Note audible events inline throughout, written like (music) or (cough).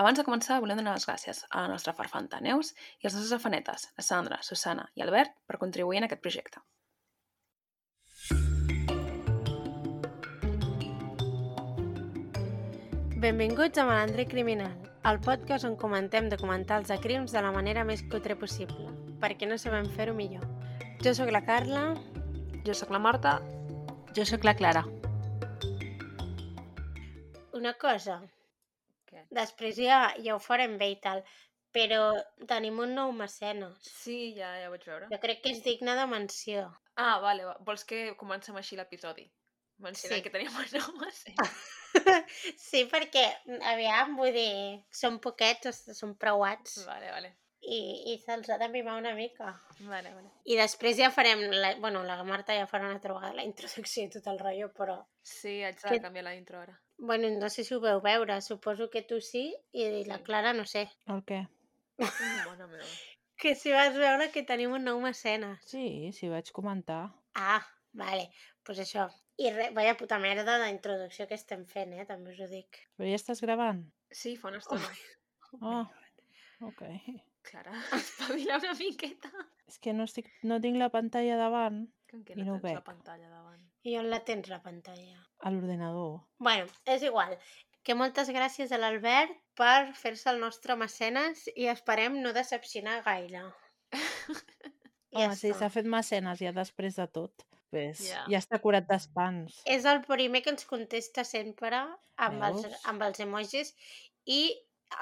Abans de començar, volem donar les gràcies a la nostra farfanta Neus i als nostres afanetes, la Sandra, Susana i Albert, per contribuir en aquest projecte. Benvinguts a Malandre Criminal, el podcast on comentem documentals de crims de la manera més cutre possible, perquè no sabem fer-ho millor. Jo sóc la Carla. Jo sóc la Marta. Jo sóc la Clara. Una cosa? Després ja, ja ho farem bé i tal, però tenim un nou mecenes. Sí, ja, ja ho vaig veure. Jo crec que és digne de menció. Ah, vale, va. vols que comencem així l'episodi? Mencionant Sí. que tenim un home, sí. (laughs) sí, perquè, aviam, vull dir, són poquets, són preuats, Vale, vale. i, i se'ls ha de mimar una mica. Vale, vale. I després ja farem, la, bueno, la Marta ja farà una altra vegada la introducció i tot el rotllo, però, Sí, haig de Que- canviar la intro ara. Bueno, no sé si ho veu veure, suposo que tu sí, i la. Clara no sé. El què? Bona meva. Que si vas veure que tenim un nou mecenes. Sí, sí, vaig comentar. Ah, vale, doncs pues això. I res, vaya puta merda d'introducció que estem fent, eh, també us ho dic. Però ja estàs gravant? Sí, fa una estona. Oh, ok. Clara, (laughs) espavila una miqueta. És que no, estic, no tinc la pantalla davant Com que I no ho tens la veig. pantalla davant? I on la tens, la pantalla? a l'ordenador. Bueno, és igual. Que moltes gràcies a l'Albert per fer-se el nostre mecenes i esperem no decepcionar gaire. (laughs) Home, si està. s'ha fet mecenes ja després de tot, pues, Ja. ja està curat d'espans. És el primer que ens contesta sempre amb els, Veus? amb els emojis i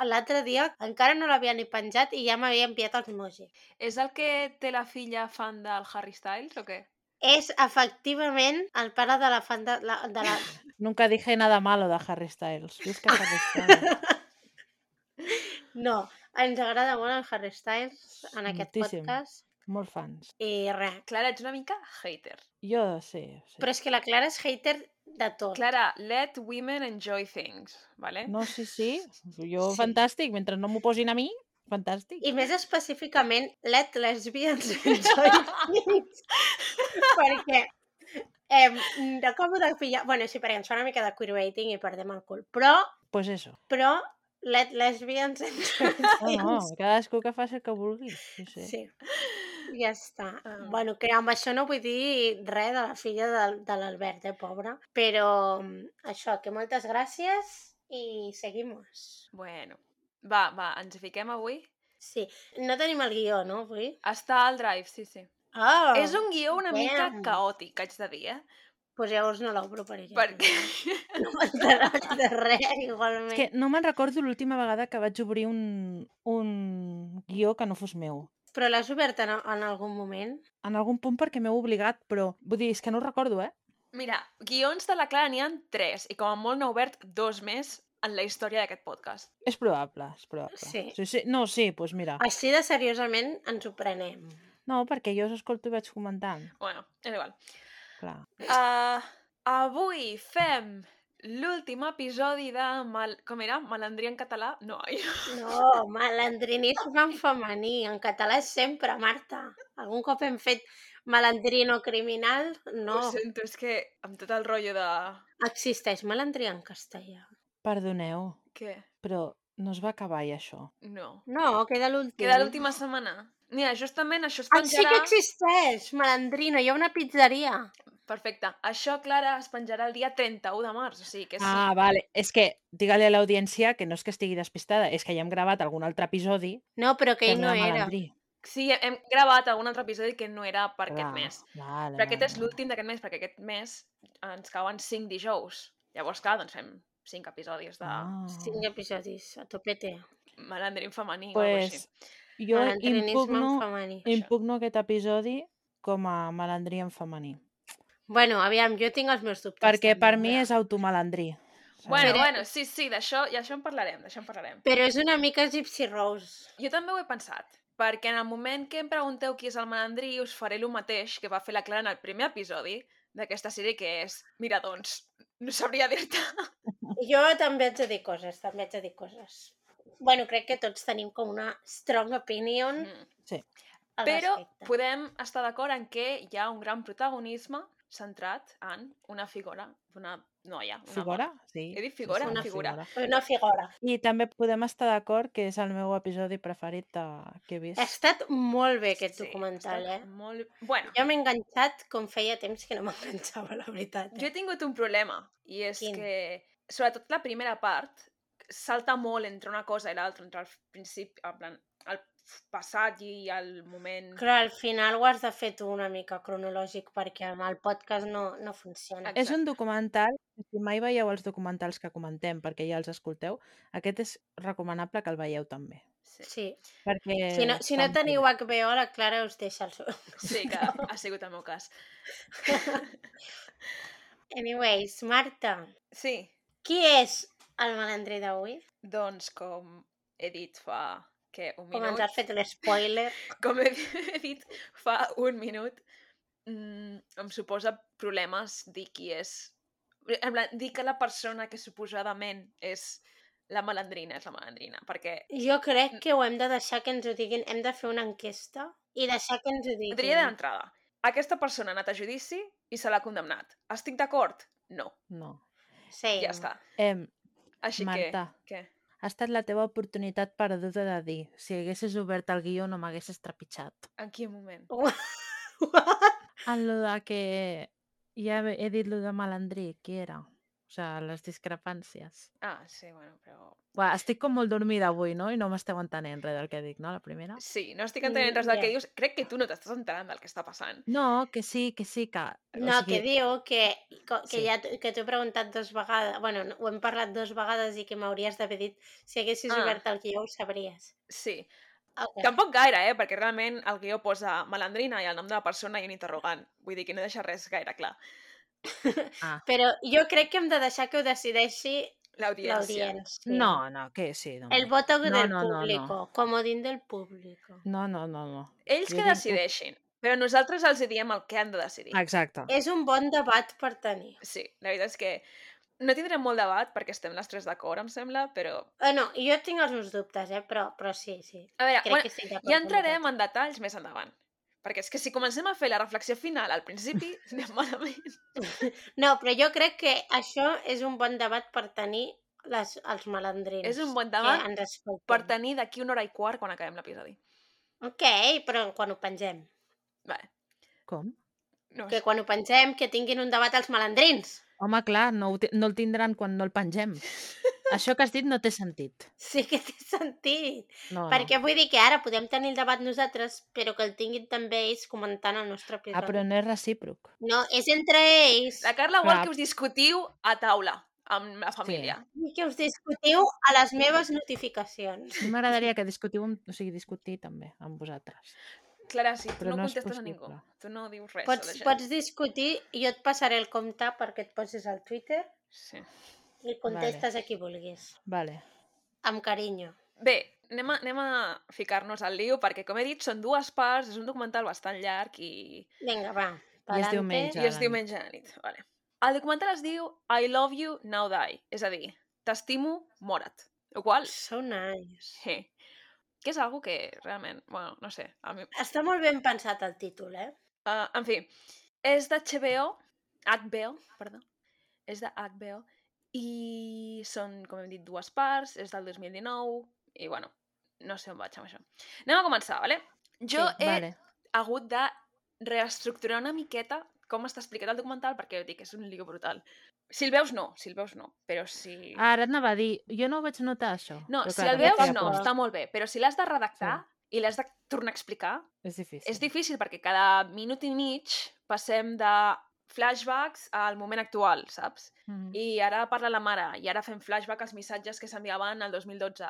l'altre dia encara no l'havia ni penjat i ja m'havia enviat els emojis. És el que té la filla fan del Harry Styles o què? És efectivament el pare de la fan de la... De la... (laughs) Nunca dije nada malo de Harry Styles. Visca Harry Styles. (laughs) No, ens agrada molt el Harry Styles en aquest Moltíssim. podcast Molt fans. i res. Clara, ets una mica hater. Jo sí, sí. Però és que la Clara és hater de tot. Clara, let women enjoy things, vale? No, sí, sí. Jo, Sí. fantàstic. Mentre no m'ho posin a mi, fantàstic. I més específicament, let lesbians (laughs) enjoy things. Perquè eh, no acabo de pillar... bueno, sí, perquè ens fa una mica de queerbaiting i perdem el cul. Però, Pues eso. però, let lesbians (laughs) No, things. no, cadascú que faci el que vulgui. Sí, sí. Sí. Ja està. Ah. Bueno, que amb això no vull dir res de la filla de, de l'Albert, eh, pobra. Però mm, això, que moltes gràcies i seguimos. Bueno, va, va, ens fiquem avui. Sí. No tenim el guió, no, avui? Està al drive, sí, sí. Oh, És un guió una mica damn. caòtic, haig de dir, eh? Pues llavors no l'obro per ella. Perquè... No (laughs) m'enteraràs de res, igualment. És que no me'n recordo l'última vegada que vaig obrir un, un guió que no fos meu. Però l'has obert en, en algun moment? En algun punt perquè m'heu obligat, però vull dir, és que no ho recordo, eh? Mira, guions de la Clara n'hi ha tres i com a molt n'ha obert dos més en la història d'aquest podcast. És probable, és probable. Sí. sí, sí. No, sí, doncs mira. Així de seriosament ens ho prenem. No, perquè jo us escolto i vaig comentant. Bueno, és igual. Clar. Uh, avui fem l'últim episodi de... Mal... Com era? Malandria en català? No, ai. No, malandrinisme en femení. En català és sempre, Marta. Algun cop hem fet malandrino criminal? No. Ho sento, és que amb tot el rotllo de... Existeix malandria en castellà? Perdoneu, Què? però no es va acabar ja això. No. No, queda l'últim. Queda l'última setmana. Mira, justament això es Ah, sí penjarà... que existeix, malandrino. Hi ha una pizzeria. Perfecte. Això, Clara, es penjarà el dia 31 de març, o sigui que sí. Ah, vale. És que, digue-li a l'audiència que no és que estigui despistada, és que ja hem gravat algun altre episodi No, però que que ell no era malandrí. Sí, hem gravat algun altre episodi que no era per aquest Clar, mes. Vale, Però aquest és l'últim d'aquest mes, perquè aquest mes ens cauen 5 dijous. Llavors, clar, doncs fem 5 episodis de Ah. Cinc episodis, a topete. malandrín femení o alguna Pues, així. Jo impugno, en femení. impugno aquest episodi com a malandrí en femení. Bueno, aviam, jo tinc els meus dubtes. Perquè també, per mi ja. és automalandrí. Bueno, Però- bueno, sí, sí, d'això i això en parlarem, d'això en parlarem. Però és una mica Gypsy Rose. Jo també ho he pensat, perquè en el moment que em pregunteu qui és el malandrí, us faré el mateix que va fer la Clara en el primer episodi d'aquesta sèrie, que és... Mira, doncs, no sabria dir-te. Jo també haig de dir coses, també haig de dir coses. Bueno, crec que tots tenim com una strong opinion Mm. Sí. Però respecte. podem estar d'acord en què hi ha un gran protagonisme centrat en una figura d'una noia. Una Figura? dona. Sí. He dit figura? Una figura. Una figura. I també podem estar d'acord que és el meu episodi preferit de... que he vist. Ha estat molt bé aquest Sí, documental, eh? Molt... Bueno, Jo m'he enganxat com feia temps que no (laughs) m'enganxava, la veritat. jo he Eh? tingut un problema, i és Quin? que, sobretot la primera part, salta molt entre una cosa i l'altra, entre el principi, en plan, el passat i el moment... Clar, al final ho has de fer tu una mica cronològic perquè amb el podcast no, no funciona. Exacte. És un documental, si mai veieu els documentals que comentem, perquè ja els escolteu, aquest és recomanable que el veieu també. Sí. Sí. Perquè Si no, si no teniu. HBO, la Clara us deixa el seu. sí, que (laughs) ha sigut el meu cas. Anyways, Marta, Sí, qui és el malandrí d'avui? doncs com he dit fa que un Com minut, ens has fet (laughs) l'espoiler. com he, (laughs) he dit fa un minut, mm, em suposa problemes dir qui és... En plan, dir que la persona que suposadament és la malandrina és la malandrina, perquè Jo crec que ho hem de deixar que ens ho diguin. Hem de fer una enquesta i deixar que ens ho diguin. diria d'entrada, aquesta persona ha anat a judici i se l'ha condemnat. Estic d'acord? No, No. Sí. ja està. Em, Així Marta. que... Què? ha estat la teva oportunitat perduda de dir si haguessis obert el guió no m'haguessis trepitjat. En quin moment? (laughs) En lo de que ja he he dit lo de malandrí, qui era? O sigui, les discrepàncies. Ah, sí, bueno, però... Uà, estic com molt dormida avui, no? I no m'esteu entenent res del que dic, no? La primera? Sí, no estic entenent res del que dius. Crec que tu no t'estàs enterant del que està passant. No, que sí, que sí, que... No, que diu que, co- que Sí. ja que t'ho he preguntat dos vegades, bueno, no- ho hem parlat dos vegades i que m'hauries d'haver dit si haguessis Ah. obert el guió ho sabries. Sí. Okay. Tampoc gaire, eh? Perquè realment el guió posa malandrina i el nom de la persona i un interrogant. Vull dir que no deixa res gaire clar. Ah. Però jo crec que hem de deixar que ho decideixi L'audiència. l'audiència. No, no, que sí. No. El voto No, del no, no, no. público, comodín del público. No, no, no, no. Ells Jo que dic decideixin. Però nosaltres els diem el que han de decidir. Exacte. És un bon debat per tenir. Sí, la veritat és que no tindrem molt debat perquè estem les tres d'acord, em sembla, però... Eh, no, jo tinc els meus dubtes, eh? però, però sí, sí. A veure, Crec bueno, que d'acord ja entrarem en detalls més endavant. Perquè és que si comencem a fer la reflexió final al principi, anem (laughs) (laughs) malament. No, però jo crec que això és un bon debat per tenir les, els malandrins. És un bon debat per tenir d'aquí una hora i quart quan acabem l'episodi. Ok, però quan ho pengem. Vale. Com? No, Que quan ho pengem, que tinguin un debat els malandrins. Home, clar, no, ho no el tindran quan no el pengem. Això que has dit no té sentit. (laughs) Sí que té sentit. No, Perquè vull dir que ara podem tenir el debat nosaltres, però que el tinguin també ells comentant el nostre no. episodi. Ah, però no és recíproc. No, és entre ells. La Carla vol Clar. que us discutiu a taula amb la família. I que us discutiu a les meves notificacions. A mi m'agradaria que discutiu, amb, o sigui, discutir també amb vosaltres. Clara, sí, tu Però no, no contestes a ningú. Tu no dius res Pots, pots discutir i jo et passaré el compte perquè et posis al Twitter Sí. i contestes a qui vulguis. Vale. Amb carinyo. Bé, anem a, anem a ficar-nos al lío perquè, com he dit, són dues parts, és un documental bastant llarg i, Vinga, va. I és pa'lante. diumenge. i és diumenge a la nit. Vale. El documental es diu I love you, now die. És a dir, t'estimo, mora't. El qual, So nice. sí, que és algo que realment, bueno, no sé, a mi... Està molt ben pensat el títol, eh? Uh, en fi, és d'HBO, HBO, perdó, és de HBO, i són, com hem dit, dues parts, és del 2019, i bueno, no sé on vaig amb això. Anem a començar, vale? Jo Sí, he Vale. hagut de reestructurar una miqueta com està explicat el documental, perquè dic, és un lío brutal. Si el veus, no, si el veus, no, però si... Ara et anava a dir, jo no ho vaig notar, això. no, però si clar, el veus, no, por. està molt bé, però si l'has de redactar i l'has de tornar a explicar, És difícil. és difícil perquè cada minut i mig passem de flashbacks al moment actual, saps? Mhm. I ara parla la mare, i ara fem flashback als missatges que s'enviaven el 2012.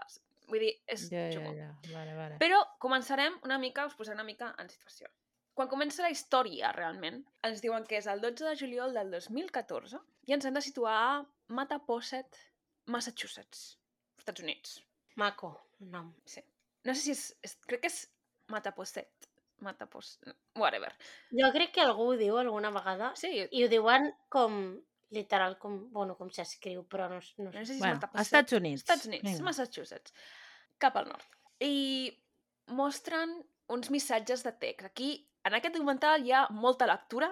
Vull dir, és Ja, ja, ja. Vale, vale. Però començarem una mica, us posaré una mica en situació. Quan comença la història, realment, ens diuen que és el 12 de juliol del 2014 i ens hem de situar a Mattapoisett, Massachusetts, Estats Units. Maco, nom. Sí. No sé si és... és crec que és Mattapoisett. Mattapos... Whatever. Jo crec que algú ho diu alguna vegada Sí, i ho diuen com literal, com, bueno, com s'escriu, però no, no no sé. si és Bueno, Mattapoisett. Estats Units. Estats Units, Vinga. Massachusetts, cap al nord. I mostren uns missatges de text. Aquí, en aquest documental, hi ha molta lectura,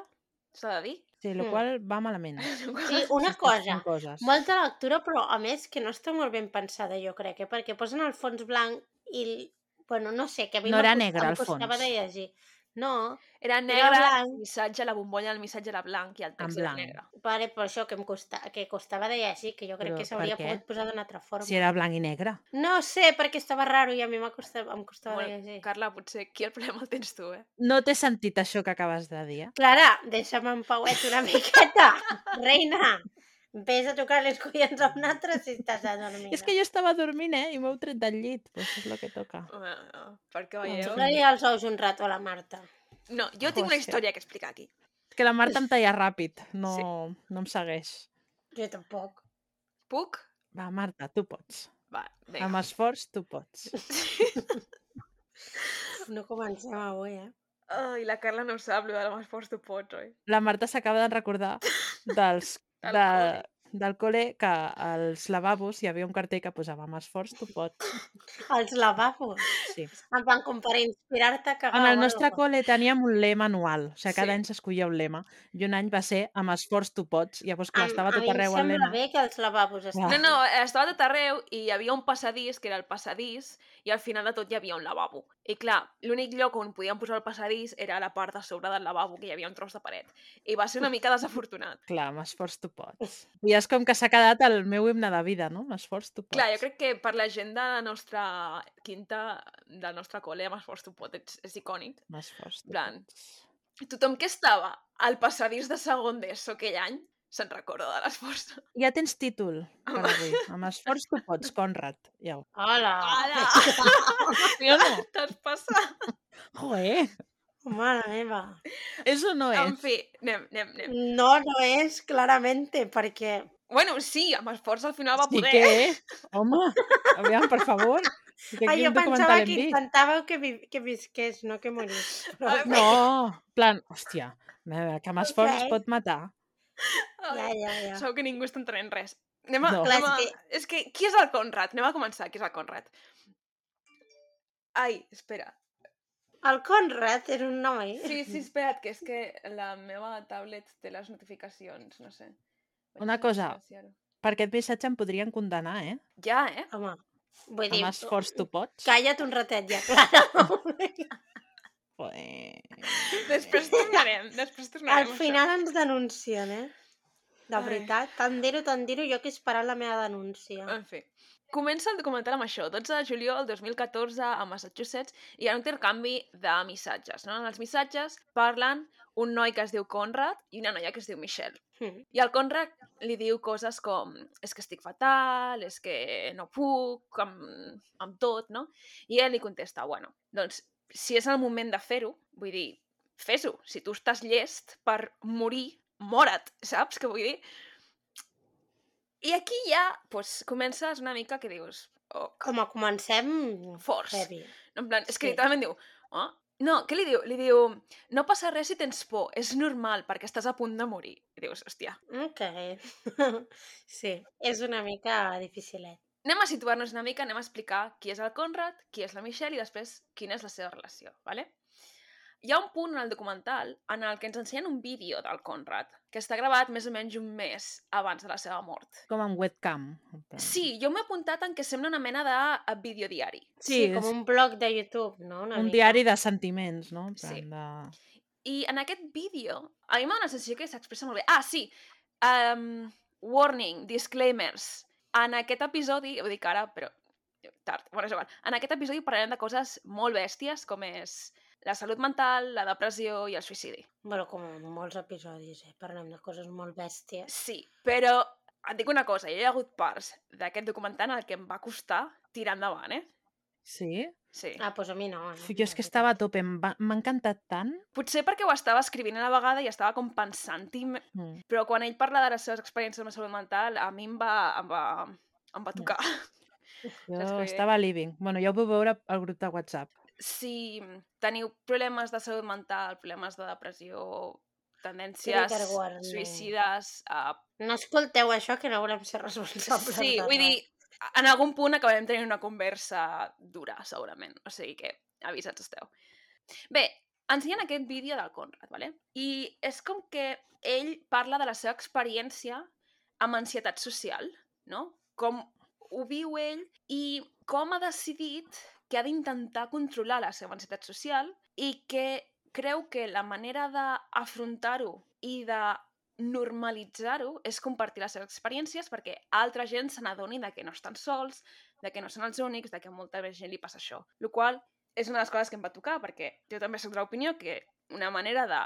s'ha de dir. Sí, el Mm. qual va malament. (laughs) Sí, una (laughs) cosa, molta lectura, però a més que no està molt ben pensada, jo crec, eh? perquè posen el fons blanc i, bueno, no sé, que a mi No era negre, em costava de llegir. No, Era Era negre, blanc. el missatge, la bombolla del missatge era blanc i el text era negre. vale, però això que em costa, que costava de llegir, que jo crec Però que per s'hauria pogut posar d'una altra forma. Si era blanc i negre. No sé, perquè estava raro i a mi m'ha costat, em costava de Bueno, llegir. Carla, potser aquí el problema el tens tu, eh? No té sentit això que acabes de dir. eh? Clara, deixa'm en pauet una (laughs) miqueta. Reina, vés a tocar les collons a un altre si estàs adormida. És que jo estava dormint, eh? I m'heu tret del llit. Pues és el que toca. Bueno, perquè Doncs veieu... Dóna-li els ous un rato a la Marta. No, jo tinc una història que explicar aquí. És que la Marta em talla ràpid. No, no em segueix. Jo tampoc. Puc? Va, Marta, tu pots. Va, vinga. Amb esforç, tu pots. (laughs) No comencem avui, eh? Ai, la Carla no ho sap, lo de la fos tu pots, oi? La Marta s'acaba de recordar (laughs) dels, Del de, col·le. Del col·le que als lavabos hi havia un cartell que posava amb esforç tu pots. Els lavabos. Sí. En plan, com per inspirar-te a cagar. En el nostre col·le teníem un lema anual, o sigui, cada Sí. any s'escollia un lema. I un any va ser amb esforç tu pots. Llavors, clar, Am- estava a tot mi em arreu el sembla lema. bé que els lavabos estan... No, no, estava tot arreu i hi havia un passadís, que era el passadís, i al final de tot hi havia un lavabo. I clar, l'únic lloc on podíem posar el passadís era a la part de sobre del lavabo, que hi havia un tros de paret. I va ser una mica desafortunat. Clar, amb esforç tu pots. (laughs) I és com que s'ha quedat el meu himne de vida, no? Amb esforç tu pots. Clar, jo crec que per la gent de la nostra quinta, del nostre col·le, amb esforç tu pots, és, és icònic. Amb esforç tu plan, pots. Tothom que estava al passadís de segon d'ESO aquell any se'n recorda de l'esforç. Ja tens títol per avui. Amb esforç tu pots, Conrad. Ja. ho- Hola! (laughs) No? T'has passat. Joder, Mare meva. és o no En és? fi, anem, anem, anem. No, no és, claramente, perquè... Bueno, sí, amb esforç al final va Sí poder. que és. Home, aviam, per favor. (laughs) Que Ah, jo pensava que intentàveu que, vi que visqués, no que morís. Però... No, en plan, hòstia, que amb esforç Ok. es pot matar. Ja, ja, ja. Segur que ningú està entenent res. Anem a, No. anem a... és És que... Qui és el Conrad? Anem a començar. Qui és el Conrad? Ai, espera. El Conrad era un noi. Sí, sí, espera't, que és que la meva tablet té les notificacions, no sé. Una cosa. Per aquest missatge em podrien condenar, eh? Ja, eh? Home, vull dir... Amb esforç tu pots. Calla't un ratet ja, Clara. (laughs) Joder. Després tornarem, després tornarem. Al això. final ens denuncien, eh? De veritat, tant dir-ho, tant dir-ho, jo que he esperat la meva denúncia. En fi. Comença el documental amb això, 12 de juliol del 2014 a Massachusetts, i hi ha un intercanvi de missatges. No? En els missatges parlen un noi que es diu Conrad i una noia que es diu Michelle. Mm. I el Conrad li diu coses com és que estic fatal, és que no puc, amb, amb tot, no? I ell li contesta, bueno, doncs, si és el moment de fer-ho, vull dir, fes-ho. Si tu estàs llest per morir, mora't, saps què vull dir? I aquí ja, doncs, comences una mica que dius, oh, Com a comencem... Heavy. en plan, és que Sí. literalment diu, oh, no, què li diu? Li diu, no passa res si tens por, és normal perquè estàs a punt de morir. I dius, hòstia, Ok. (laughs) sí, és una mica dificilet. anem a situar-nos una mica, anem a explicar qui és el Conrad, qui és la Michelle i després quina és la seva relació, ¿vale? Hi ha un punt en el documental en el que ens ensenyen un vídeo del Conrad, que està gravat més o menys un mes abans de la seva mort. Com amb webcam. en plan. Sí, jo m'he apuntat en que sembla una mena de eh, videodiari. Sí, Sí, com és un blog de YouTube, no? Una un mica. diari de sentiments, no? En Sí. de... I en aquest vídeo, a mi m'ha la sensació que s'expressa molt bé. Ah, sí! Um, warning, disclaimers. En aquest episodi, ho dic ara, però tard, bueno, és igual. En aquest episodi parlarem de coses molt bèsties, com és la salut mental, la depressió i el suïcidi. Bueno, com en molts episodis, eh? Parlem de coses molt bèsties. Sí, però et dic una cosa, hi ha hagut parts d'aquest documental en el que em va costar tirar endavant, eh? Sí? Sí. Ah, doncs a mi no, eh? Jo és que estava a tope, m'ha encantat tant. Potser perquè ho estava escrivint a la vegada i estava com pensant-hi Mm. Però quan ell parla de les seves experiències amb la salut mental, a mi em va, em va, em va tocar. Jo (laughs) estava living. Bueno, ja ho vau veure al grup de WhatsApp. Si teniu problemes de salut mental, problemes de depressió, tendències suïcides... Uh, No escolteu això, que no volem ser responsables sí, vull dir, en algun punt acabarem tenint una conversa dura, segurament. O sigui que avisats esteu. Bé, ensenyen aquest vídeo del Conrad, ¿vale? i és com que ell parla de la seva experiència amb ansietat social, no? Com ho viu ell i com ha decidit que ha d'intentar controlar la seva ansietat social i que creu que la manera d'afrontar-ho i de normalitzar-ho és compartir les seves experiències perquè altra gent se n'adoni de que no estan sols, de que no són els únics, de que a molta gent li passa això. El qual és una de les coses que em va tocar, perquè jo també soc de l'opinió que una manera de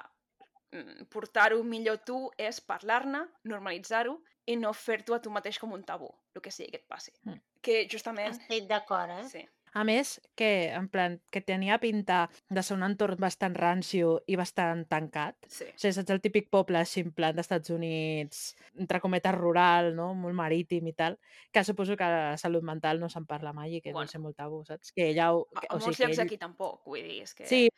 mm, portar-ho millor tu és parlar-ne, normalitzar-ho i no fer-t'ho a tu mateix com un tabú, el que sigui que et passi. Mm. Que justament... Estic d'acord, eh? Sí. A més, que, en plan, que tenia pinta de ser un entorn bastant rancio i bastant tancat. Sí. O sigui, saps el típic poble així en plan d'Estats Units, entre cometes rural, no? molt marítim i tal, que suposo que la salut mental no se'n parla mai i que Bueno. deu ser molt tabú, saps? Que ella... ho- A, Que, a o molts sigui, llocs ell... aquí tampoc, vull dir, és que... Sí,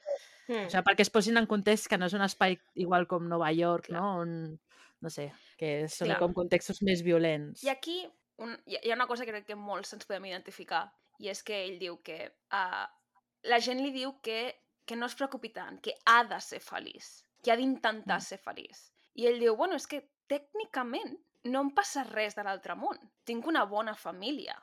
Mm. o sigui, perquè es posin en context que no és un espai igual com Nova York, Clar. no? On, no sé, que són Clar. com contextos més violents. I aquí un, hi ha una cosa que crec que molts ens podem identificar, i és que ell diu que uh, la gent li diu que, que no es preocupi tant, que ha de ser feliç, que ha d'intentar Mm. ser feliç. I ell diu, bueno, és que tècnicament no em passa res de l'altre món. Tinc una bona família,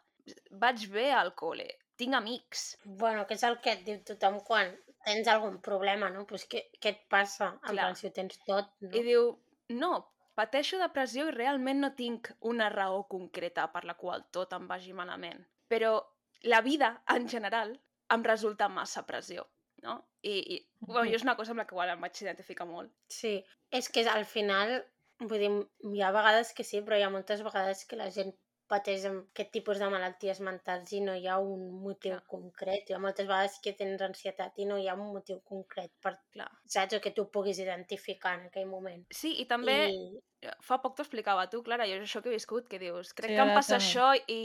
vaig bé al col·le, tinc amics. Bueno, que és el que et diu tothom quan tens algun problema, no? Pues què, què et passa? Clar. plan, si ho tens tot, no? I diu, no, pateixo depressió i realment no tinc una raó concreta per la qual tot em vagi malament. Però la vida, en general, em resulta massa pressió, no? I, i bueno, jo és una cosa amb la que igual em vaig identificar molt. Sí, és que al final, vull dir, hi ha vegades que sí, però hi ha moltes vegades que la gent pateix amb aquest tipus de malalties mentals i no hi ha un motiu Clar. concret. Hi ha moltes vegades que tens ansietat i no hi ha un motiu concret per, Clar. saps, o que tu puguis identificar en aquell moment. Sí, i també, I... I... fa poc t'ho explicava tu, Clara, jo és això que he viscut, que dius, crec Sí, que em passa també. això i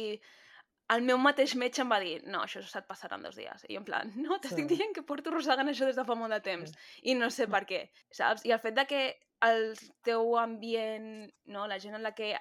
el meu mateix metge em va dir, no, això se't passarà en dos dies. I jo en plan, no, t'estic Sí. dient que porto arrossegant això des de fa molt de temps i no sé per què, saps? I el fet de que el teu ambient, no, la gent en la que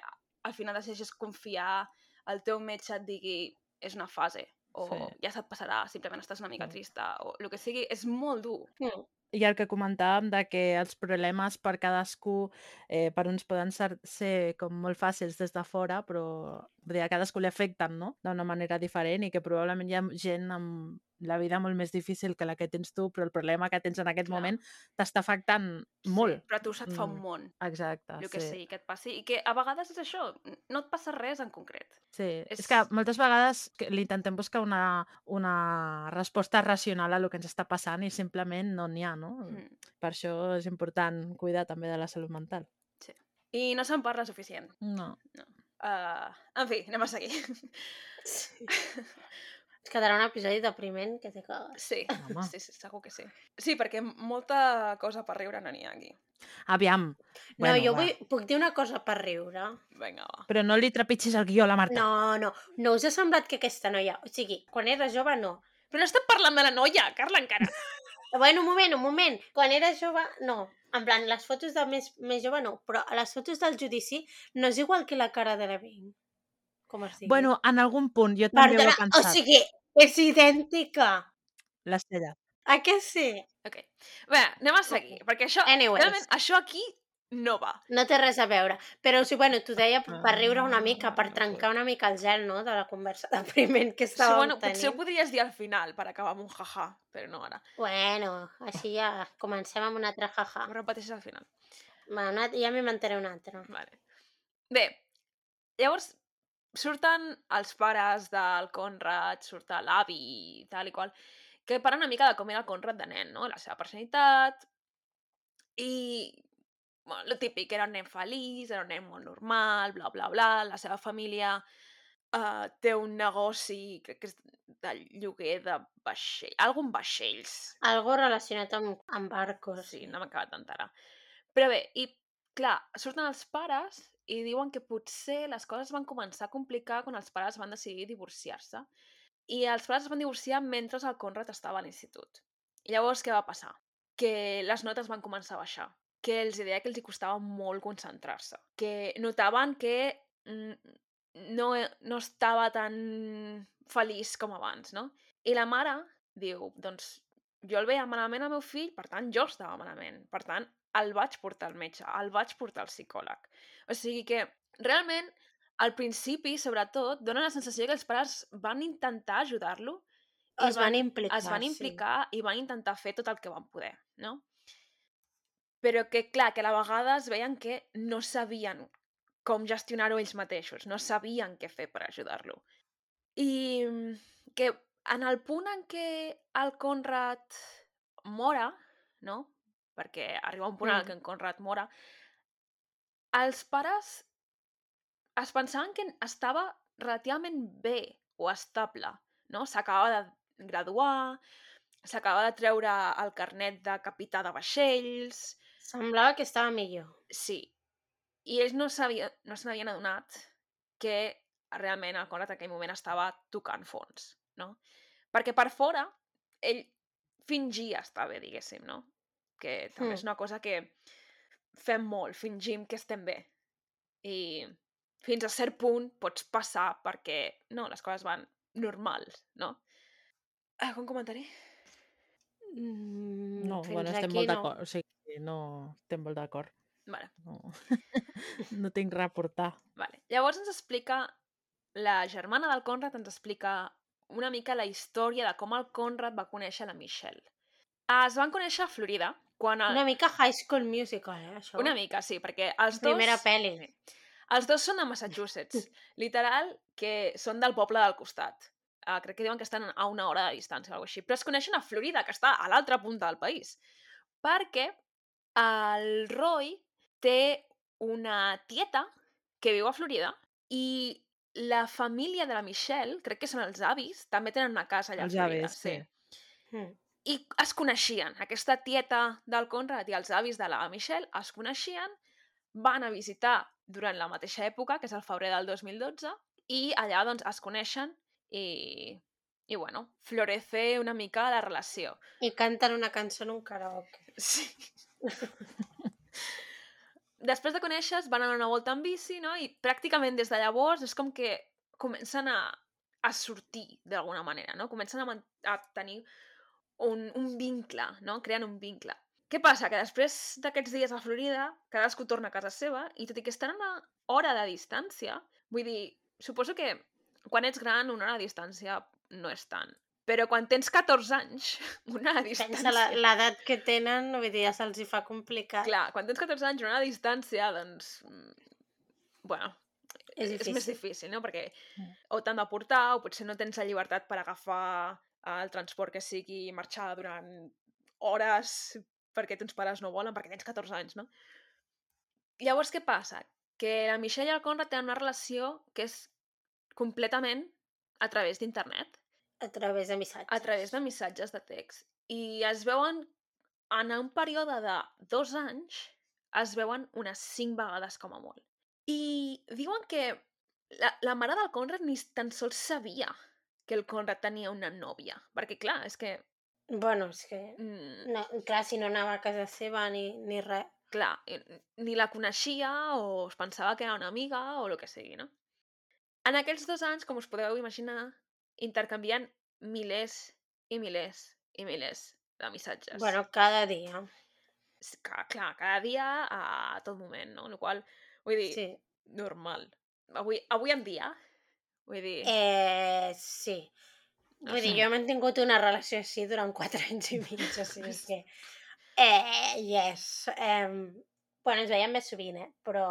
al final decideixes confiar, el teu metge et digui és una fase, o Sí. ja se't passarà, simplement estàs una mica Sí. trista, o el que sigui, és molt dur. Mm. I el que comentàvem de que els problemes per cadascú, eh, per uns poden ser, ser com molt fàcils des de fora, però a cadascú li afecten no? d'una manera diferent i que probablement hi ha gent amb la vida molt més difícil que la que tens tu, però el problema que tens en aquest Clar. moment t'està afectant molt. Sí, però a tu se't fa un Mm. món. Exacte, el que sí. sigui que et passi, i que a vegades és això, no et passa res en concret. Sí, és... És- que moltes vegades li intentem buscar una, una resposta racional a lo que ens està passant i simplement no n'hi ha, no? Mm. Per això és important cuidar també de la salut mental. I no se'n parla suficient. No. Uh, en fi, anem a seguir. Sí. (laughs) (laughs) Es quedarà un episodi depriment que te cagues. Sí, Home. sí, sí, segur que sí. Sí, perquè molta cosa per riure no n'hi ha aquí. Aviam. No, Bueno, jo va. vull, puc dir una cosa per riure? Vinga, va. Però no li trepitgis el guió a la Marta. No, no, no us ha semblat que aquesta noia... O sigui, quan era jove, no. Però no estem parlant de la noia, Carla, encara. (laughs) Bueno, un moment, un moment. Quan era jove, no. En plan, les fotos de més, més jove, no. Però a les fotos del judici no és igual que la cara de la Bing. Com es digui. Bueno, en algun punt jo també ho Perdona, he o pensat. sigui, és idèntica. L'Estella. A què sí? Ok. Bé, anem a seguir, perquè això, Anyways. realment, això aquí no va. No té res a veure. Però, o sigui, bueno, t'ho deia per per riure una mica, per Ah, trencar una mica el gel, no?, de la conversa depriment que Sí, estàvem bueno, tenint. potser ho podries dir al final, per acabar amb un jaja, però no ara. Bueno, així ja comencem amb un altre jaja. Ho repeteixes al final. Va, una, ja m'inventaré un altre. Vale. Bé, llavors surten els pares del Conrad, surt l'avi i tal i qual, que parlen una mica de com era el Conrad de nen, no? La seva personalitat i... Bueno, lo típic, era un nen feliç, era un nen molt normal, bla, bla, bla, la seva família uh, té un negoci, crec que és de lloguer de vaixell, algun vaixells, Algo relacionat amb, amb barcos. Sí, no m'he acabat d'enterar. Però bé, i clar, surten els pares i diuen que potser les coses van començar a complicar quan els pares van decidir divorciar-se. I els pares es van divorciar mentre el Conrad estava a l'institut. Llavors què va passar? Que les notes van començar a baixar. Que els deia que els costava molt concentrar-se. Que notaven que mm, no, no estava tan feliç com abans, no? I la mare diu, doncs, jo el veia malament al meu fill, per tant, jo estava malament. Per tant, el vaig portar al metge, el vaig portar al psicòleg. O sigui que, realment, al principi, sobretot, dona la sensació que els pares van intentar ajudar-lo Es van implicar, es van sí. implicar i van intentar fer tot el que van poder, no? Però que, clar, que a la vegada es veien que no sabien com gestionar-ho ells mateixos, no sabien què fer per ajudar-lo. I mm, que en el punt en què el Conrad mora, no? Perquè arriba un punt en Mm. què en Conrad mora, els pares es pensaven que estava relativament bé o estable, no? S'acaba de graduar, s'acaba de treure el carnet de capità de vaixells, Semblava que estava millor. sí. I ells no s'havia- no se n'havien adonat que realment el Conrad en aquell moment estava tocant fons, no? Perquè per fora ell fingia estar bé, diguéssim, no? Que també Mm. és una cosa que fem molt, fingim que estem bé. I fins a cert punt pots passar perquè, no, les coses van normals, no? Algun comentari? Mm, No, bueno, estem molt no. d'acord. O sigui, no estem molt d'acord. Vale. No. (laughs) no tinc res a aportar. Vale. Llavors ens explica, la germana del Conrad ens explica una mica la història de com el Conrad va conèixer la Michelle. Es van conèixer a Florida, quan... El... Una mica High School Musical, eh, això. Una mica, sí, perquè els dos... Primera pel·li. Sí. Els dos són de Massachusetts. (laughs) Literal, que són del poble del costat. Uh, crec que diuen que estan a una hora de distància o alguna així. Però es coneixen a Florida, que està a l'altra punta del país. Perquè el Roy té una tieta que viu a Florida i la família de la Michelle, crec que són els avis, també tenen una casa allà Els a Florida. avis, sí. Mm. I es coneixien. Aquesta tieta del Conrad i els avis de la Michelle es coneixien, van a visitar durant la mateixa època, que és el febrer del 2012, i allà doncs es coneixen i, i bueno, florece una mica la relació. I canten una cançó en un karaoke. Sí. Després de conèixer van a una volta en bici, no? I pràcticament des de llavors és com que comencen a, a sortir d'alguna manera, no? Comencen a, a tenir un, un vincle, no? Creen un vincle. Què passa? Que després d'aquests dies a Florida, cadascú torna a casa seva i tot i que estan a una hora de distància, vull dir, suposo que quan ets gran una hora de distància no és tant. Però quan tens 14 anys, (laughs) una hora de distància... Pensa la- l'edat que tenen, vull dir, ja se'ls hi fa complicat. Clar, quan tens 14 anys, una distància, doncs... mm, Bueno, És és més difícil. difícil, no? Perquè Mm. o t'han de portar, o potser no tens la llibertat per agafar el transport que sigui marxar durant hores perquè tens pares no volen, perquè tens 14 anys, no? Llavors, què passa? Que la Michelle i el Conrad tenen una relació que és completament a través d'internet A través de missatges. a través de missatges de text. I es veuen, en un període de dos anys, es veuen unes cinc vegades com a molt. I diuen que la, la mare del Conrad ni tan sols sabia que el Conrad tenia una nòvia. Perquè, clar, és que... Bueno, és que... Mm, No, clar, si no anava a casa seva ni, ni res. clar, i- ni la coneixia o es pensava que era una amiga o el que sigui, no? En aquells dos anys, com us podeu imaginar, intercanvien milers i milers i milers de missatges. Bueno, cada dia. Ca- clar, cada dia a tot moment, no? El qual, vull dir, Sí. normal. Avui, avui en dia, vull dir... Eh, sí. Vull dir, jo he mantingut una relació així durant quatre (laughs) anys i mig, o sigui que... Eh, yes. Eh, bueno, ens veiem més sovint, eh? Però,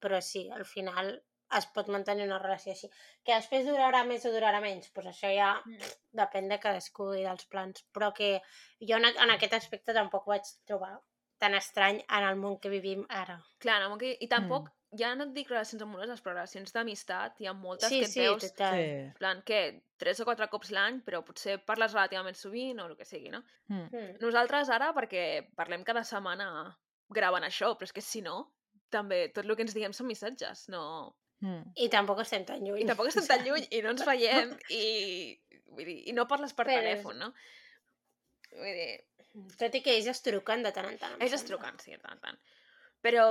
però sí, al final es pot mantenir una relació així. Que després durarà més o durarà menys, doncs això ja Mm. depèn de cadascú i dels plans. Però que jo en, en aquest aspecte tampoc ho vaig trobar tan estrany en el món que vivim ara. Clar, no, que, i tampoc, ja no et dic relacions amoroses, però relacions d'amistat, hi ha moltes Sí, que et sí, veus, total. Sí. en plan, que tres o quatre cops l'any, però potser parles relativament sovint o el que sigui, no? Mm. Nosaltres ara, perquè parlem cada setmana gravant això, però és que si no, també tot el que ens diguem són missatges, no... Mm. I tampoc estem tan lluny. I tampoc estem tan lluny i no ens (laughs) veiem i, vull dir, i no parles per Però- telèfon, no? Vull dir, Tot i que ells es truquen de tant en tant. ells es truquen, sí, de tant en tant. Però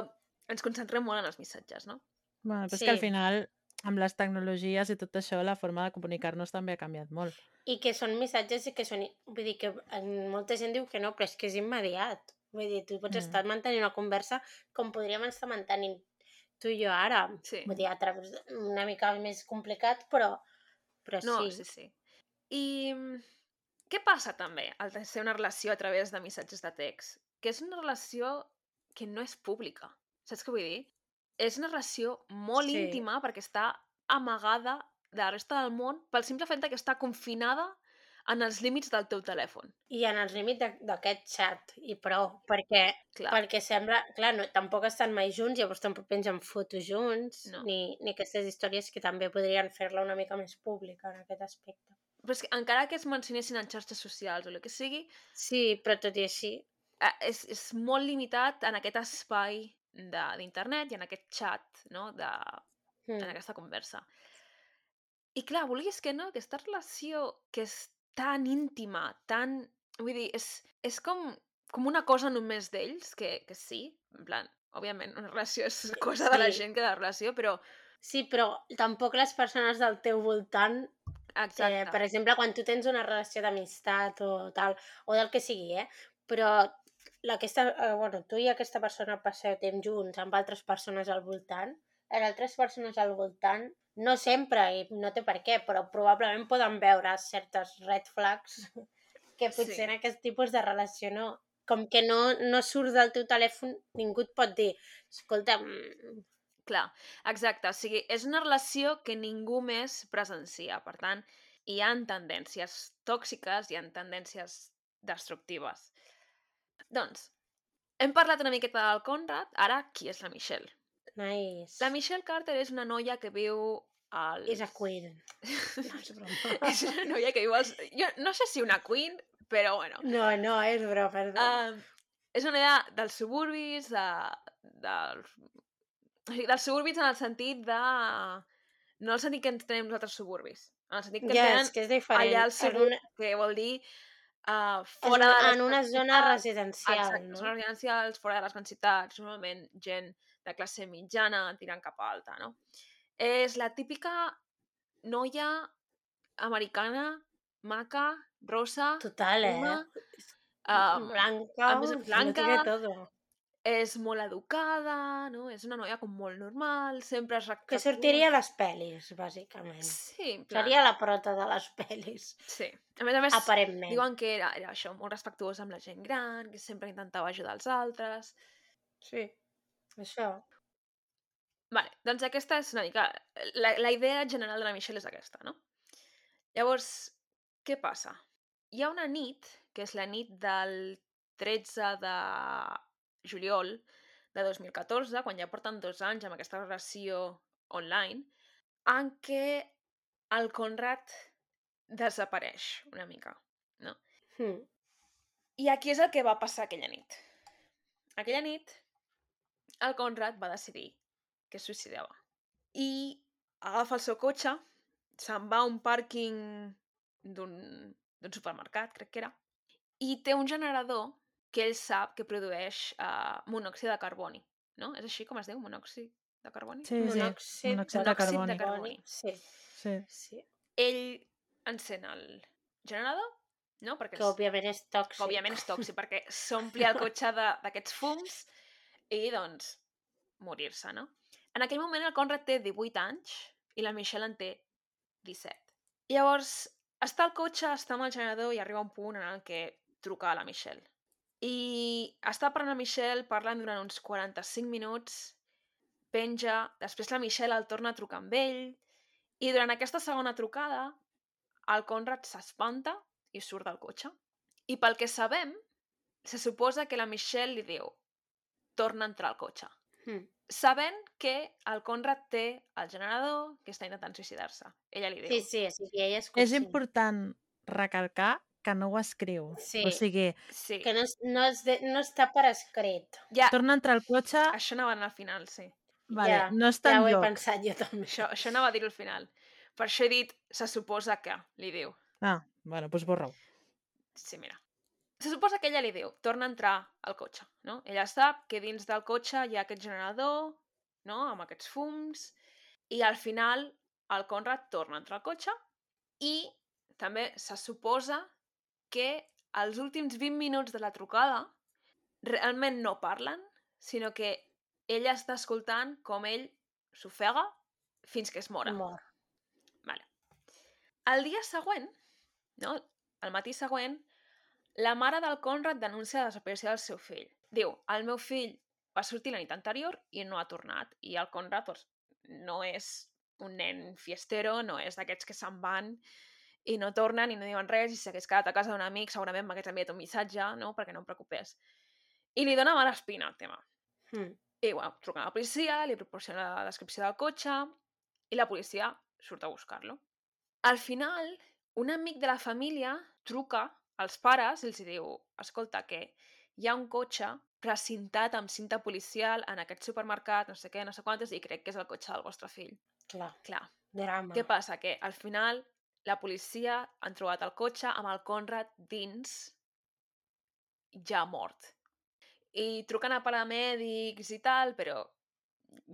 ens concentrem molt en els missatges, no? Bueno, però és Sí. que al final amb les tecnologies i tot això, la forma de comunicar-nos també ha canviat molt. I que són missatges i que són... Vull dir que en- molta gent diu que no, però és que és immediat. Vull dir, tu pots Mm. estar mantenint una conversa com podríem estar mantenint tu i jo ara. Sí. Vull dir, a través una mica més complicat, però, però No, sí. sí, sí. I mm, què passa també al ser una relació a través de missatges de text? Que és una relació que no és pública. Saps què vull dir? És una relació molt Sí. íntima perquè està amagada de la resta del món pel simple fet que està confinada en els límits del teu telèfon. I en els límits d'aquest xat, i prou, perquè, Clar. perquè sembla... Clar, no, tampoc estan mai junts, llavors tampoc pengen fotos junts, No. ni, ni aquestes històries que també podrien fer-la una mica més pública en aquest aspecte. Però és que encara que es mencionessin en xarxes socials o el que sigui, Sí, però tot i així, eh, és, és molt limitat en aquest espai d'internet i en aquest xat, no?, de, en mm, aquesta conversa. I clar, vulguis que no, aquesta relació que és tan íntima, tan... Vull dir, és, és com, com una cosa només d'ells, que, que sí, en plan, òbviament, una relació és cosa de la sí. gent que de la relació, però... sí, però tampoc les persones del teu voltant Exacte. Eh, per exemple, quan tu tens una relació d'amistat o tal, o del que sigui, eh? Però aquesta, eh, bueno, tu i aquesta persona passeu temps junts amb altres persones al voltant, les altres persones al voltant, no sempre, i no té per què, però probablement poden veure certes red flags (laughs) que potser Sí. en aquest tipus de relació no... Com que no, no surt del teu telèfon, ningú et pot dir, escolta, mm, Clar, exacte. O sigui, és una relació que ningú més presencia. Per tant, hi han tendències tòxiques, hi han tendències destructives. Doncs, hem parlat una miqueta del Conrad, ara qui és la Michelle? nice. La Michelle Carter és una noia que viu al... És a queen. (laughs) No, és broma. és una noia que viu als... Jo no sé si una queen, però bueno. No, no, és broma, perdó. Uh, és una noia dels suburbis, de, dels, o sigui, dels suburbis en el sentit de... No en el sentit que ens tenim nosaltres suburbis, en el sentit que ja, tenen que és diferent. allà al En suburb, una, que vol dir uh, fora de les en una zona residencial, Exacte, no? zones residencials, fora de les grans ciutats, normalment gent de classe mitjana tirant cap a alta, no? És la típica noia americana, maca, rosa, Total, eh? una, um, blanca, a més, blanca, todo. És molt educada, no? És una noia com molt normal, sempre es Que recta sortiria a les pel·lis, bàsicament. Sí, en plan, Seria la prota de les pel·lis, sí. A més a més, aparentment. diuen que era, era això, molt respectuosa amb la gent gran, que sempre intentava ajudar els altres... Sí, això. Vale, doncs aquesta és una mica... La, la idea general de la Michelle és aquesta, no? Llavors, què passa? Hi ha una nit, que és la nit del 13 de juliol de 2014, quan ja porten dos anys amb aquesta relació online, en què el Conrad desapareix una mica, no? Hm. I aquí és el que va passar aquella nit. Aquella nit, el Conrad va decidir que es suïcidava. I agafa el seu cotxe, se'n va a un pàrquing d'un supermercat, crec que era, i té un generador que ell sap que produeix uh, monòxid de carboni. No? És així com es diu, monòxid de carboni? Sí, sí, Monòxid, monòxid de monòxid de carboni. carboni. Sí, Sí. sí. Ell encén el generador, no? Perquè Que òbviament és tòxic. que òbviament és tòxic, perquè s'ompli el cotxe (laughs) d'aquests fums i, doncs, morir-se, no? En aquell moment el Conrad té 18 anys i la Michelle en té 17. Llavors, està al cotxe, està amb el generador i arriba un punt en el que truca a la Michelle. I està parlant la Michelle, parlant durant uns 45 minuts, penja, després la Michelle el torna a trucar amb ell, i durant aquesta segona trucada, el Conrad s'espanta i surt del cotxe. I pel que sabem, se suposa que la Michelle li diu torna a entrar al cotxe. Hm. Sabent que el Conrad té el generador que està intentant suïcidar-se. Ella li diu. Sí, sí, sí, que ella és És important recalcar que no ho escriu. Sí. O sigui, Sí. Que no, és- no, és de, no està per escrit. Ja, torna a entrar al cotxe, això anava al final, sí. vale, ja, no està ja ho he enlloc. pensat jo també. Això, això anava a dir al final. Per això he dit, se suposa que, li diu. Ah, bueno, doncs borra-ho. Sí, mira. Se suposa que ella li diu, torna a entrar al cotxe, no? Ella sap que dins del cotxe hi ha aquest generador, no?, amb aquests fums, I al final el Conrad torna a entrar al cotxe i també se suposa que els últims 20 minuts de la trucada realment no parlen, sinó que ella està escoltant com ell s'ofega fins que es mora. Mor. Vale. El dia següent, no? el matí següent, la mare del Conrad denuncia la desaparició del seu fill. Diu, el meu fill va sortir la nit anterior i no ha tornat. I el Conrad doncs, no és un nen fiestero, no és d'aquests que se'n van i no tornen i no diuen res i si s'hagués quedat a casa d'un amic segurament m'hagués enviat un missatge, no? perquè no em preocupés. I li dona mala espina el tema. Mm. I, bueno, truquen a la policia, li proporciona la descripció del cotxe i la policia surt a buscar-lo. Al final, un amic de la família truca als pares i els diu escolta, que hi ha un cotxe precintat amb cinta policial en aquest supermercat, no sé què, no sé quantes, i crec que és el cotxe del vostre fill. Clar, Clar, drama. què passa? Que al final la policia han trobat el cotxe amb el Conrad dins ja mort. I truquen a paramèdics i tal, però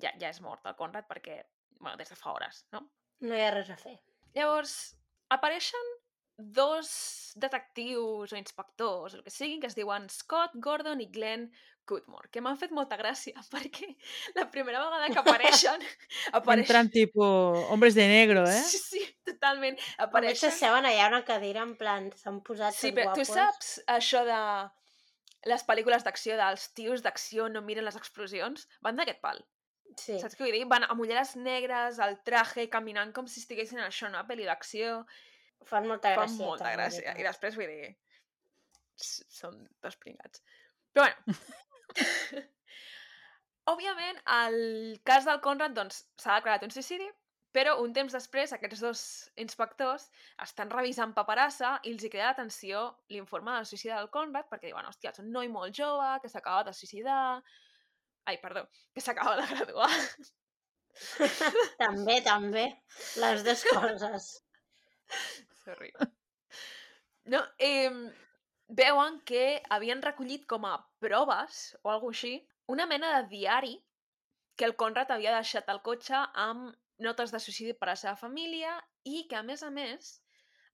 ja, ja és mort el Conrad perquè, bueno, des de fa hores, no? No hi ha res a fer. Llavors, apareixen dos detectius o inspectors, el que siguin, que es diuen Scott Gordon i Glenn Goodmore, que m'han fet molta gràcia, (laughs) perquè la primera vegada que apareixen... (laughs) Entran tipus hombres de negro, eh? Sí, sí, totalment. Apareixen... Apareixen... s'asseuen allà una cadira en plan, s'han posat Sí, però tu guapos. saps això de les pel·lícules d'acció, dels tios d'acció no miren les explosions? Van d'aquest pal. Sí. Saps què vull dir? Van amb ulleres negres, al traje, caminant com si estiguessin en això, una pel·li d'acció. Fan molta Fa gràcia. molta gràcia. I després, vull dir, són dos pringats. Però bueno. (laughs) Òbviament, el cas del Conrad doncs, s'ha declarat un suïcidi, però un temps després aquests dos inspectors estan revisant paperassa i els hi crida l'atenció l'informe del suïcidi del Conrad perquè diuen, hòstia, és un noi molt jove que s'acaba de suïcidar... Ai, perdó, que s'acaba de graduar. (laughs) (laughs) També, també. Les dues coses. Sorry. No, eh, veuen que havien recollit com a proves o alguna així una mena de diari que el Conrad havia deixat al cotxe amb notes de suïcidi per a la seva família i que, a més a més,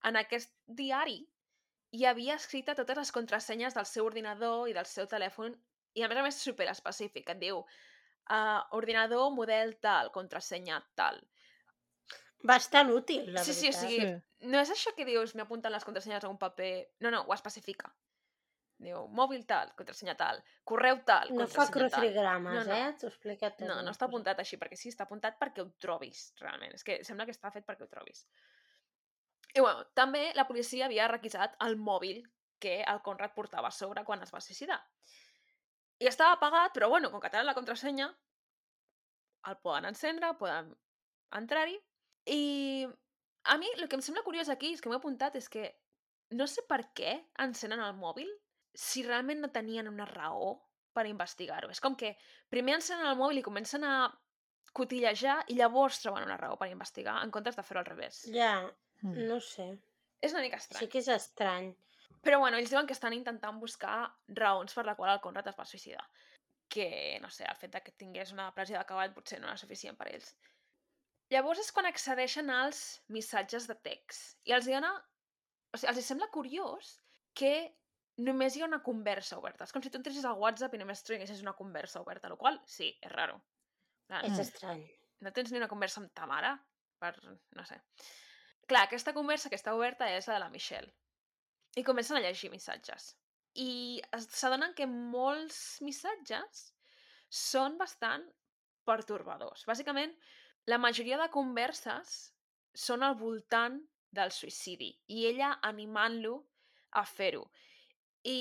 en aquest diari hi havia escrita totes les contrasenyes del seu ordinador i del seu telèfon i, a més a més, super específic. Et diu uh, ordinador model tal, contrasenya tal. Bastant útil, la sí, sí, o veritat. sigui, Sí. no és això que dius m'he apuntat les contrasenyes a un paper... No, no, ho especifica. Diu, mòbil tal, contrasenya tal, correu tal, No fa contrasenya tal. crucigrames, No, no. eh? T'ho explica tot. No, no està apuntat així, perquè sí, està apuntat perquè ho trobis, realment. És que sembla que està fet perquè ho trobis. I bueno, també la policia havia requisat el mòbil que el Conrad portava a sobre quan es va suïcidar. I estava apagat, però bueno, com que tenen la contrasenya, el poden encendre, poden entrar-hi. I a mi el que em sembla curiós aquí, és que m'he apuntat, és que no sé per què encenen el mòbil si realment no tenien una raó per investigar-ho. És com que primer encenen el mòbil i comencen a cotillejar i llavors troben una raó per investigar, en comptes de fer-ho al revés. Ja, Mm. no sé. És una mica estrany. Sí que és estrany. Però bueno, ells diuen que estan intentant buscar raons per la qual el Conrad es va suïcidar. Que, no sé, el fet de que tingués una depressió de cavall potser no era suficient per ells. Llavors és quan accedeixen als missatges de text. I els dona... O sigui, els sembla curiós que només hi ha una conversa oberta. És com si tu entressis al WhatsApp i només tinguessis una conversa oberta, el qual sí, és raro. És Mm. estrany. no tens ni una conversa amb ta mare? Per... no sé. Clar, aquesta conversa que està oberta és la de la Michelle. I comencen a llegir missatges. I s'adonen que molts missatges són bastant pertorbadors. Bàsicament, la majoria de converses són al voltant del suïcidi i ella animant-lo a fer-ho. I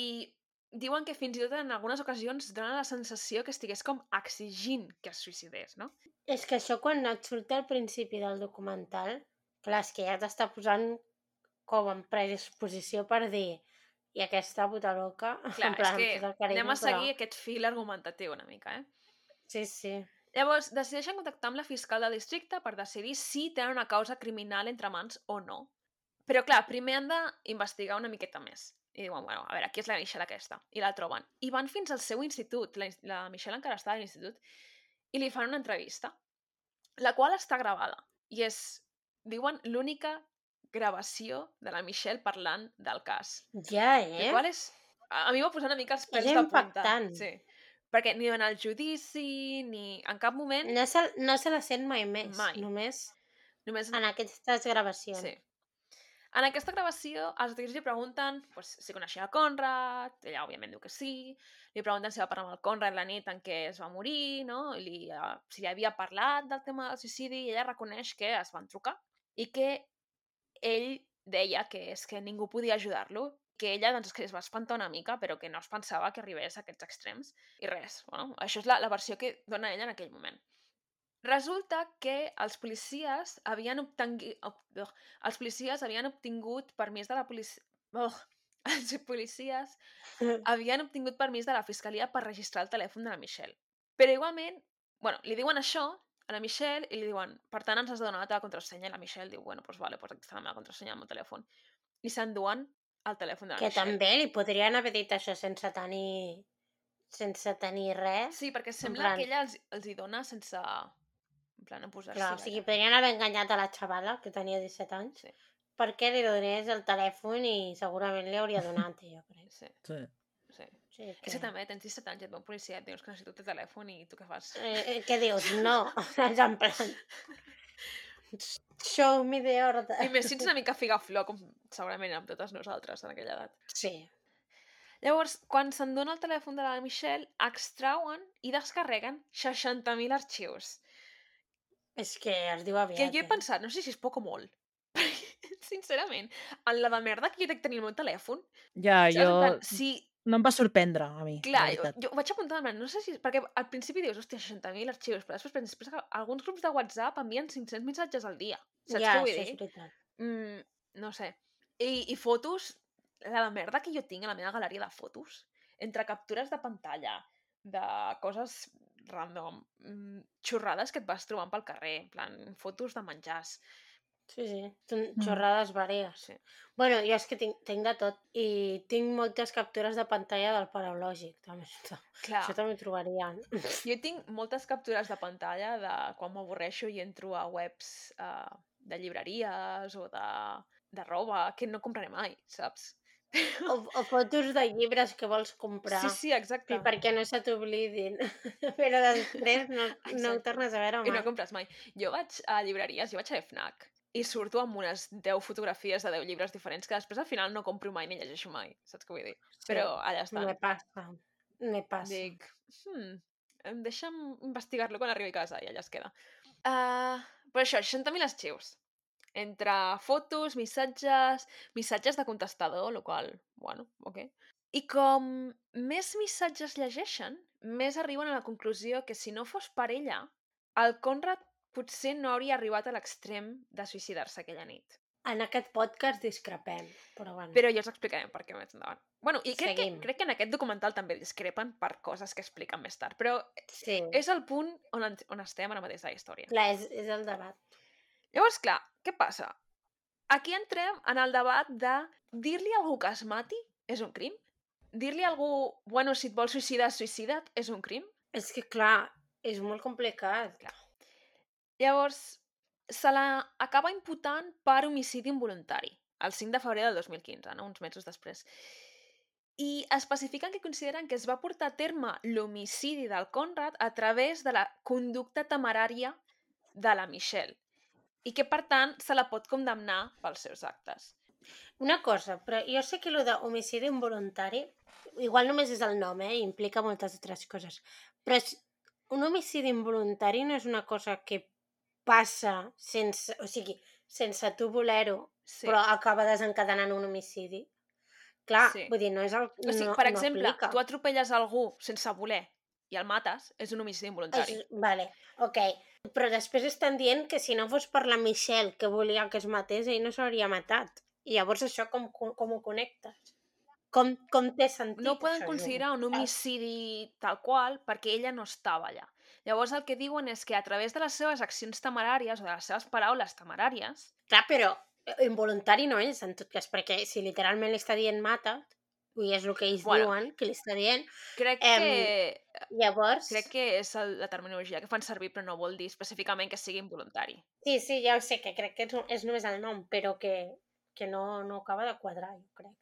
diuen que fins i tot en algunes ocasions dona la sensació que estigués com exigint que es suïcidés, no? És que això quan et surt al principi del documental, clar, és que ja t'està posant com en predisposició per dir i aquesta puta loca, (laughs) Clar, en plan, és que amb tot el carinyo, anem a seguir però... aquest fil argumentatiu una mica, eh? Sí, sí. Llavors, decideixen contactar amb la fiscal del districte per decidir si tenen una causa criminal entre mans o no. Però, clar, primer han d'investigar una miqueta més. I diuen, bueno, a veure, qui és la Michelle aquesta? I la troben. I van fins al seu institut. La, la Michelle encara està a l'institut. I li fan una entrevista. la qual està gravada. I és, diuen, l'única gravació de la Michelle parlant del cas. Ja, Eh? eh? qual és... A mi m'ha posat una mica els pèls És de punta. impactant. Sí. Perquè ni en el judici, ni en cap moment... No se, no se la sent mai més. Mai. Només Només en aquestes gravacions. Sí. En aquesta gravació, els detectives li pregunten pues, si coneixia el Conrad, ella òbviament diu que sí, li pregunten si va parlar amb el Conrad la nit en què es va morir, no? I li, uh, si li havia parlat del tema del suïcidi, i ella reconeix que es van trucar i que ell deia que és que ningú podia ajudar-lo, que ella doncs, que es va espantar una mica, però que no es pensava que arribés a aquests extrems. I res, bueno, això és la, la versió que dona ella en aquell moment. Resulta que els policies havien obtingut, els policies havien obtingut permís de la policia... Oh, (laughs) els policies (laughs) havien obtingut permís de la fiscalia per registrar el telèfon de la Michelle. Però igualment, bueno, li diuen això a la Michelle i li diuen, per tant ens has de donar la teva contrasenya. I la Michelle diu, bueno, doncs vale, doncs aquí està la meva contrasenya al meu telèfon. I s'enduen el telèfon de la Que Michelle. també li podrien haver dit això sense tenir sense tenir res. Sí, perquè sembla plan- que ella els, els hi dona sense... En plan, a posar-s'hi Clar, o sigui, allà. podrien haver enganyat a la xavala, que tenia 17 anys, Sí. perquè li donés el telèfon i segurament li hauria donat, jo crec. Sí, Sí. sí. Sí, És que també tens 17 anys i et ve un policia et dius que necessito el telèfon i tu què fas? Eh, eh, què dius? No. (laughs) És en plan... Show me the order. I més si ets una mica (laughs) figaflor, com segurament amb totes nosaltres en aquella edat. Sí. Llavors, quan s'endona el telèfon de la Michelle, extrauen i descarreguen 60.000 arxius. És que es diu aviat. Que jo he eh? pensat, no sé si és poc o molt. (laughs) Sincerament, en la de merda que jo crec tenir el meu telèfon, Ja, jo... plan, si No em va sorprendre, a mi, Clar, la jo, jo ho vaig apuntar, plan, no sé si... Perquè al principi dius, hòstia, 60.000 arxius, però després, penses, després que alguns grups de WhatsApp envien 500 missatges al dia. Saps ja, què vull dir? és veritat. Mm, no sé. I, I fotos, la merda que jo tinc a la meva galeria de fotos, entre captures de pantalla, de coses random, mm, xorrades que et vas trobant pel carrer, en plan, fotos de menjars. Sí, sí. Mm. xorrades vàries. Sí. Bueno, jo és que tinc, tinc de tot. I tinc moltes captures de pantalla del paraulògic. També. Clar, això també ho trobarien. jo tinc moltes captures de pantalla de quan m'avorreixo i entro a webs uh, de llibreries o de, de roba, que no compraré mai, saps? O, o fotos de llibres que vols comprar. Sí, sí, exacte. I perquè no se t'oblidin. (laughs) Però després no, no ho tornes a veure I mai. no compres mai. Jo vaig a llibreries, jo vaig a FNAC i surto amb unes 10 fotografies de 10 llibres diferents que després al final no compro mai ni llegeixo mai, saps què vull dir? Sí, Però allà estan. Me passa. Me passa. Dic, hmm, em deixa'm investigar-lo quan arribi a casa i allà es queda. Uh, però això, 60.000 arxius. Entre fotos, missatges, missatges de contestador, el qual, bueno, ok. I com més missatges llegeixen, més arriben a la conclusió que si no fos per ella, el Conrad potser no hauria arribat a l'extrem de suïcidar-se aquella nit. En aquest podcast discrepem, però bueno. Però ja els explicarem per què més endavant. Bueno, i crec que, Seguim. crec que en aquest documental també discrepen per coses que expliquen més tard, però Sí, és el punt on, on estem ara mateix de la història. clar, és, és el debat. Llavors, clar, què passa? Aquí entrem en el debat de dir-li a algú que es mati és un crim? Dir-li a algú, bueno, si et vols suïcidar, suïcida't, és un crim? És que, clar, és molt complicat. Clar. Llavors, se la acaba imputant per homicidi involuntari, el 5 de febrer del 2015, no? uns mesos després. I especifiquen que consideren que es va portar a terme l'homicidi del Conrad a través de la conducta temerària de la Michelle i que, per tant, se la pot condemnar pels seus actes. Una cosa, però jo sé que el d'homicidi involuntari, igual només és el nom, eh? implica moltes altres coses, però un homicidi involuntari no és una cosa que passa sense, o sigui, sense tu voler-ho, Sí. però acaba desencadenant un homicidi. Clar, Sí. vull dir, no és el... O sigui, no, per no exemple, aplica. tu atropelles algú sense voler i el mates, és un homicidi involuntari. És, vale, ok. Però després estan dient que si no fos per la Michelle que volia que es matés, ell no s'hauria matat. I llavors això com, com, com ho connectes? Com, com té sentit no ho poden considerar un homicidi tal qual perquè ella no estava allà. Llavors el que diuen és que a través de les seves accions temeràries o de les seves paraules temeràries, Clar, però eh, involuntari no és, en tot cas, perquè si literalment li està dient mata, Vull dir, és el que ells Bueno. diuen, que li està dient. Crec Em, que Llavors... crec que és el, la terminologia que fan servir, però no vol dir específicament que sigui involuntari. Sí, sí, ja ho sé, que crec que és, és només el nom, però que, que no, no acaba de quadrar, jo crec.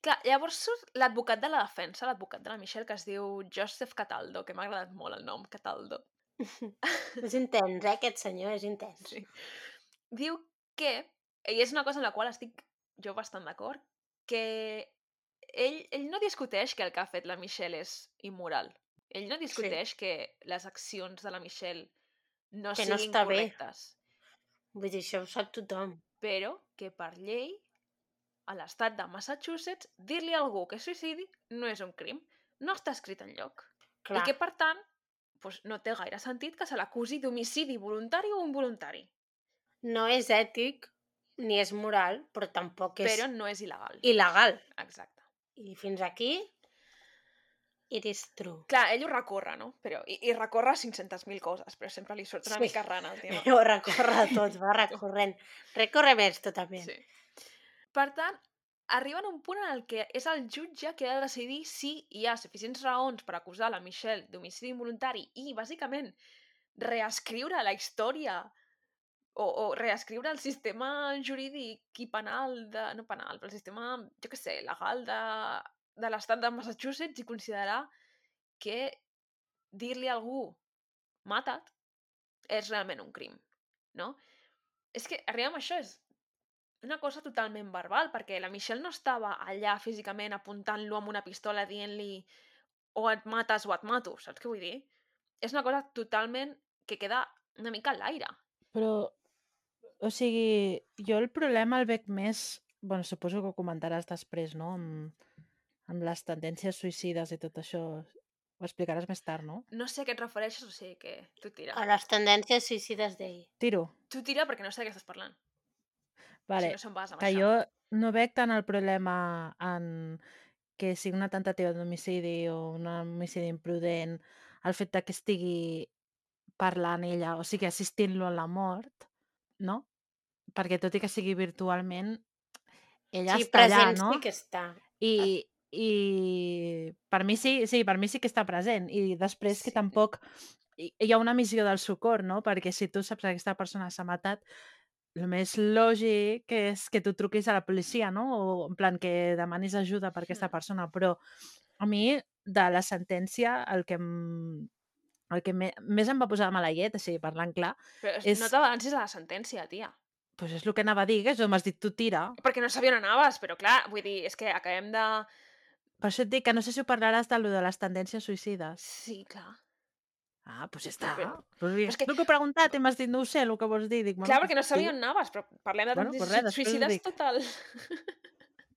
Clar, llavors surt l'advocat de la defensa, l'advocat de la Michelle, que es diu Joseph Cataldo, que m'ha agradat molt el nom, Cataldo. (laughs) és intens, eh, aquest senyor, és intens. Sí. Diu que, i és una cosa en la qual estic jo bastant d'acord, que ell, ell no discuteix que el que ha fet la Michelle és immoral. Ell no discuteix que les accions de la Michelle no Que no siguin està bé. correctes, Vull dir, això ho sap tothom. però que per llei a l'estat de Massachusetts dir-li a algú que suïcidi no és un crim, no està escrit en lloc. I que, per tant, doncs, no té gaire sentit que se l'acusi d'homicidi voluntari o involuntari. no és ètic ni és moral, però tampoc és Però no és il·legal. il·legal. Exacte. I fins aquí, it is true. Clar, ell ho recorre, no? Però, i, I recorre 500.000 coses, però sempre li surt una Sí. mica rana el (laughs) tema. Ho recorre tot, va recorrent. Recorre més, tu també. Sí. Per tant, arriben a un punt en el que és el jutge que ha de decidir si hi ha suficients raons per acusar la Michelle d'homicidi involuntari i, bàsicament, reescriure la història o, o reescriure el sistema jurídic i penal, de, no penal, però el sistema, jo què sé, legal de, de l'estat de Massachusetts i considerar que dir-li a algú mata't és realment un crim, no? És que arribem a això, és una cosa totalment verbal, perquè la Michelle no estava allà físicament apuntant-lo amb una pistola dient-li o et mates o et mato, saps què vull dir? És una cosa totalment que queda una mica a l'aire. Però, o sigui, jo el problema el veig més... bueno, suposo que ho comentaràs després, no? Amb, amb les tendències suïcides i tot això. Ho explicaràs més tard, no? No sé a què et refereixes, o sigui que tu tira. A les tendències suïcides d'ell. Tiro. Tu tira perquè no sé de què estàs parlant. Vale. Si no se'n vas amb que això. jo no veig tant el problema en que sigui una tentativa d'homicidi o un homicidi imprudent, el fet de que estigui parlant ella, o sigui, assistint-lo a la mort, no? Perquè tot i que sigui virtualment, ella sí, està allà, no? sí que està. I, i per mi sí, sí, per mi sí que està present. I després que Sí. tampoc hi hi ha una missió del socor, no? Perquè si tu saps que aquesta persona s'ha matat, el més lògic és que tu truquis a la policia, no? O en plan que demanis ajuda per aquesta persona. Però a mi, de la sentència, el que em, el que me, més em va posar de mala llet, sigui, parlant clar, Però és... no t'avancis a la sentència, tia. doncs és el que anava a dir, que això m'has dit tu tira. Perquè no sabia on anaves, però clar, vull dir, és que acabem de... Per això et dic que no sé si ho parlaràs de lo de les tendències suïcides. Sí, clar. Ah, doncs ja Sí, està. però- Pues és que- El que he preguntat i m'has dit no ho sé, el que vols dir. Dic, Clar, bueno, perquè no sabia tu, on anaves, però parlem de Bueno, pues res, suïcides dic. total.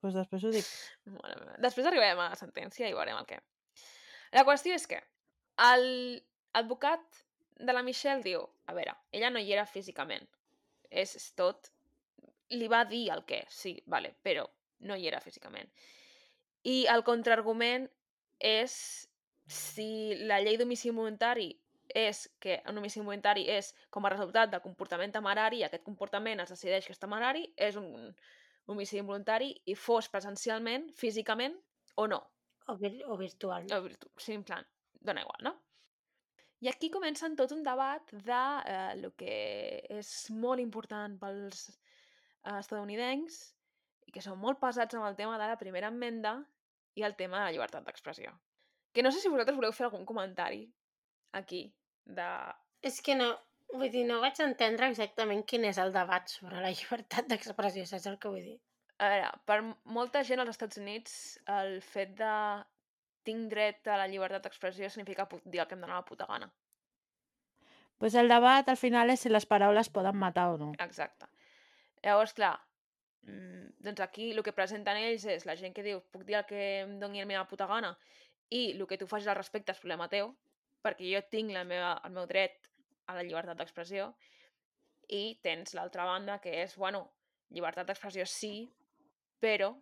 Doncs després ho dic. (laughs) Meva. Després arribarem a la sentència i veurem el què. La qüestió és que el advocat de la Michelle diu, a veure, ella no hi era físicament, és, és tot... Li va dir el què, sí, vale, però no hi era físicament. I el contraargument és si la llei d'homicidi voluntari és que un homicidi voluntari és com a resultat del comportament temerari i aquest comportament es decideix que és temerari, és un homicidi involuntari i fos presencialment, físicament o no. O, vir o virtual. O virtu- sí, en plan, dona igual, no? I aquí comencen tot un debat de eh, el que és molt important pels eh, estadounidencs i que són molt pesats amb el tema de la primera enmenda i el tema de la llibertat d'expressió. Que no sé si vosaltres voleu fer algun comentari aquí de... És que no, vull dir, no vaig entendre exactament quin és el debat sobre la llibertat d'expressió, saps el que vull dir? A veure, per molta gent als Estats Units el fet de tinc dret a la llibertat d'expressió significa dir el que em dóna la puta gana. pues el debat al final és si les paraules poden matar o no. Exacte. Llavors, clar, mm, doncs aquí el que presenten ells és la gent que diu puc dir el que em doni la meva puta gana i el que tu facis al respecte és problema teu, perquè jo tinc la meva, el meu dret a la llibertat d'expressió i tens l'altra banda que és, bueno, llibertat d'expressió sí, però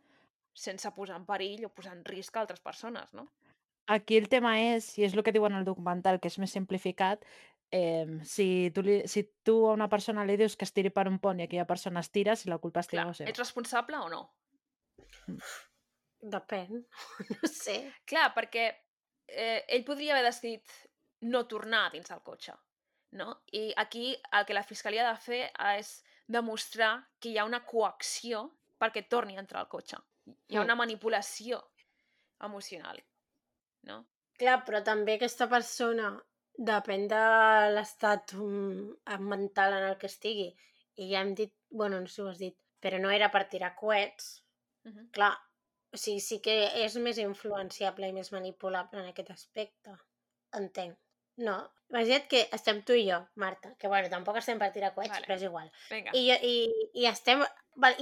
sense posar en perill o posar en risc a altres persones, no? Aquí el tema és, i és el que diuen al documental, que és més simplificat, eh, si, tu li, si tu a una persona li dius que es tiri per un pont i aquella persona es tira, si la culpa és teva o seva. ets responsable o no? Depèn, (laughs) no sé. Clar, perquè eh, ell podria haver decidit no tornar dins el cotxe, no? I aquí el que la fiscalia ha de fer és demostrar que hi ha una coacció perquè torni a entrar al cotxe. Hi ha Mm. una manipulació emocional, no? Clar, però també aquesta persona depèn de l'estat mm, mental en el que estigui. I ja hem dit, bueno, no sé si ho has dit, però no era per tirar coets. Uh -huh. Clar, o sigui, sí que és més influenciable i més manipulable en aquest aspecte. Entenc. No, imagina't que estem tu i jo, Marta, que bueno, tampoc estem per tirar coets, Vale. però és igual. Vinga. I, i, i estem...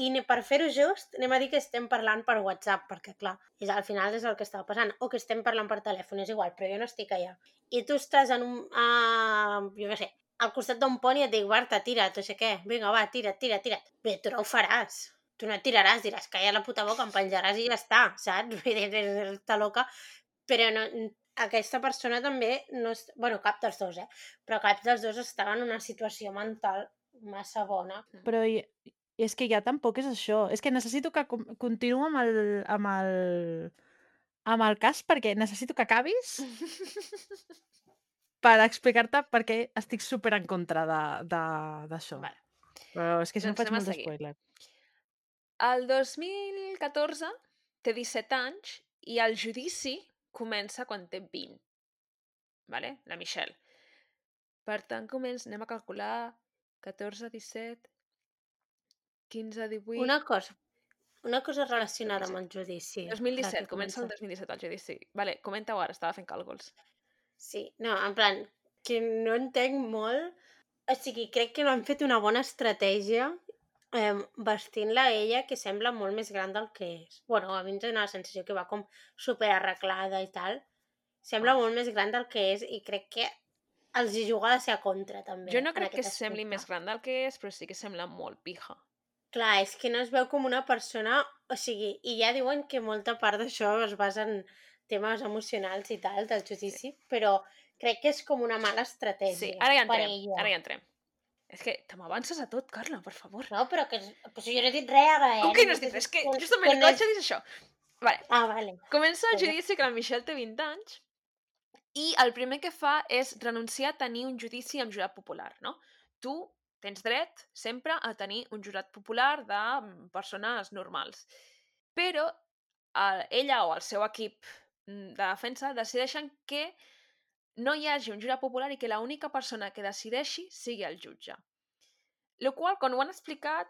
I per fer-ho just, anem a dir que estem parlant per WhatsApp, perquè, clar, és, al final és el que estava passant. O que estem parlant per telèfon, és igual, però jo no estic allà. I tu estàs en un... Uh, jo què sé, al costat d'un pont i et dic, Marta, tira't, no sé què, vinga, va, tira't, tira't, tira't. Bé, tu no ho faràs. Tu no tiraràs, diràs, calla la puta boca, em penjaràs i ja està, saps? (laughs) Vull dir, està loca. Però no, aquesta persona també no... És, bueno, cap dels dos, eh? Però cap dels dos estava en una situació mental massa bona. Però i, i és que ja tampoc és això. És que necessito que continuï amb el, amb el, amb el cas perquè necessito que acabis (laughs) per explicar-te per què estic super en contra d'això. Vale. Però és que si no Doncs faig anem a molt spoiler. El 2014 té 17 anys i el judici comença quan té 20. Vale? La Michelle. Per tant, comença, anem a calcular 14, 17, 15, 18... Una cosa, una cosa relacionada amb 17. el judici. ara 2017, que comença el 2017 el judici. Vale, comenta-ho ara, estava fent càlculs. Sí, no, en plan, que no entenc molt... O sigui, crec que no han fet una bona estratègia eh, vestint-la ella, que sembla molt més gran del que és. bueno, a mi em dóna la sensació que va com super arreglada i tal. Sembla molt més gran del que és i crec que els hi juga de ser a contra, també. Jo no crec que aquest sembli aspecte. més gran del que és, però sí que sembla molt pija. Clar, és que no es veu com una persona... O sigui, i ja diuen que molta part d'això es basa en temes emocionals i tal, del judici, però crec que és com una mala estratègia. Sí, ara ja per entrem, ella. ara ja entrem. És que te m'avances a tot, Carla, per favor. No, però que... Pues jo no he dit res ara, eh? Com que no has dit res? Que justament el dir és això. Vale, Ah, vale. comença el judici que la Michelle té 20 anys i el primer que fa és renunciar a tenir un judici amb jurat popular, no? Tu tens dret sempre a tenir un jurat popular de mm, persones normals. Però el, ella o el seu equip mm, de defensa decideixen que no hi hagi un jurat popular i que l'única persona que decideixi sigui el jutge. Lo qual, quan ho han explicat,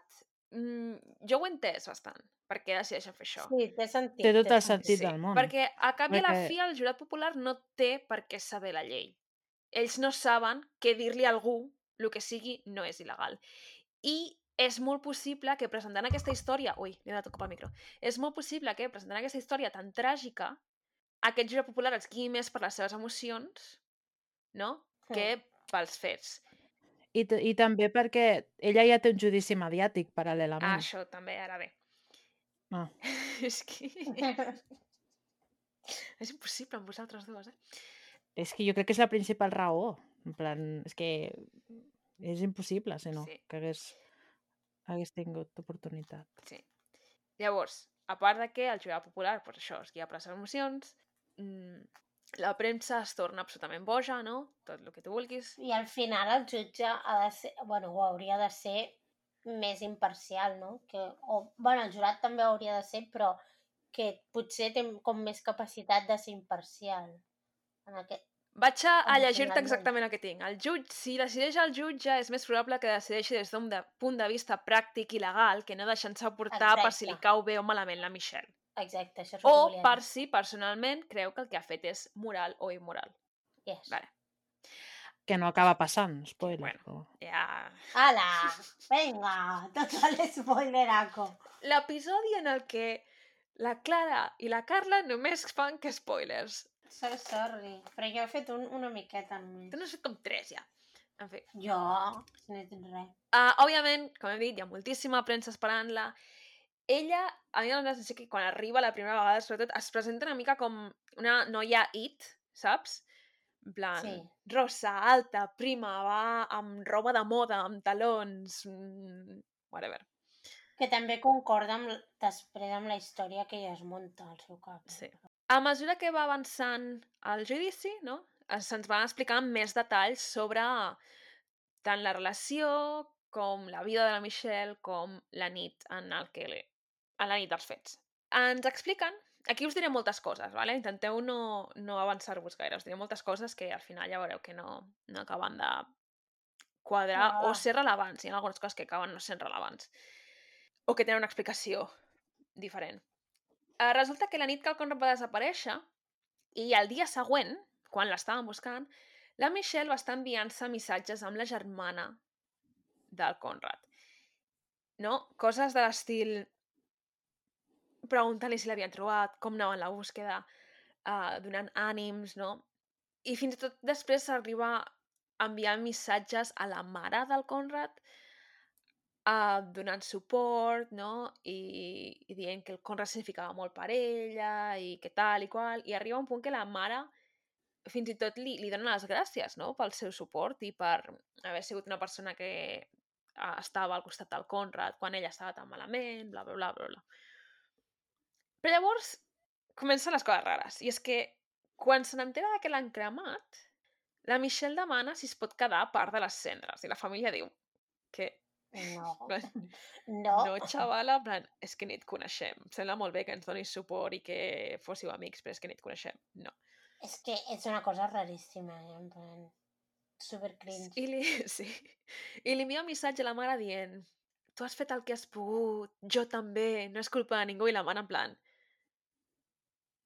mm, jo ho he entès bastant, per què decideixen fer això. Sí, té sentit. Té tot té el sentit Sí, del món. perquè a cap i a la Perquè- fi el jurat popular no té per què saber la llei. Ells no saben que dir-li a algú el que sigui no és il·legal. I és molt possible que presentant aquesta història... Ui, li he donat un cop al micro. És molt possible que presentant aquesta història tan tràgica aquest jurat popular es guiï més per les seves emocions, no?, Mm. que pels fets. I, I també perquè ella ja té un judici mediàtic Ah, paral·lelament. això també, ara bé. Ah. (laughs) és que... (laughs) és impossible amb vosaltres dues, eh? És que jo crec que és la principal raó. En plan, és que és impossible, si no, Sí. que hagués, hagués tingut oportunitat. Sí. Llavors, a part de que el jurat popular, pues això, es guia per les emocions, mm, la premsa es torna absolutament boja, no? Tot el que tu vulguis. I al final el jutge ha de ser, bueno, ho hauria de ser més imparcial, no? Que, o, bueno, el jurat també hauria de ser, però que potser té com més capacitat de ser imparcial. En aquest... Vaig a, a llegir-te exactament el que tinc. El jutge, si decideix el jutge, és més probable que decideixi des d'un de, punt de vista pràctic i legal que no deixant-se portar per si li Exacte. cau bé o malament la Michelle. Exacte, això és el que O volia per si personalment creu que el que ha fet és moral o immoral. Yes. Vale. Que no acaba passant, spoiler. Bueno. però- Ja... Ala, (laughs) venga, tot l'espoileraco. L'episodi en el que la Clara i la Carla només fan que spoilers. So sorry, però jo he fet un, una miqueta només. Tu n'has fet com tres, ja. En fi. Jo, no he dit res. Uh, òbviament, com hem dit, hi ha moltíssima premsa esperant-la. Ella, a mi em sensació que quan arriba la primera vegada, sobretot, es presenta una mica com una noia it, saps? En plan, Sí. rosa, alta, prima, va amb roba de moda, amb talons, mm, whatever. Que també concorda amb, després amb la història que ella es munta al seu cap. eh? Sí. A mesura que va avançant el judici, no? se'ns van explicar més detalls sobre tant la relació com la vida de la Michelle com la nit en el que. A la nit dels fets. Ens expliquen, aquí us diré moltes coses, vale? intenteu no, no avançar-vos gaire, us diré moltes coses que al final ja veureu que no, no acaben de quadrar Va, o ser rellevants. Hi ha algunes coses que acaben no sent rellevants o que tenen una explicació diferent. Eh, resulta que la nit que el Conrad va desaparèixer i el dia següent, quan l'estàvem buscant, la Michelle va estar enviant-se missatges amb la germana del Conrad. No? Coses de l'estil preguntant-li si l'havien trobat, com anava la búsqueda, uh, donant ànims, no? I fins i tot després s'arriba a enviar missatges a la mare del Conrad uh, donant suport, no? I, I dient que el Conrad significava molt per ella i que tal i qual. I arriba un punt que la mare fins i tot li, li dona les gràcies, no?, pel seu suport i per haver sigut una persona que ah, estava al costat del Conrad quan ella estava tan malament, bla, bla, bla, bla, bla. Però llavors comencen les coses rares. I és que quan se n'entera que l'han cremat, la Michelle demana si es pot quedar a part de les cendres. I la família diu que No. (laughs) (laughs) No. no, xavala, en plan, és que ni et coneixem. Em sembla molt bé que ens donis suport i que fóssiu amics, però és que ni et coneixem. No. És que és una cosa raríssima, eh? en plan... Super cringe. I li, (laughs) sí. I li envia un missatge a la mare dient tu has fet el que has pogut, jo també, no és culpa de ningú. I la mare en plan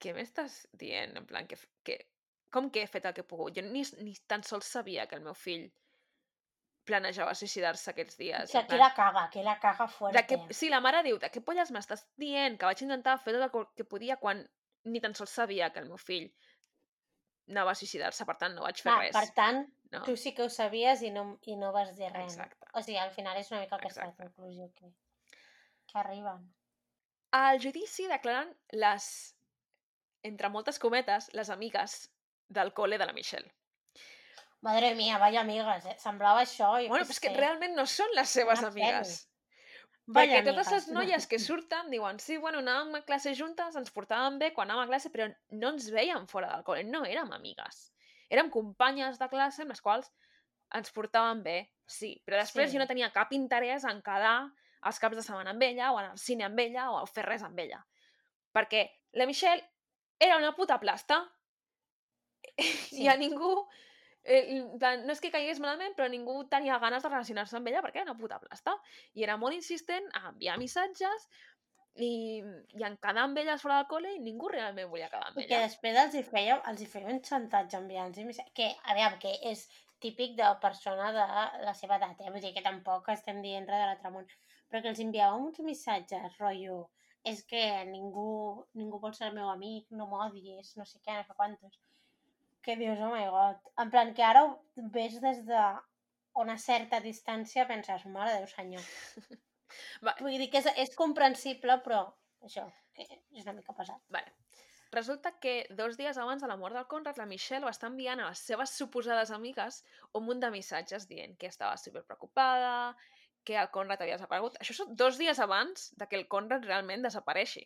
què m'estàs dient? En plan, que, que, com que he fet el que he pogut? Jo ni, ni tan sols sabia que el meu fill planejava suïcidar-se aquests O dies. sigui, aquí plan, la caga, aquí la caga de fuerte. què, sí, la mare diu, de què polles m'estàs dient? Que vaig intentar fer tot el que- que podia quan ni tan sols sabia que el meu fill anava a suïcidar-se, per tant no vaig fer Clar, res. per tant, no? tu sí que ho sabies i no, i no vas dir res. no? Exacte. O sigui, al final és una mica aquesta Exacte. conclusió que, que arriben. Al judici declaren les, entre moltes cometes, les amigues del col·le de la Michelle. Madre mia, vaya amigues, eh? Semblava això, jo Bueno, però és que realment no són les seves Una amigues. Vaya Perquè totes les amigues. noies que surten diuen sí, bueno, anàvem a classe juntes, ens portàvem bé quan anàvem a classe, però no ens veiem fora del col·le, no érem amigues. Érem companyes de classe amb les quals ens portàvem bé, sí, però després Sí. jo no tenia cap interès en quedar els caps de setmana amb ella, o anar al cine amb ella, o fer res amb ella. Perquè la Michelle era una puta plasta Sí. (laughs) i a ningú... Eh, no és que caigués malament, però ningú tenia ganes de relacionar-se amb ella perquè era una puta plasta. I era molt insistent a enviar missatges i, i en quedar amb elles fora del col·le i ningú realment volia quedar amb I que ella. després els hi feia, els hi feia un xantatge enviant los que, a veure, que és típic de persona de la seva edat, eh? vull dir que tampoc estem dient res de l'altre món, però que els enviava uns missatges, rotllo, és que ningú, ningú vol ser el meu amic, no m'odies, no sé què, no sé quantos. Que dius, oh my god. En plan, que ara ho ves des de una certa distància, penses, mare de Déu senyor. Va, Vull dir que és, és comprensible, però això, que és una mica pesat. vale. Resulta que dos dies abans de la mort del Conrad, la Michelle va estar enviant a les seves suposades amigues un munt de missatges dient que estava super preocupada, que el Conrad havia desaparegut. Això són dos dies abans de que el Conrad realment desapareixi.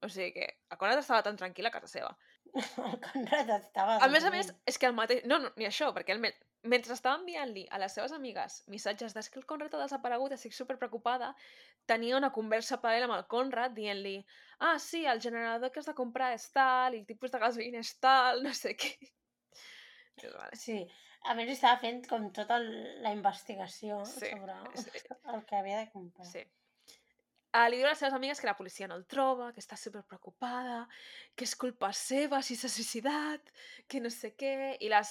O sigui que el Conrad estava tan tranquil a casa seva. El Conrad estava... A més a més, és que el mateix... No, no ni això, perquè el me... mentre estava enviant-li a les seves amigues missatges des que el Conrad ha desaparegut, estic super preocupada, tenia una conversa paral·lela amb el Conrad dient-li ah, sí, el generador que has de comprar és tal, i el tipus de gasolina és tal, (laughs) no sé què. Dius, vale. Sí, a més estava fent com tota el- la investigació Sí, sobre sí. el que havia de comprar. Sí. Uh, li diu a les seves amigues que la policia no el troba, que està super preocupada, que és culpa seva si s'ha suïcidat, que no sé què... I les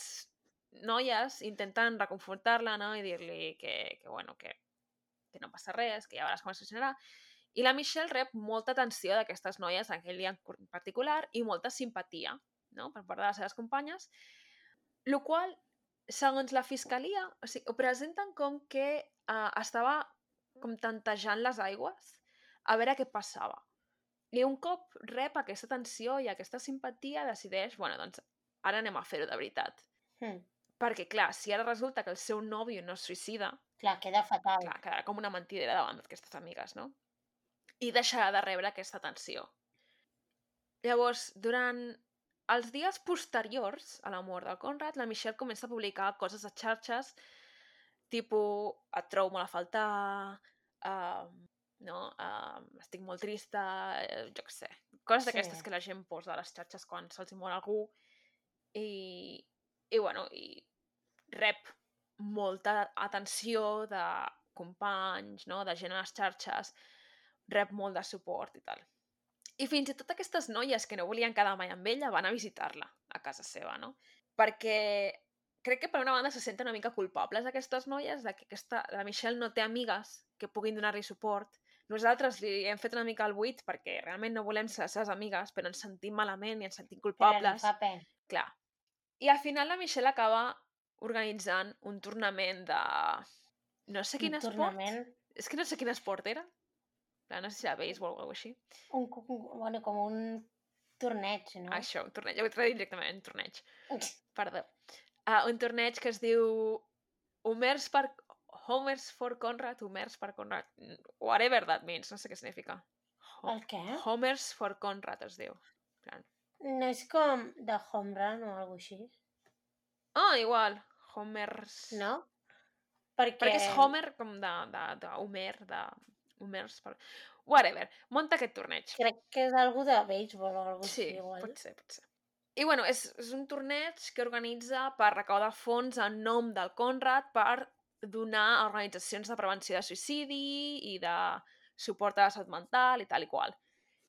noies intenten reconfortar-la, no?, i dir-li que, que, bueno, que, que no passa res, que ja veuràs com es solucionarà. I la Michelle rep molta atenció d'aquestes noies aquell dia en particular i molta simpatia, no?, per part de les seves companyes, lo qual, segons la fiscalia, o sigui, ho presenten com que uh, estava com tantejant les aigües a veure què passava. I un cop rep aquesta atenció i aquesta simpatia, decideix, bueno, doncs ara anem a fer-ho de veritat. Hmm. Perquè, clar, si ara resulta que el seu nòvio no es suïcida, Clar, queda fatal. clar, quedarà com una mentidera davant d'aquestes amigues, no? i deixarà de rebre aquesta atenció. Llavors, durant els dies posteriors a la mort del Conrad, la Michelle comença a publicar coses a xarxes, tipus, et trobo molt a faltar, uh, no? Uh, estic molt trista, uh, jo què sé. Coses Sí. d'aquestes que la gent posa a les xarxes quan se'ls mor algú. I, i bueno, i rep molta atenció de companys, no? de gent a les xarxes, rep molt de suport i tal. I fins i tot aquestes noies que no volien quedar mai amb ella van a visitar-la a casa seva, no? Perquè crec que per una banda se senten una mica culpables aquestes noies de que aquesta, la Michelle no té amigues que puguin donar-li suport. Nosaltres li hem fet una mica el buit perquè realment no volem ser les seves amigues, però ens sentim malament i ens sentim culpables. Clar. I al final la Michelle acaba organitzant un tornament de... No sé quin Un esport. tornament, És que no sé quin esport era. Clar, No sé si era béisbol o alguna cosa així. un, un, bueno, com un torneig, no? Això, un torneig. Ho he traduït directament, un torneig. Perdó. Uh, un torneig que es diu Homers per... Homers for Conrad, Homers per Conrad, whatever that means, no sé què significa. Ho- El què? Homers for Conrad es diu. Plan, No és com de home run o alguna així, Ah, igual, Homers... no? Perquè... Perquè és Homer com de, de, de Homer, de Homers per... Whatever, munta aquest torneig. Crec que és algú de béisbol o alguna Sí, així, igual. pot ser, pot ser. I bueno, és, és un torneig que organitza per recaudar fons en nom del Conrad per donar a organitzacions de prevenció de suïcidi i de suport a la salut mental i tal i qual.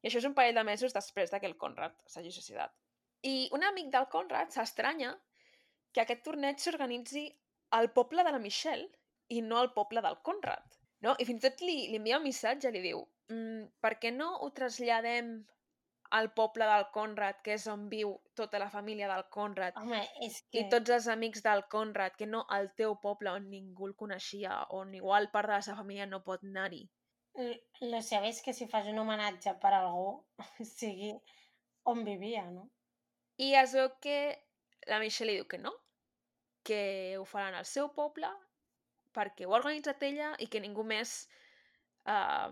I això és un parell de mesos després de que el Conrad s'hagi suïcidat. I un amic del Conrad s'estranya que aquest torneig s'organitzi al poble de la Michelle i no al poble del Conrad. No? I fins i tot li, li envia un missatge, li diu mm, per què no ho traslladem al poble del Conrad, que és on viu tota la família del Conrad, Home, és que... i tots els amics del Conrad, que no al teu poble on ningú el coneixia, on igual part de la seva família no pot anar-hi. Lo cert és que si fas un homenatge per algú, (laughs) sigui on vivia, no? I es veu que la Michelle li diu que no, que ho faran al seu poble, perquè ho ha organitzat ella i que ningú més uh,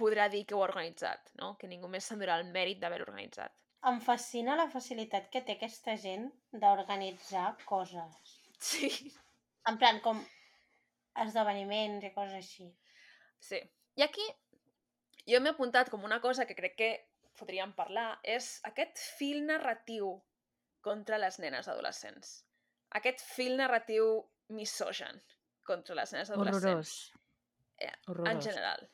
podrà dir que ho ha organitzat, no? que ningú més s'endurà el mèrit d'haver organitzat. Em fascina la facilitat que té aquesta gent d'organitzar coses. Sí. En plan, com esdeveniments i coses així. Sí. I aquí jo m'he apuntat com una cosa que crec que podríem parlar, és aquest fil narratiu contra les nenes adolescents. Aquest fil narratiu misogen contra les nenes adolescents. Horrorós. Eh, En Horrorós. general.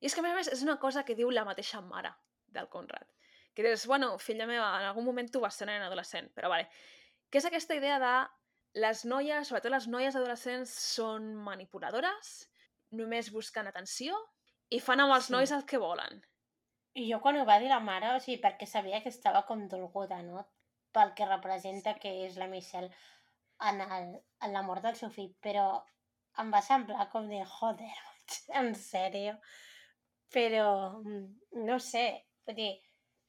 I és que, a més a més, és una cosa que diu la mateixa mare del Conrad. Que dius, bueno, filla meva, en algun moment tu vas ser una nena adolescent, però vale. Que és aquesta idea de les noies, sobretot les noies adolescents, són manipuladores, només busquen atenció i fan amb els Sí. nois el que volen. I jo quan ho va dir la mare, o sigui, perquè sabia que estava com dolguda, no? Pel que representa que és la Michelle en, el, en la mort del seu fill, però em va semblar com dir, joder, (laughs) en sèrio? Però, mm, no sé, vull dir,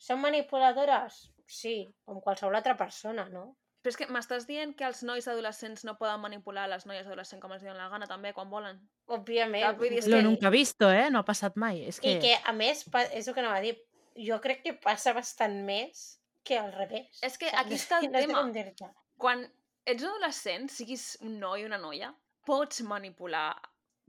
són manipuladores? Sí, com qualsevol altra persona, no? Però és que m'estàs dient que els nois adolescents no poden manipular les noies adolescents com els diuen la gana també quan volen? Òbviament. Clar, vull dir, Lo que- nunca visto, eh? No ha passat mai. És que... I que, a més, és el que anava a dir, jo crec que passa bastant més que al revés. És que aquí està el (laughs) no tema. quan ets adolescent, siguis un noi o una noia, pots manipular,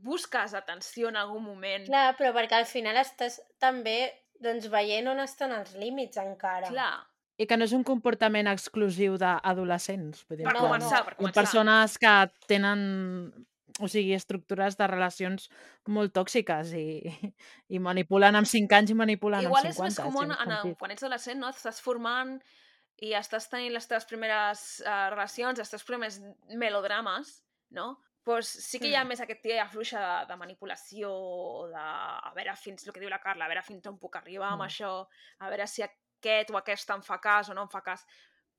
busques atenció en algun moment. Clar, però perquè al final estàs també doncs, veient on estan els límits encara. Clar, I que no és un comportament exclusiu d'adolescents. per No, començar, no. per començar. persones que tenen o sigui, estructures de relacions molt tòxiques i, i manipulen amb 5 anys i manipulen Igual amb és 50. més comú si en, quan ets adolescent, no? Estàs formant i estàs tenint les teves primeres uh, relacions, els teus primers melodrames, no? Pues sí que hi ha Mm. més aquest tia fluixa de, de manipulació, de a veure fins, el que diu la Carla, a veure fins on puc arribar amb Mm. això, a veure si aquest o aquesta em fa cas o no em fa cas.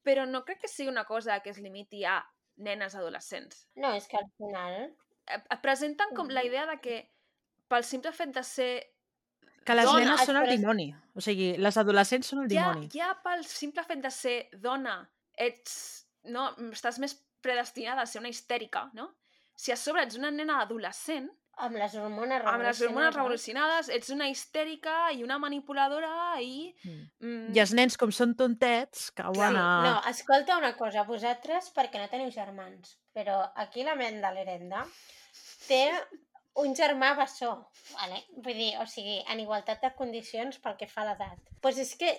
Però no crec que sigui una cosa que es limiti a nenes adolescents. No, és que al final... Et et presenten com la Mhm. idea de que pel simple fet de ser Que les dona, nenes són el però és- dimoni. O sigui, les adolescents són el ja, dimoni. ja pel simple fet de ser dona ets, no, estàs més predestinada a ser una histèrica, no? Si a sobre ets una nena adolescent, Amb les hormones amb les hormones revolucionades. revolucionades, ets una histèrica i una manipuladora i... Mm. Mm, I els nens, com són tontets, cauen Sí, a... no, escolta una cosa, vosaltres perquè no teniu germans, però aquí la ment de l'Herenda té un germà bessó, vale? vull dir, o sigui, en igualtat de condicions pel que fa a l'edat. Doncs pues és que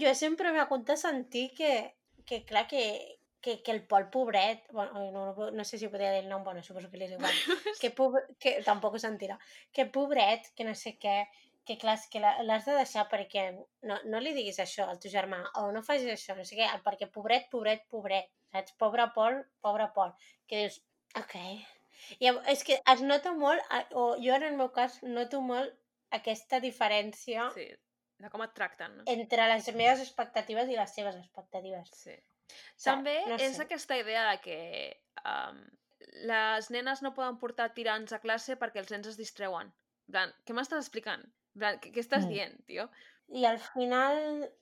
jo sempre m'he hagut de sentir que, que clar, que, que, que el Pol pobret, bueno, no, no, sé si podria dir el nom, bueno, suposo que li és igual, (laughs) que, pobre, que tampoc ho sentirà, que pobret, que no sé què, que clar, que l'has de deixar perquè no, no li diguis això al teu germà, o no facis això, no sé què, perquè pobret, pobret, pobret, saps? Pobre Pol, pobre Pol. Que dius, ok. I és que es nota molt, o jo en el meu cas noto molt aquesta diferència Sí, de com et tracten. No? entre les meves expectatives i les seves expectatives. Sí. També no és sé. aquesta idea de que um, les nenes no poden portar tirants a classe perquè els nens es distreuen. En plan, què m'estàs explicant? En plan, què, què estàs Mm. dient, tio? I al final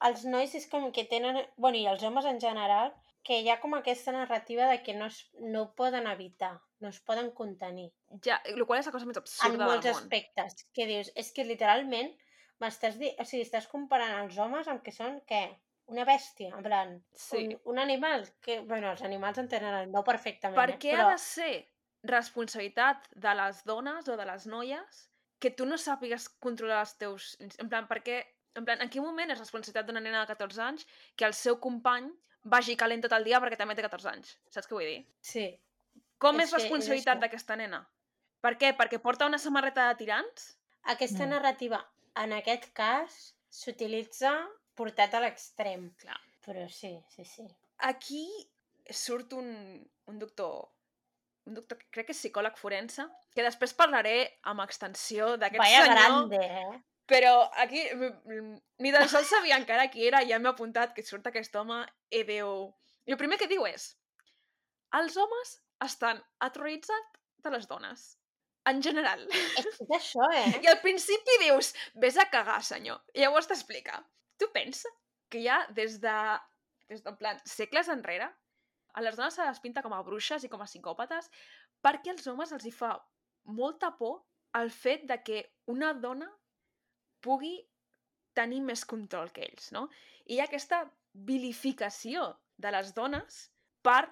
els nois és com que tenen, bueno, i els homes en general, que hi ha com aquesta narrativa de que no, es, no ho poden evitar, no es poden contenir. Ja, el qual és la cosa més en absurda molts del món. aspectes. Que dius, és que literalment m'estàs di... o sigui, estàs comparant els homes amb que són, què? Una bèstia, en plan, Sí. un, un animal, que, bueno, els animals en tenen el no perfectament, Per eh? què però ha de ser responsabilitat de les dones o de les noies que tu no sàpigues controlar els teus... En plan, per què... En plan, en quin moment és responsabilitat d'una nena de 14 anys que el seu company vagi calent tot el dia perquè també té 14 anys? Saps què vull dir? sí, Com És és, que responsabilitat això. d'aquesta nena? Per què? Perquè porta una samarreta de tirants? aquesta Mm. narrativa, en aquest cas, s'utilitza portat a l'extrem. Clar. Però sí, sí, sí. Aquí surt un, un doctor un doctor, crec que és psicòleg forense, que després parlaré amb extensió d'aquest Vaya senyor, grande, eh? però aquí ni tan sols sabia encara qui era, ja m'he apuntat que surt aquest home i diu... I el primer que diu és els homes estan aterroritzats de les dones, en general. És que és això, eh? I al principi dius, vés a cagar, senyor. I llavors t'explica. Tu pensa que ja des de, des de en plan, segles enrere, a les dones se les pinta com a bruixes i com a psicòpates perquè als homes els hi fa molta por el fet de que una dona pugui tenir més control que ells, no? I hi ha aquesta vilificació de les dones per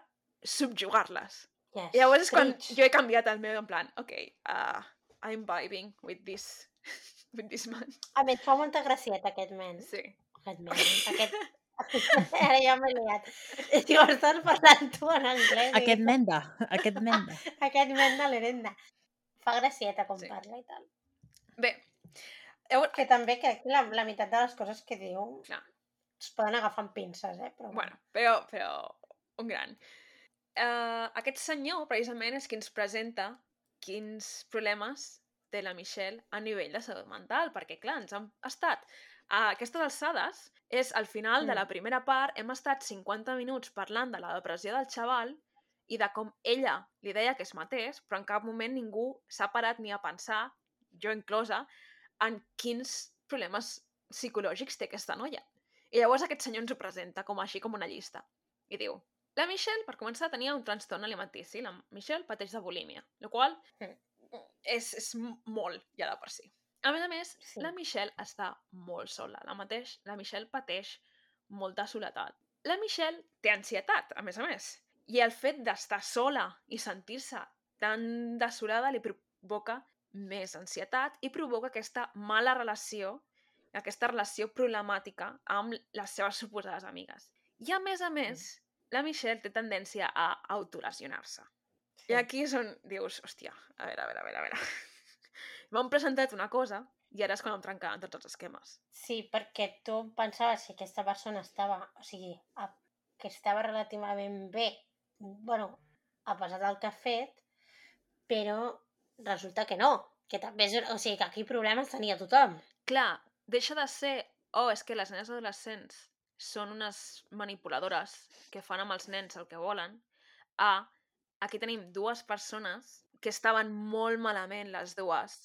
subjugar-les. Yes. I llavors és quan jo he canviat el meu en plan, ok, uh, I'm vibing with this, with this man. A mi et fa molta gracieta aquest men. Sí. Aquest men, aquest... (laughs) Ara ja m'he liat. Diu, estàs parlant tu en anglès. Aquest menda, aquest menda. (laughs) Aquest men de l'herenda. Fa gracieta com Sí. parla i tal. Bé, llavors, Que també crec que la, la meitat de les coses que diu Clar. es poden agafar amb pinces, eh? Però bueno, però, però un gran. Uh, aquest senyor, precisament, és qui ens presenta quins problemes té la Michelle a nivell de salut mental, perquè, clar, ens han estat a aquestes alçades, és al final de Mm. la primera part, hem estat 50 minuts parlant de la depressió del xaval i de com ella li deia que es matés, però en cap moment ningú s'ha parat ni a pensar, jo inclosa, en quins problemes psicològics té aquesta noia. I llavors aquest senyor ens ho presenta com així com una llista. I diu, la Michelle, per començar, tenia un trastorn alimentici. La Michelle pateix de bulímia, el qual Mm. És, és molt ja de per si. A més a més, Sí. la Michelle està molt sola. La, mateix, la Michelle pateix molta soledat. La Michelle té ansietat, a més a més. I el fet d'estar sola i sentir-se tan desolada li provoca més ansietat i provoca aquesta mala relació, aquesta relació problemàtica amb les seves suposades amigues. I a més a més, la Michelle té tendència a autolesionar-se. I aquí és on dius, hòstia, a veure, a veure, a veure, a veure. (laughs) M'han presentat una cosa i ara és quan em trencaven tots els esquemes. Sí, perquè tu pensaves que aquesta persona estava, o sigui, a, que estava relativament bé, bueno, a pesar del que ha fet, però resulta que no, que també és, o sigui, que aquí problemes tenia tothom. Clar, deixa de ser, oh, és que les nenes adolescents són unes manipuladores que fan amb els nens el que volen, a aquí tenim dues persones que estaven molt malament les dues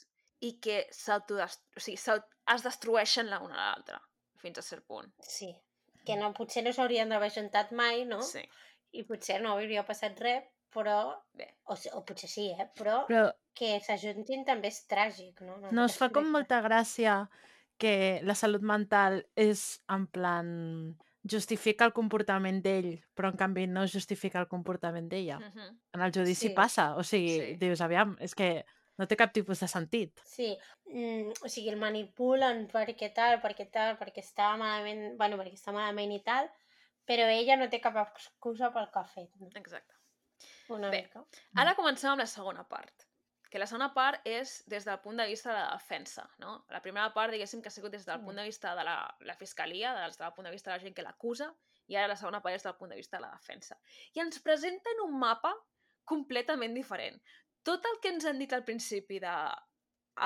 i que o sigui, es destrueixen la una a l'altra fins a cert punt. Sí, que no, potser no s'haurien d'haver juntat mai, no? Sí. I potser no hauria passat res, però... Bé. O, o potser sí, eh? Però... Però que s'ajuntin també és tràgic, no? En No, es fa com molta gràcia que la salut mental és en plan justifica el comportament d'ell, però en canvi no justifica el comportament d'ella. Mhm. En el judici Sí. passa, o sigui, Sí. dius, aviam, és que no té cap tipus de sentit. Sí, mm, o sigui, el manipulen perquè tal, perquè tal, perquè està malament, bueno, perquè està malament i tal, però ella no té cap excusa pel que ha fet, no? Exacte. Una Bé. mica. Ara comencem amb la segona part, que la segona part és des del punt de vista de la defensa, no? La primera part, diguéssim, que ha sigut des del Mm. punt de vista de la, la fiscalia, des del punt de vista de la gent que l'acusa, i ara la segona part és del punt de vista de la defensa. I ens presenten un mapa completament diferent. Tot el que ens han dit al principi de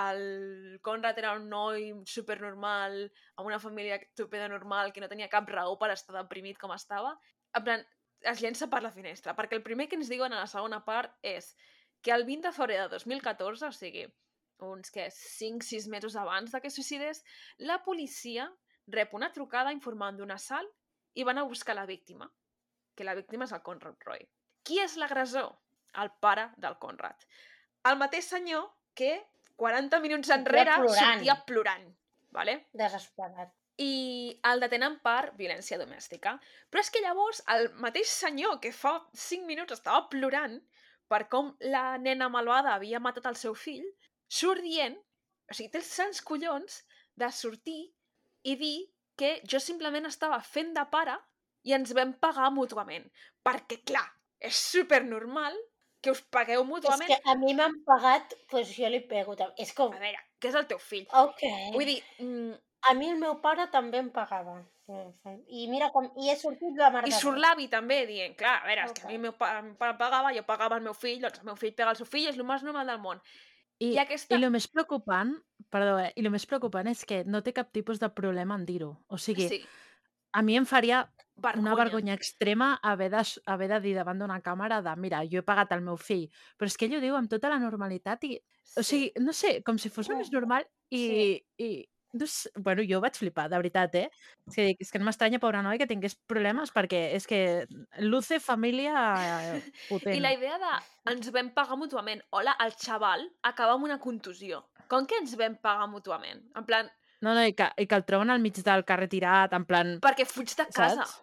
el Conrad era un noi supernormal, amb una família estupenda normal, que no tenia cap raó per estar deprimit com estava, en plan, es llença per la finestra, perquè el primer que ens diuen a la segona part és que el 20 de febrer de 2014, o sigui, uns que 5-6 mesos abans de que suïcidés, la policia rep una trucada informant d'un assalt i van a buscar la víctima, que la víctima és el Conrad Roy. Qui és l'agressor? El pare del Conrad. El mateix senyor que 40 minuts enrere plorant. sortia plorant. Vale? Desesperat. i el detenen per violència domèstica. Però és que llavors el mateix senyor que fa 5 minuts estava plorant per com la nena malvada havia matat el seu fill, surt dient, o sigui, té els sants collons de sortir i dir que jo simplement estava fent de pare i ens vam pagar mútuament. Perquè, clar, és supernormal que us pagueu És mútuament. que a mi m'han pagat, doncs jo li pego. tam- És com, A veure, que és el teu fill. ok. Vull dir, mm, A mi el meu pare també em pagava. I mira com... I he sortit la mar I de surt l'avi també dient, clar, a veure, és que a mi el meu pa- em pa- pagava, jo pagava el meu fill, doncs el meu fill pega el seu fill, és el més normal del món. I, I aquesta... I el més preocupant, perdó, eh, i el més preocupant és que no té cap tipus de problema en dir-ho. O sigui, Sí, a mi em faria vergonya. una vergonya extrema haver de, haver de dir davant d'una càmera de mira, jo he pagat el meu fill. Però és que ell ho diu amb tota la normalitat i, o sigui, no sé, com si fos només Uf, normal i, i no sé, bueno, jo vaig flipar, de veritat, eh? És que, és que no m'estranya, pobre noi, que tingués problemes perquè és que luce família potent. (laughs) I la idea de ens vam pagar mútuament. Hola, el xaval acaba amb una contusió. Com que ens vam pagar mútuament? En plan, No, no, i que, i que el troben al mig del carrer tirat, en plan... perquè fuig de casa. Saps?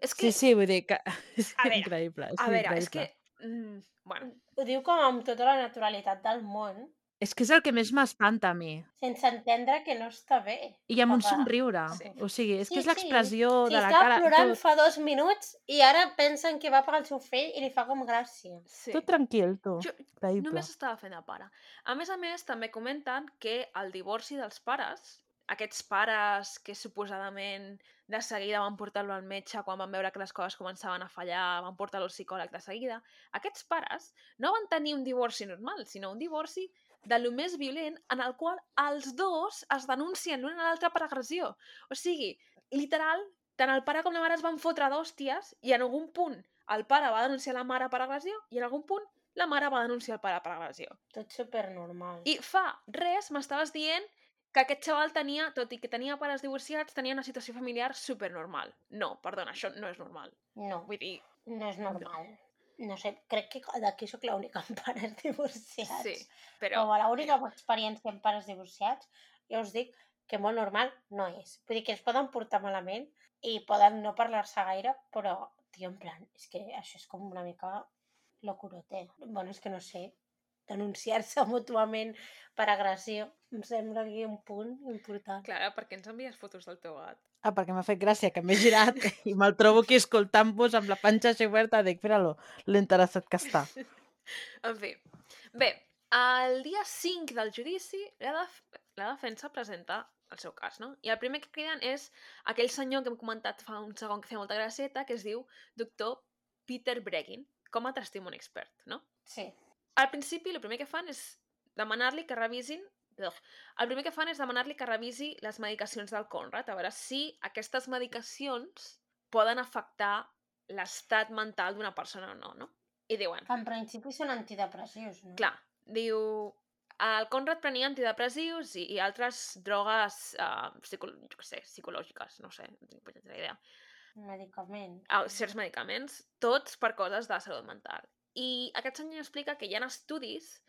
És que, Sí, sí, vull dir que (laughs) és A veure, increïble. És a veure, és increïble. que... Mm, bueno, Ho diu com amb tota la naturalitat del món, És que és el que més m'espanta a mi. sense entendre que no està bé. I amb un pagar. somriure. Sí. O sigui, és Sí, que és sí. l'expressió Si de la estava cara... plorant Tot, fa dos minuts i ara pensen que va pagar el seu fill i li fa com gràcia. sí. tot tranquil, tu. Jo Increïble. només estava fent de pare. A més a més, també comenten que el divorci dels pares, aquests pares que suposadament de seguida van portar-lo al metge quan van veure que les coses començaven a fallar, van portar-lo al psicòleg de seguida, aquests pares no van tenir un divorci normal, sinó un divorci de lo més violent en el qual els dos es denuncien l'un a l'altre per agressió. O sigui, literal, tant el pare com la mare es van fotre d'hòsties i en algun punt el pare va denunciar la mare per agressió i en algun punt la mare va denunciar el pare per agressió. Tot supernormal. I fa res m'estaves dient que aquest xaval tenia, tot i que tenia pares divorciats, tenia una situació familiar supernormal. No, perdona, això no és normal. No, Vull dir, no és normal. No sé, crec que d'aquí sóc l'única amb pares (laughs) divorciats. sí, però... Com a l'única amb experiència amb pares divorciats, jo us dic que molt normal no és. Vull dir que es poden portar malament i poden no parlar-se gaire, però, tio, en plan, és que això és com una mica locurote. Bueno, és que no sé, denunciar-se (laughs) mútuament per agressió em sembla aquí un punt important. Clara, per què ens envies fotos del teu gat? Ah, perquè m'ha fet gràcia que m'he girat (laughs) i me'l trobo aquí escoltant-vos amb la panxa així oberta. Dic, mira-lo, l'interessat que està. (laughs) En fi. Bé, el dia 5 del judici, la, def la defensa presenta el seu cas, no? I el primer que criden és aquell senyor que hem comentat fa un segon que feia molta gracieta, que es diu doctor Peter Breggin, com a testimoni expert, no? Sí. Al principi, el primer que fan és demanar-li que revisin... El primer que fan és demanar-li que revisi les medicacions del Conrad, a veure si aquestes medicacions poden afectar l'estat mental d'una persona o no, no? I diuen, en principi són antidepressius, no? clar, diu... El Conrad prenia antidepressius i, i altres drogues uh, psico jo sé, psicològiques, no sé, no tinc idea. Medicament. Ah, certs medicaments, tots per coses de salut mental. I aquest senyor explica que hi ha estudis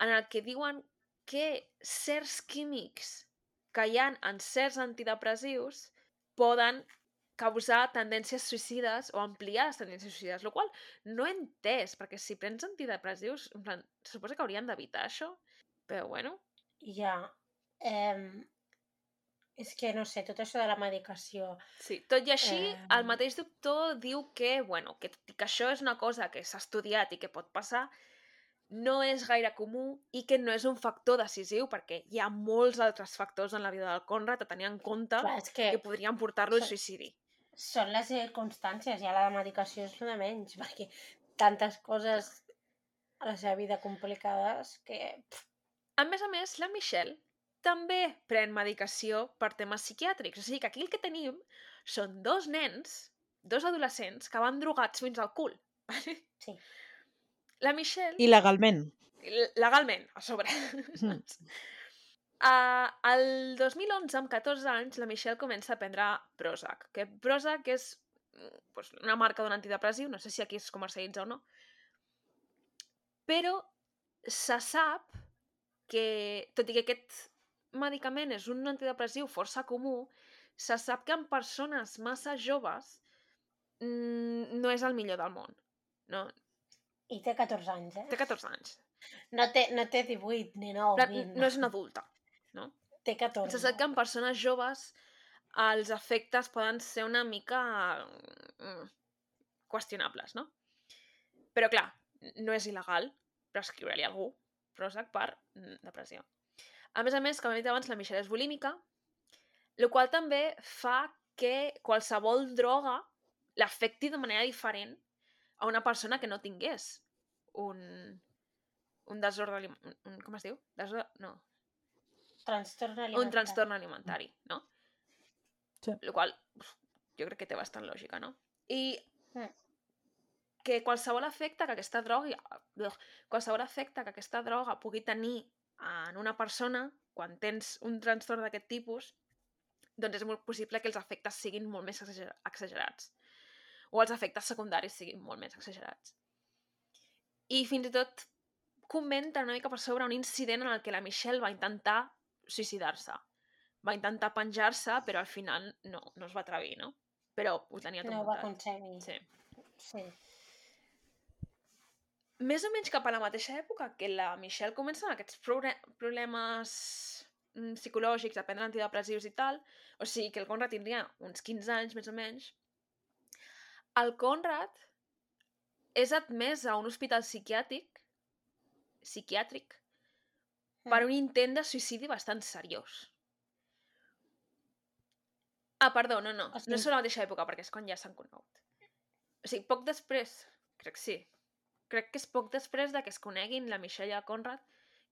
en el que diuen que certs químics que hi ha en certs antidepressius poden causar tendències suïcides o ampliar les tendències suïcides, el qual no he entès, perquè si prens antidepressius, en plan, suposa que haurien d'evitar això, però bueno, Ja. Eh, és que, no sé, tot això de la medicació... Sí, tot i així, Em. el mateix doctor diu que, bueno, que, que això és una cosa que s'ha estudiat i que pot passar, no és gaire comú i que no és un factor decisiu perquè hi ha molts altres factors en la vida del Conrad a tenir en compte Clar, és que que podrien portar-lo al suïcidi. són les circumstàncies, ja la medicació és una menys, (laughs) perquè tantes coses a la seva vida complicades que... A més a més, la Michelle també pren medicació per temes psiquiàtrics. O sigui que aquí el que tenim són dos nens, dos adolescents, que van drogats fins al cul. (laughs) Sí. La Michelle... Il·legalment. legalment, a sobre. Mm. Uh, el 2011, amb 14 anys, la Michelle comença a prendre Prozac, que Prozac és mm, pues, una marca d'un antidepressiu, no sé si aquí es comercialitza o no, però se sap que, tot i que aquest medicament és un antidepressiu força comú, se sap que en persones massa joves mm, no és el millor del món. No? I té 14 anys, eh? Té 14 anys. No té, no té 18 ni 9, Pla- 20. No és una adulta. Té 14. Se sap que en persones joves els efectes poden ser una mica mm, qüestionables, no? Però clar, no és il·legal prescriure-li a algú Prozac per mm, depressió. A més a més, com he dit abans, la Michelle és bulímica, el qual també fa que qualsevol droga l'afecti de manera diferent a una persona que no tingués un, un desordre... alim- Un, un, com es diu? Desordre, no, Trastorn alimentari. un trastorn alimentari, no? Sí. El qual jo crec que té bastant lògica, no? I Mm. que qualsevol efecte que aquesta droga qualsevol efecte que aquesta droga pugui tenir en una persona quan tens un trastorn d'aquest tipus doncs és molt possible que els efectes siguin molt més exager- exagerats o els efectes secundaris siguin molt més exagerats. I fins i tot comenta una mica per sobre un incident en el que la Michelle va intentar suïcidar-se. Va intentar penjar-se, però al final no, no es va atrevir, no? Però ho tenia tot No ho va aconseguir. Sí. sí. Més o menys cap a la mateixa època que la Michelle comença amb aquests proble- problemes mm, psicològics, a prendre antidepressius i tal, o sigui que el Conrad tindria uns 15 anys, més o menys, el Conrad és admès a un hospital psiquiàtric psiquiàtric per Mm. un intent de suïcidi bastant seriós. Ah, perdó, no, no. O No és la mateixa època, perquè és quan ja s'han conegut. O sigui, poc després, crec que sí. Crec que és poc després de que es coneguin la Michelle i el Conrad,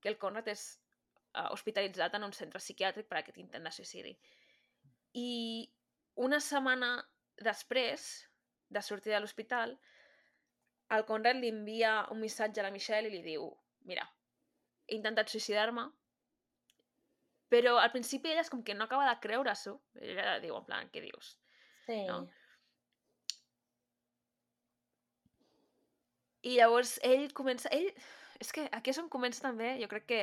que el Conrad és uh, hospitalitzat en un centre psiquiàtric per aquest intent de suïcidi. I una setmana després de sortir de l'hospital, el Conrad li envia un missatge a la Michelle i li diu mira, he intentat suïcidar-me, però al principi ella és com que no acaba de creure-s'ho. Ella diu, en plan, què dius? Sí. No? I llavors ell comença... Ell... És que aquí és on comença també, jo crec que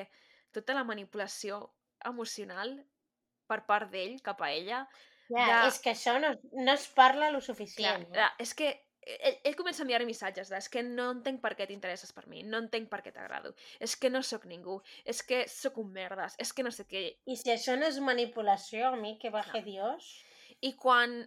tota la manipulació emocional per part d'ell cap a ella. Ja, de- és que això no, no es parla lo Clar, suficient. eh? clar, és que ell, ell comença a enviar missatges de és que no entenc per què t'interesses per mi, no entenc per què t'agrado, és que no sóc ningú, és que sóc un merdes, és que no sé què. I si això no és manipulació, a mi que baje Dios... I quan...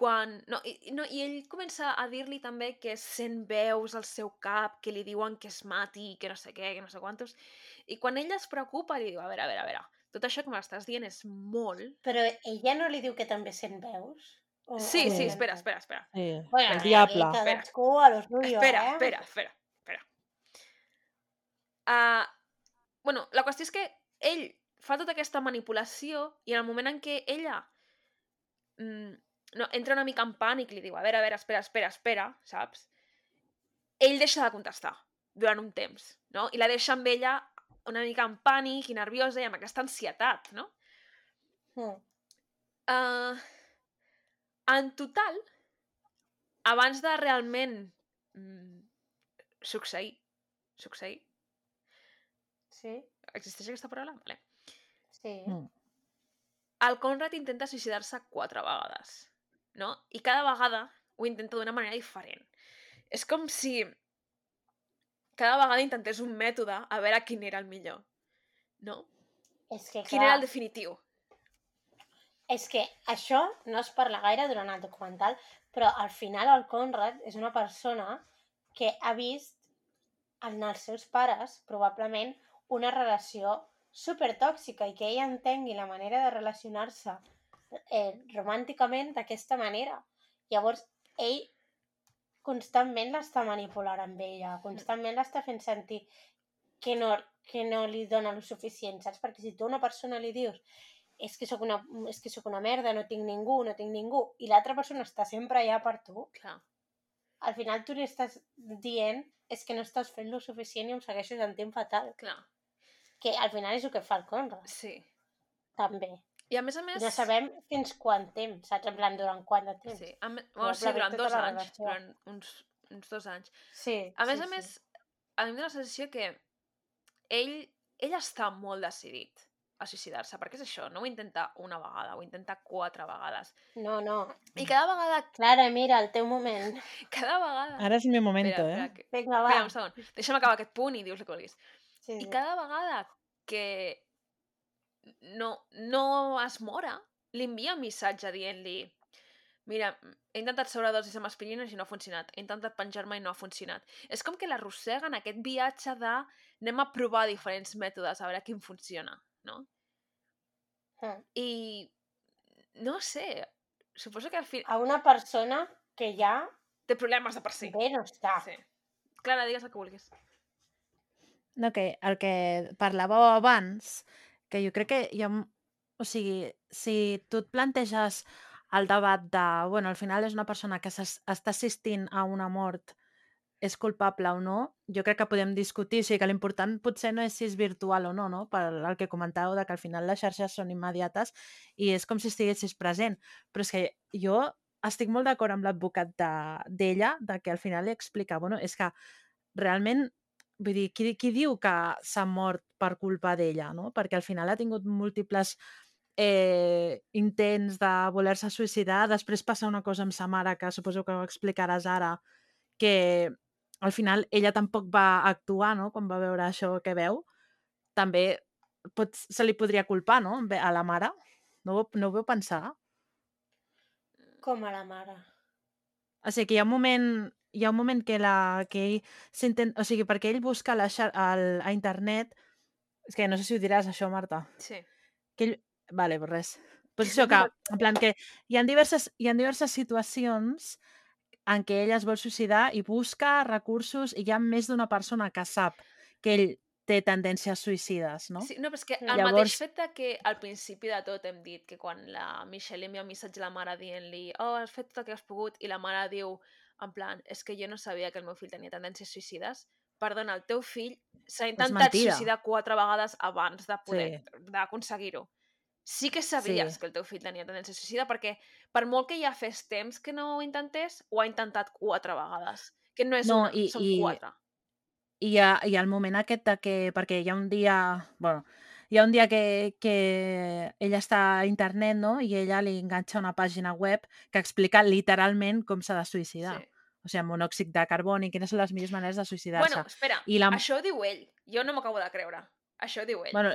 Quan... No, i, no, I ell comença a dir-li també que sent veus al seu cap, que li diuen que es mati, que no sé què, que no sé quantos... I quan ella es preocupa, li diu, a veure, a veure, a veure, tot això que m'estàs dient és molt... Però ella no li diu que també sent veus? O, Sí, sí, Sí. espera, espera, espera. Sí. Bueno, el diable. aquí Espera. cadascú a lo suyo, Espera, eh? espera, espera, espera. Uh, bueno, la qüestió és que ell fa tota aquesta manipulació i en el moment en què ella mm, no, entra una mica en pànic i li diu, a veure, a veure, espera, espera, espera, saps? Ell deixa de contestar durant un temps, no? I la deixa amb ella una mica en pànic i nerviosa i amb aquesta ansietat, no? Mm. Uh, en total, abans de realment mm, succeir, succeir, Sí, existeix aquesta paraula? Vale. sí. Mm. El Conrad intenta suïcidar-se quatre vegades, no? I cada vegada ho intenta d'una manera diferent. És com si cada vegada intentés un mètode a veure quin era el millor, no? És que, Quin era clar, el definitiu. és que això no es parla gaire durant el documental, però al final el Conrad és una persona que ha vist en els seus pares, probablement, una relació super tòxica i que ell entengui la manera de relacionar-se eh, romànticament d'aquesta manera. Llavors, ell constantment l'està manipulant amb ella, constantment l'està fent sentir que no, que no li dona el suficient, saps? Perquè si tu a una persona li dius és que sóc una, és que sóc una merda, no tinc ningú, no tinc ningú, i l'altra persona està sempre allà per tu, Clar. al final tu li estàs dient és que no estàs fent lo suficient i em segueixo sentint fatal. Clar, Que al final és el que fa el Conrad, sí. també. I a més a més... No sabem fins quant temps, saps? En plan, durant quant de temps. Sí, a me... bueno, sí durant tota dos la anys, durant uns, uns dos anys. sí A més sí, a més, a mi em dóna la sensació que ell, ell està molt decidit a suïcidar-se, perquè és això, no ho intenta una vegada, ho intenta quatre vegades. Sí. No, no. I cada vegada, Clara, mira, el teu moment. (laughs) cada vegada... Ara és el meu momento, espera, eh? espera, que... Vinga, va. espera un segon, deixa'm acabar aquest punt i dius el que vulguis. Sí, I sí. cada vegada que no, no es mora, li envia un missatge dient-li mira, he intentat sobredosis amb aspirines i no ha funcionat, he intentat penjar-me i no ha funcionat. És com que l'arrossega en aquest viatge de anem a provar diferents mètodes a veure quin funciona, no? Mm. I no sé, suposo que al final A una persona que ja té problemes de per si. bé no està. Sí. Clara, digues el que vulguis. No, que el que parlàveu abans, que jo crec que hi ha... un- O sigui, si tu et planteges el debat de, bueno, al final és una persona que està assistint a una mort, és culpable o no, jo crec que podem discutir, o sigui que l'important potser no és si és virtual o no, no? Per el que comentàveu de que al final les xarxes són immediates i és com si estiguessis present. Però és que jo estic molt d'acord amb l'advocat de- d'ella, de, de que al final li explica, bueno, és que realment vull dir, qui, qui diu que s'ha mort per culpa d'ella, no? Perquè al final ha tingut múltiples eh, intents de voler-se suïcidar, després passa una cosa amb sa mare, que suposo que ho explicaràs ara, que al final ella tampoc va actuar, no?, quan va veure això que veu, també pot, se li podria culpar, no?, a la mare. No, ho- no ho veu pensar? Com a la mare. O sigui, que hi ha un moment, hi ha un moment que, la, que ell s'intenta... O sigui, perquè ell busca la, xar- al, a internet... És que no sé si ho diràs, això, Marta. Sí. Que ell... Vale, pues res. Pues (laughs) això que, en plan, que hi ha diverses, hi ha diverses situacions en què ell es vol suïcidar i busca recursos i hi ha més d'una persona que sap que ell té tendències suïcides, no? Sí, no, però és que el mateix Llavors- fet de que al principi de tot hem dit que quan la Michelle envia un missatge a la mare dient-li oh, has fet tot el que has pogut i la mare diu en plan, és que jo no sabia que el meu fill tenia tendències suïcides perdona, el teu fill s'ha intentat suïcidar quatre vegades abans de poder d'aconseguir-ho. Sí que sabies Sí. que el teu fill tenia tendència suïcida perquè per molt que ja fes temps que no ho intentés, ho ha intentat quatre vegades. Que no és No, una, i- són i- quatre. I hi ha, hi ha el moment aquest de que, perquè hi ha un dia, bueno, hi ha un dia que, que ella està a internet, no?, i ella li enganxa una pàgina web que explica literalment com s'ha de suïcidar. Sí. O sigui, monòxid de carboni, quines són les millors maneres de suïcidar-se. Bueno, espera, I la- això ho diu ell. Jo no m'acabo de creure. Això ho diu ell. Bueno,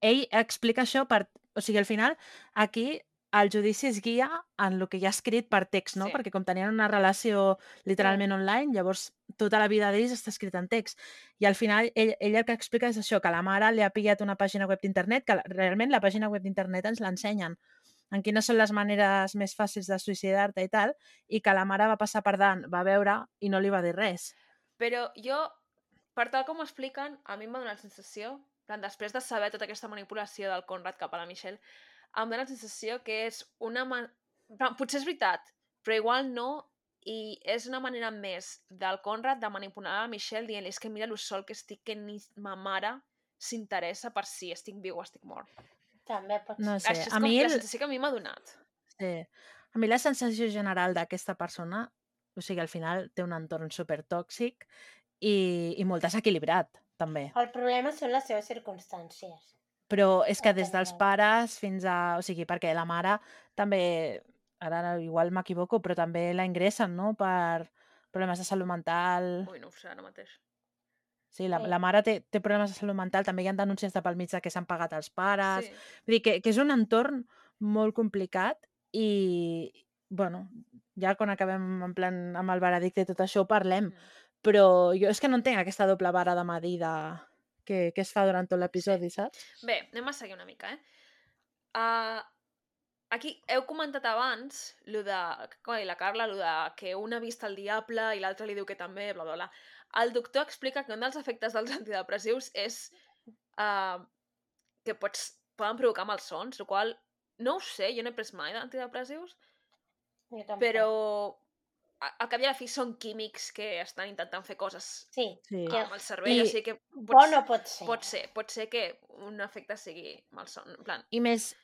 ell explica això per... O sigui, al final, aquí el judici es guia en el que hi ha escrit per text, no? Sí. Perquè com tenien una relació literalment online, llavors tota la vida d'ells està escrita en text. I al final ell, ell el que explica és això, que la mare li ha pillat una pàgina web d'internet, que realment la pàgina web d'internet ens l'ensenyen en quines són les maneres més fàcils de suïcidar-te i tal, i que la mare va passar per davant, va veure i no li va dir res. Però jo, per tal com ho expliquen, a mi em va donar la sensació, en plan, després de saber tota aquesta manipulació del Conrad cap a la Michelle, em dóna la sensació que és una... Ma... en plan, Potser és veritat, però igual no, i és una manera més del Conrad de manipular a la Michelle dient-li és que mira lo sol que estic, que ni ma mare s'interessa per si estic viu o estic mort. També pot No sé, Això és a com mi la el- sensació que a mi m'ha donat. Sí. A mi la sensació general d'aquesta persona, o sigui, al final té un entorn super tòxic i, i molt desequilibrat, també. El problema són les seves circumstàncies. Però és que des dels pares fins a... O sigui, perquè la mare també... Ara igual m'equivoco, però també la ingressen, no?, per problemes de salut mental. Ui, no ho sé ara mateix. Sí, la, Sí. la mare té, té problemes de salut mental, també hi ha denúncies de pel mig que s'han pagat els pares... Sí. Vull dir que, que és un entorn molt complicat i, bueno, ja quan acabem en plan amb el veredicte i tot això parlem, Mm. però jo és que no entenc aquesta doble vara de medir de... que, que es fa durant tot l'episodi, saps? Bé, anem a seguir una mica, eh? Uh, aquí heu comentat abans, lo de, com ha dit la Carla, lo de que una ha vist el diable i l'altra li diu que també, bla, bla, bla. El doctor explica que un dels efectes dels antidepressius és uh, que pots, poden provocar malsons, el qual no ho sé, jo no he pres mai d'antidepressius, però al cap i a la fi són químics que estan intentant fer coses Sí, Sí. Que- amb el cervell, I- o sigui que bo no pot ser. pot ser, pot ser que un efecte sigui malson, en plan, I més,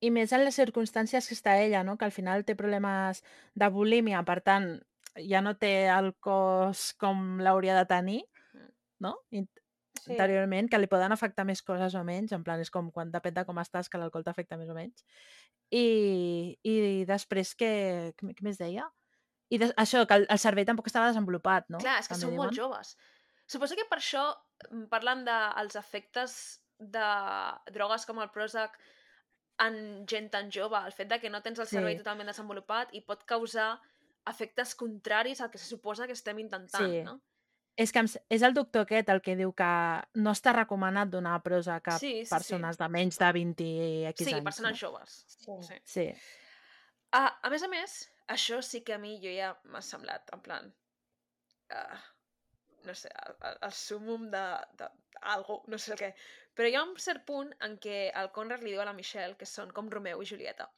I més en les circumstàncies que està ella, no? que al final té problemes de bulímia, per tant, ja no té el cos com l'hauria de tenir, Mm. no? In Sí. interiorment, que li poden afectar més coses o menys, en plan, és com quan depèn de com estàs, que l'alcohol t'afecta més o menys. I, i després que... Què, què més deia? I des, això, que el, el cervell tampoc estava desenvolupat, no? Clar, és que També són molt joves. Suposo que per això mm, parlen dels efectes de drogues com el Prozac en gent tan jove, el fet de que no tens el cervell Sí. totalment desenvolupat i pot causar efectes contraris al que se suposa que estem intentant, Sí. no? És que és el doctor aquest el que diu que no està recomanat donar prosa a Sí, sí, sí. persones de menys de 20 i X Sí, anys. persones no? joves. Sí. Sí. Sí. Ah, a més a més, això sí que a mi jo ja m'ha semblat, en plan, uh, no sé, el, el, el súmum de, de algo, no sé el què. Però hi ha un cert punt en què el Conrad li diu a la Michelle que són com Romeu i Julieta.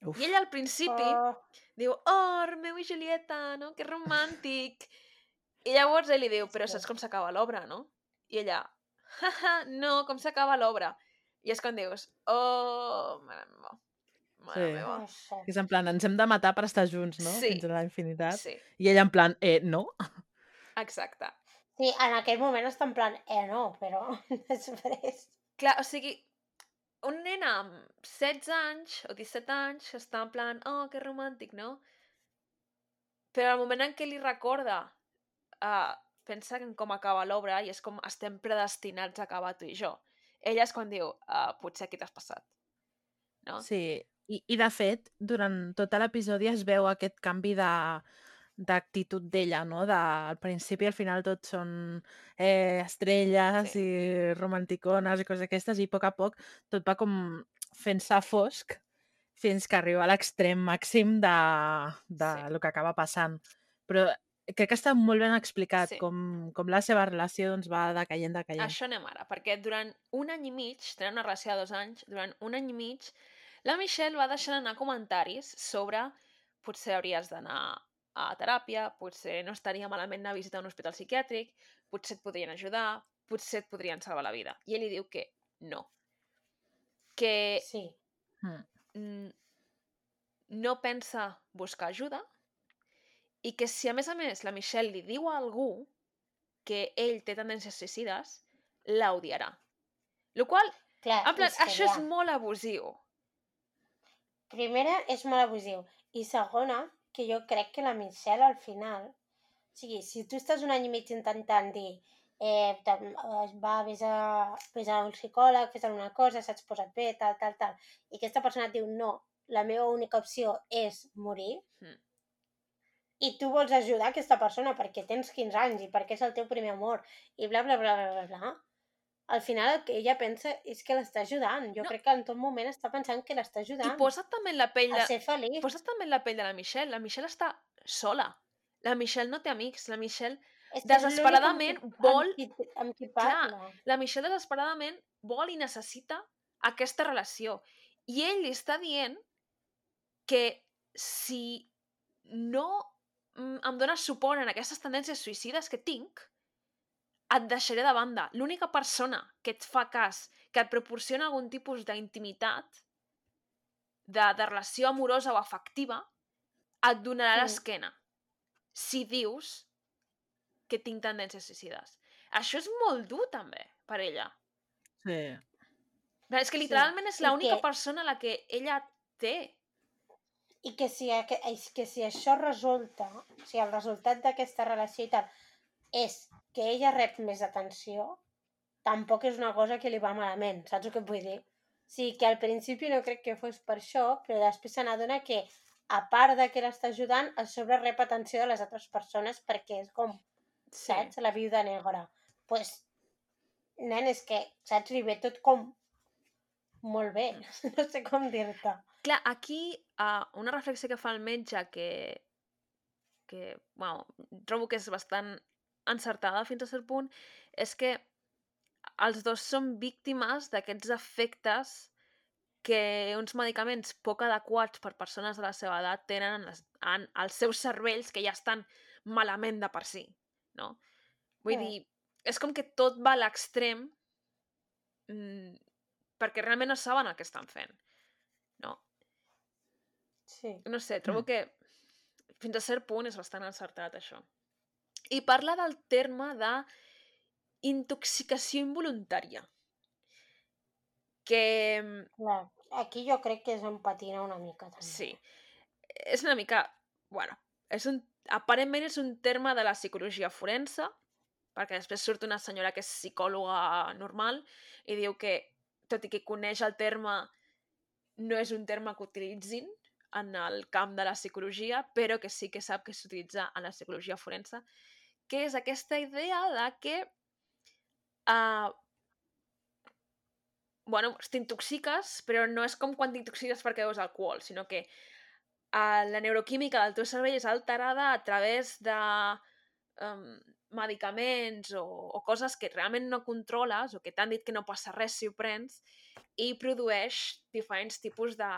Uf. I ella al principi Oh, diu, oh, Romeu i Julieta, no? Que romàntic. I llavors ell li diu, però saps com s'acaba l'obra, no? I ella, no, com s'acaba l'obra? I és quan dius, oh, mare meva, mare Sí. meva. no. Que és en plan, ens hem de matar per estar junts, no? Sí. Fins a la infinitat. Sí, I ella en plan, eh, no? exacte. Sí, en aquell moment està en plan, eh, no, però (laughs) després... Clar, o sigui, un nen amb 16 anys o 17 anys està en plan, oh, que romàntic, no? Però al moment en què li recorda uh, pensa en com acaba l'obra i és com estem predestinats a acabar tu i jo. Ella és quan diu, uh, potser aquí t'has passat. No? Sí. I, I, de fet, durant tot l'episodi es veu aquest canvi de d'actitud d'ella, no? De, al principi al final tot són eh, estrelles Sí. i romanticones i coses aquestes i a poc a poc tot va com fent-se fosc fins que arriba a l'extrem màxim de, de Sí. el que acaba passant. Però crec que està molt ben explicat Sí. com, com la seva relació doncs, va decaient, decaient. Això anem ara, perquè durant un any i mig, tenen una relació de dos anys, durant un any i mig, la Michelle va deixant anar comentaris sobre potser hauries d'anar a teràpia, potser no estaria malament anar a visitar un hospital psiquiàtric, potser et podrien ajudar, potser et podrien salvar la vida. I ell li diu que no. Que Sí. Mm. mm, no pensa buscar ajuda i que si a més a més la Michelle li diu a algú que ell té tendències suïcides, l'odiarà. Lo qual, Clar, en plan, és això és ja. molt abusiu. Primera, és molt abusiu. I segona, que jo crec que la Michelle al final... O sigui, si tu estàs un any i mig intentant dir eh, eh, va, vés a, vés a un psicòleg, fes alguna cosa, saps posa't bé, tal, tal, tal, i aquesta persona et diu no, la meva única opció és morir, Mm. i tu vols ajudar aquesta persona perquè tens 15 anys i perquè és el teu primer amor, i bla, bla, bla, bla, bla, bla, al final el que ella pensa és que l'està ajudant. Jo No. crec que en tot moment està pensant que l'està I ajudant posa't també en la pell a de... ser feliç. Posa't també en la pell de la Michelle. La Michelle està sola. La Michelle no té amics. La Michelle, És desesperadament amb qui- vol- Amb qui, amb qui Clar. parla. la Michelle desesperadament vol i necessita aquesta relació. I ell li està dient que si no mm, em dones suport en aquestes tendències suïcides que tinc, et deixaré de banda. L'única persona que et fa cas, que et proporciona algun tipus d'intimitat, de, de relació amorosa o afectiva, et donarà Mm. l'esquena. Si dius que tinc tendències suïcides. Això és molt dur, també, per ella. Sí. Clar, És que Sí, literalment és i l'única que- persona a la que ella té. I que si, és que si això resulta, o sigui, el resultat d'aquesta relació i tal, és que ella rep més atenció, tampoc és una cosa que li va malament, saps el que vull dir? O sigui, que al principi no crec que fos per això, però després se n'adona que, a part de que l'està ajudant, a sobre rep atenció de les altres persones perquè és com, Sí. saps? La viuda negra. Doncs, pues, nen, és que, saps? Li ve tot com molt bé. (laughs) No sé com dir-te. Clar, aquí uh, una reflexió que fa el metge que, que bueno, trobo que és bastant encertada fins a cert punt, és que els dos són víctimes d'aquests efectes que uns medicaments poc adequats per persones de la seva edat tenen en, les, en els seus cervells que ja estan malament de per si, no? Vull Mm. dir, és com que tot va a l'extrem mm, perquè realment no saben el que estan fent, no? Sí. No sé, trobo Mm. que fins a cert punt és bastant encertat això. I parla del terme de intoxicació involuntària. Que mm, Clar, aquí jo crec que és on patina una mica també. sí, és una mica... Bueno, és un, aparentment és un terme de la psicologia forense, perquè després surt una senyora que és psicòloga normal i diu que, tot i que coneix el terme, no és un terme que utilitzin en el camp de la psicologia, però que sí que sap que s'utilitza en la psicologia forense, que és aquesta idea de que uh, bueno, t'intoxiques, però no és com quan t'intoxiques perquè veus alcohol, sinó que uh, la neuroquímica del teu cervell és alterada a través de um, medicaments o, o coses que realment no controles o que t'han dit que no passa res si ho prens i produeix diferents tipus de,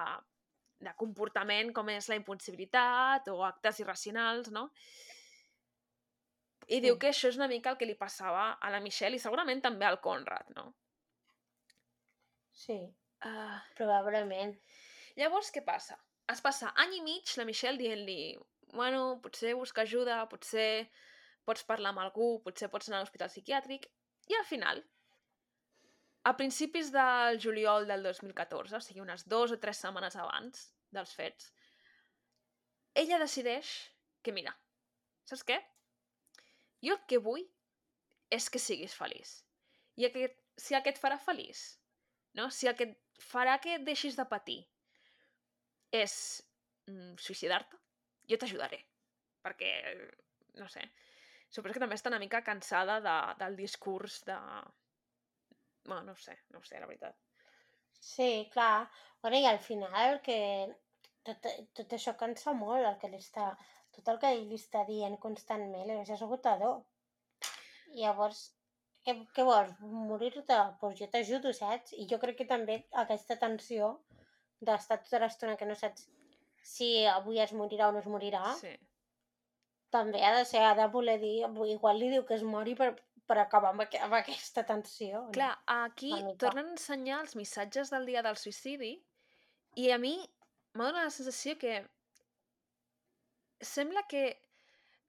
de comportament com és la impulsibilitat o actes irracionals, no? I diu que això és una mica el que li passava a la Michelle i segurament també al Conrad, no? Sí, Uh, probablement. llavors, què passa? Es passa any i mig la Michelle dient-li bueno, potser busca ajuda, potser pots parlar amb algú, potser pots anar a l'hospital psiquiàtric, i al final, a principis del juliol del 2014, o sigui, unes dues o tres setmanes abans dels fets, ella decideix que, mira, saps què? Jo el que vull és que siguis feliç. I aquest, si el que et farà feliç, no? si el que et farà que deixis de patir és mm, suïcidar-te, jo t'ajudaré. Perquè, no sé, suposo que també està una mica cansada de, del discurs de... Bueno, no sé, no sé, la veritat. Sí, clar. Bueno, i al final que tot, tot això cansa molt, el que li està, tot el que ell li està dient constantment, és esgotador. I llavors, què, què vols? Morir-te? Doncs pues jo t'ajudo, saps? I jo crec que també aquesta tensió d'estar tota l'estona que no saps si avui es morirà o no es morirà, Sí. també ha de ser, ha de voler dir, igual li diu que es mori per, per acabar amb, aqu amb aquesta tensió. no? Clar, aquí Una mica. tornen a ensenyar els missatges del dia del suïcidi i a mi m'ha donat la sensació que sembla que,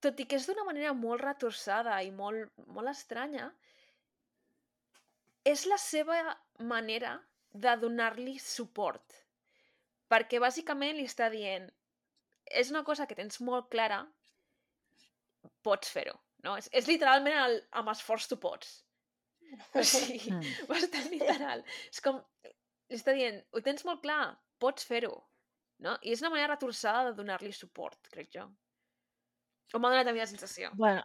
tot i que és d'una manera molt retorçada i molt, molt estranya, és la seva manera de donar-li suport. Perquè bàsicament li està dient és una cosa que tens molt clara, pots fer-ho. No? És, és literalment el, amb esforç tu pots. O sigui, (laughs) Mm. bastant literal. És com, li està dient, ho tens molt clar, pots fer-ho. No? I és una manera retorçada de donar-li suport, crec jo. O m'ha donat a mi la sensació. Bueno,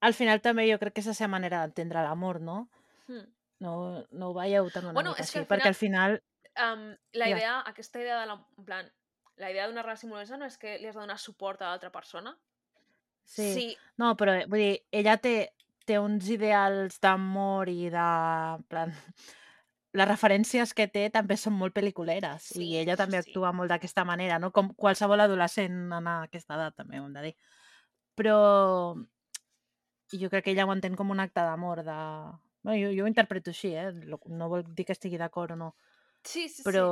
al final també jo crec que és la seva manera d'entendre l'amor, no? Hmm. No, no ho veieu tan una Bueno, mica així? al Perquè al final... Um, la Ja. idea, aquesta idea de la, en plan, la idea d'una relació amorosa no és que li has de donar suport a l'altra persona. Sí. sí. No, però vull dir, ella té, té uns ideals d'amor i de... en plan, les referències que té també són molt pel·liculeres Sí, i ella també sí. actua molt d'aquesta manera, no? Com qualsevol adolescent en aquesta edat, també ho hem de dir. Però jo crec que ella ho entén com un acte d'amor, de... Bueno, jo, jo ho interpreto així, eh? No vol dir que estigui d'acord o no, Sí, sí, però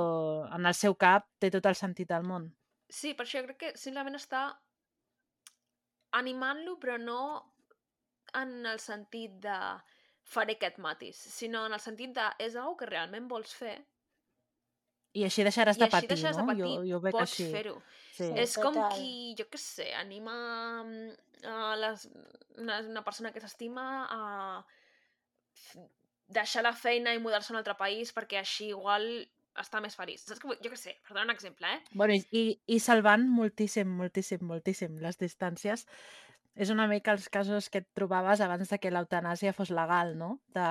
en el seu cap té tot el sentit del món. sí. Sí, per això crec que simplement està animant-lo, però no en el sentit de faré aquest matis, sinó en el sentit de és algo que realment vols fer I així deixaràs i de patir, deixes de no? patir, Jo, jo ho veig pots així. fer-ho. Sí. És com total. qui, jo què sé, anima mm, a les, una, una persona que s'estima a deixar la feina i mudar-se a un altre país perquè així igual està més feliç. Saps? vull- Jo què sé, per donar un exemple, eh? Bueno, i, i salvant moltíssim, moltíssim, moltíssim les distàncies, és una mica els casos que et trobaves abans de que l'eutanàsia fos legal, no? De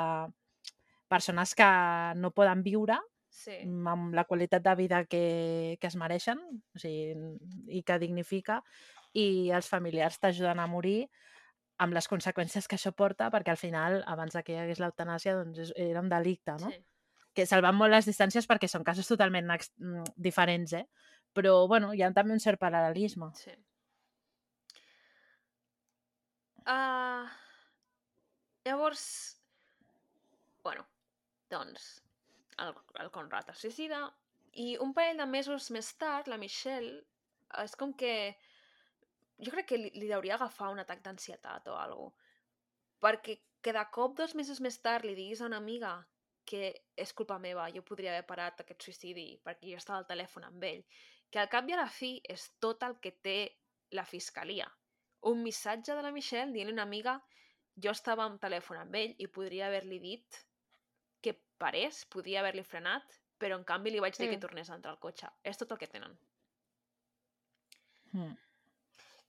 persones que no poden viure Sí, amb la qualitat de vida que, que es mereixen o sigui, i que dignifica i els familiars t'ajuden a morir amb les conseqüències que això porta perquè al final, abans de que hi hagués l'eutanàsia, doncs era un delicte, no? sí. que salvant molt les distàncies perquè són casos totalment diferents, eh? Però, bueno, hi ha també un cert paral·lelisme. sí. Uh, llavors, bueno, doncs, el, el Conrad es suïcida i un parell de mesos més tard, la Michelle, és com que jo crec que li, li hauria agafar un atac d'ansietat o alguna perquè que de cop dos mesos més tard li diguis a una amiga que és culpa meva, jo podria haver parat aquest suïcidi perquè jo estava al telèfon amb ell, que al cap i a la fi és tot el que té la fiscalia. Un missatge de la Michelle dient una amiga jo estava amb telèfon amb ell i podria haver-li dit que parés, podria haver-li frenat, però en canvi li vaig dir que Mm. tornés a entrar al cotxe. És tot el que tenen. Mm.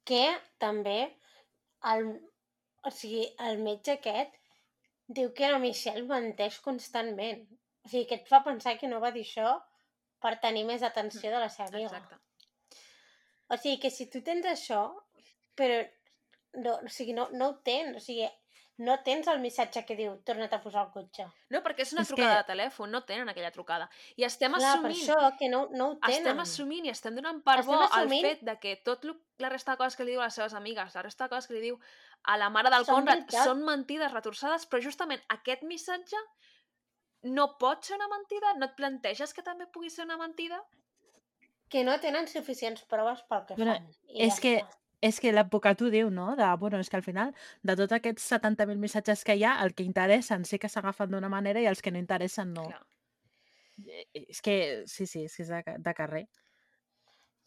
Que també el, o sigui, el metge aquest diu que la Michelle menteix constantment. O sigui, que et fa pensar que no va dir això per tenir més atenció de la seva amiga. Exacte. O sigui, que si tu tens això, però no, o sigui, no, no ho tens, o sigui, no tens el missatge que diu torna't a posar el cotxe. No, perquè és una És trucada que- de telèfon, no tenen aquella trucada. I estem Clar, per assumint, això que no, no ho tenen. estem assumint i estem donant per Estem bo assumint- el fet de que tot lo, la resta de coses que li diu a les seves amigues, la resta de coses que li diu a la mare del Són Conrad, veritat. són mentides retorçades, però justament aquest missatge no pot ser una mentida? No et planteges que també pugui ser una mentida? Que no tenen suficients proves pel que Bueno, fan. i és ja que està. És que l'advocat ho diu, no? De, bueno, és que al final, de tots aquests 70.000 missatges que hi ha, el que interessen sí que s'agafen d'una manera i els que no interessen no. Clar. Eh, És que, sí, sí, és que és de, de carrer.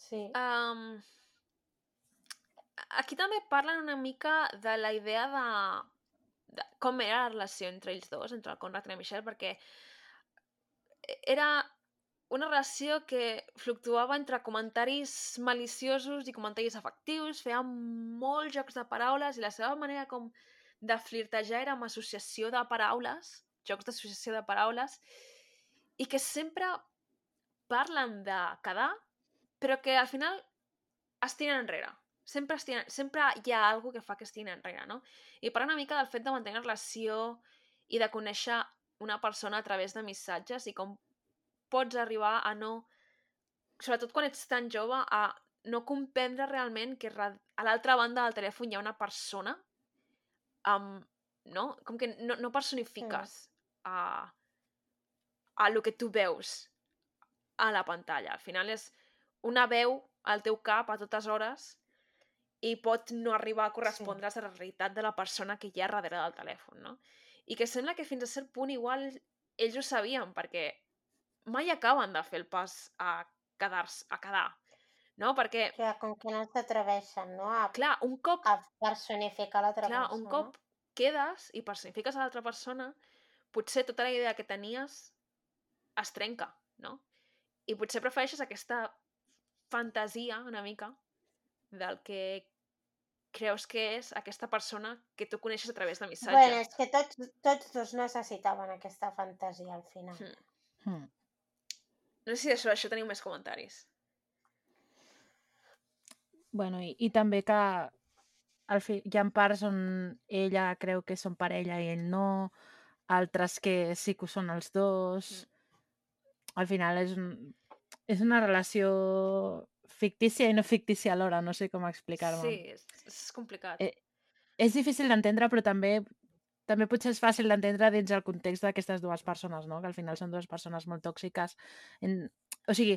Sí. Um, aquí també parlen una mica de la idea de, de com era la relació entre ells dos, entre el Conrad i la Michelle, perquè era una relació que fluctuava entre comentaris maliciosos i comentaris afectius, feia molts jocs de paraules i la seva manera com de flirtejar era amb associació de paraules, jocs d'associació de paraules, i que sempre parlen de quedar, però que al final es tiren enrere. Sempre, es tiren, sempre hi ha alguna que fa que es tirin enrere, no? I parla una mica del fet de mantenir relació i de conèixer una persona a través de missatges i com pots arribar a no... Sobretot quan ets tan jove, a no comprendre realment que a l'altra banda del telèfon hi ha una persona amb... No? Com que no, no personifiques a, a lo que tu veus a la pantalla. Al final és una veu al teu cap a totes hores i pot no arribar a correspondre's a la realitat de la persona que hi ha darrere del telèfon, no? I que sembla que fins a cert punt igual ells ho sabien, perquè mai acaben de fer el pas a quedar-se, a quedar, no? Perquè, Clar, com que no s'atreveixen, no? A, clar, un cop, a personificar l'altra clar, persona. un cop quedes i personifiques a l'altra persona, potser tota la idea que tenies es trenca, no? I potser prefereixes aquesta fantasia una mica del que creus que és aquesta persona que tu coneixes a través de missatges. Bueno, és que tots, tots dos necessitaven aquesta fantasia al final. Mm. Mm. No sé si això, això teniu més comentaris. Bueno, i, i també que al fi, hi ha parts on ella creu que són parella i ell no, altres que sí que ho són els dos. Al final és, un, és una relació fictícia i no fictícia alhora, no sé com explicar-me. Sí, és, és complicat. Eh, És difícil d'entendre, però també també potser és fàcil d'entendre dins el context d'aquestes dues persones, no? Que al final són dues persones molt tòxiques. En... O sigui,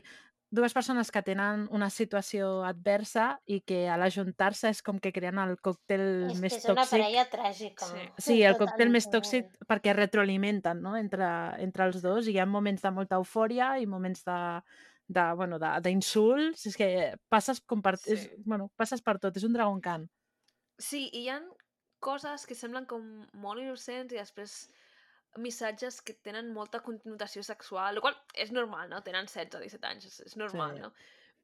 dues persones que tenen una situació adversa i que a l'ajuntar-se és com que creen el còctel És que més és una tòxic. parella tràgica. Sí. (laughs) Sí, el còctel més tòxic perquè retroalimenten no? entre, entre els dos i hi ha moments de molta eufòria i moments de de, bueno, de- d'insults, és que passes, com per, és, Sí. bueno, passes per tot, és un dragon can. Sí, i hi ha coses que semblen com molt innocents i després missatges que tenen molta connotació sexual, el qual és normal, no? Tenen 16 o 17 anys, és, és normal, Sí. no?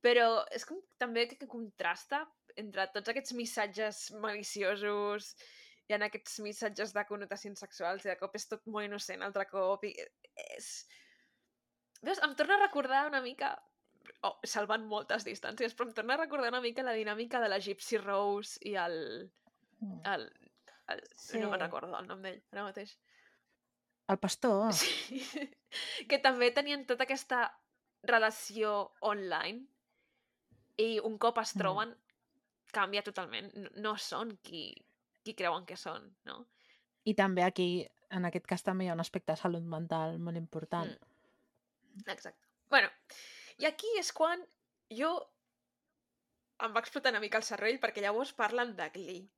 Però és com també que, que contrasta entre tots aquests missatges maliciosos hi ha aquests missatges de connotacions sexuals i de cop és tot molt innocent altre cop i és... Veus, em torna a recordar una mica oh, salvant moltes distàncies, però em torna a recordar una mica la dinàmica de la Gypsy Rose i el... el, el Sí. no me'n recordo el nom d'ell ara mateix. El pastor. (laughs) Sí. que també tenien tota aquesta relació online i un cop es Mm. troben canvia totalment. No, no són qui, qui creuen que són, no? I també aquí, en aquest cas, també hi ha un aspecte de salut mental molt important. Mm. Exacte. Bueno, i aquí és quan jo em va explotar una mica el cervell perquè llavors parlen de Glee.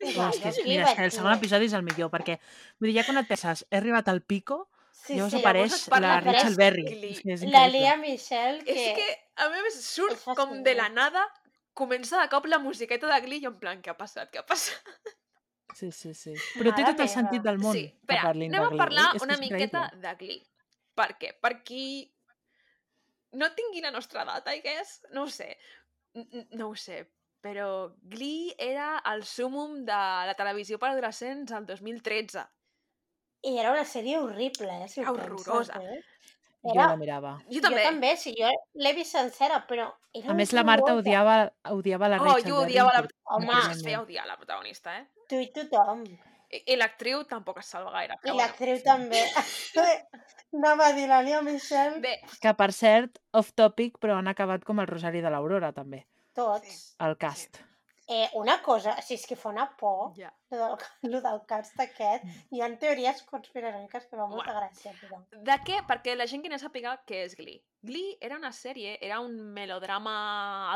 Però és que, mira, és que el segon episodi és el millor, perquè vull dir, ja quan et penses, he arribat al pico, Sí, llavors sí. apareix llavors la Rachel Berry. És que és La. Lia Michelle, que... És que, a més, surt com de la nada, comença de cop la musiqueta de Glee i en plan, què ha passat, què ha passat? Sí, sí, sí. (laughs) Però té Mare tot el meva. sentit del món sí, que espera, parlin anem de a Glee. parlar que una miqueta increïble. de Glee. Per què? Per qui no tingui la nostra edat, I guess, no ho sé. No ho sé, però Glee era el súmum de la televisió per adolescents al 2013. I era una sèrie horrible, eh, si Era ho penses, horrorosa. eh? Jo Era... la mirava. Jo també. Jo també, sí, jo l'he vist sencera, però... Era A més, la Marta horrorosa. odiava, odiava la Oh, Rachel jo Berry. odiava la... Home. Home, es feia odiar la protagonista, eh? Tu i tothom. I, i l'actriu tampoc es salva gaire. I Però bueno. l'actriu també. (laughs) Anava a dir la Lia Michelle. Bé, Que, per cert, off topic, però han acabat com el Rosari de l'Aurora, també, Tots. el cast. Eh, una cosa, si és que fa una por, ja. lo del, lo del cast aquest, hi ha teories conspiranoiques que fa molta Bueno. gràcia, però... De què? Perquè la gent que no sàpiga què és Glee. Glee era una sèrie, era un melodrama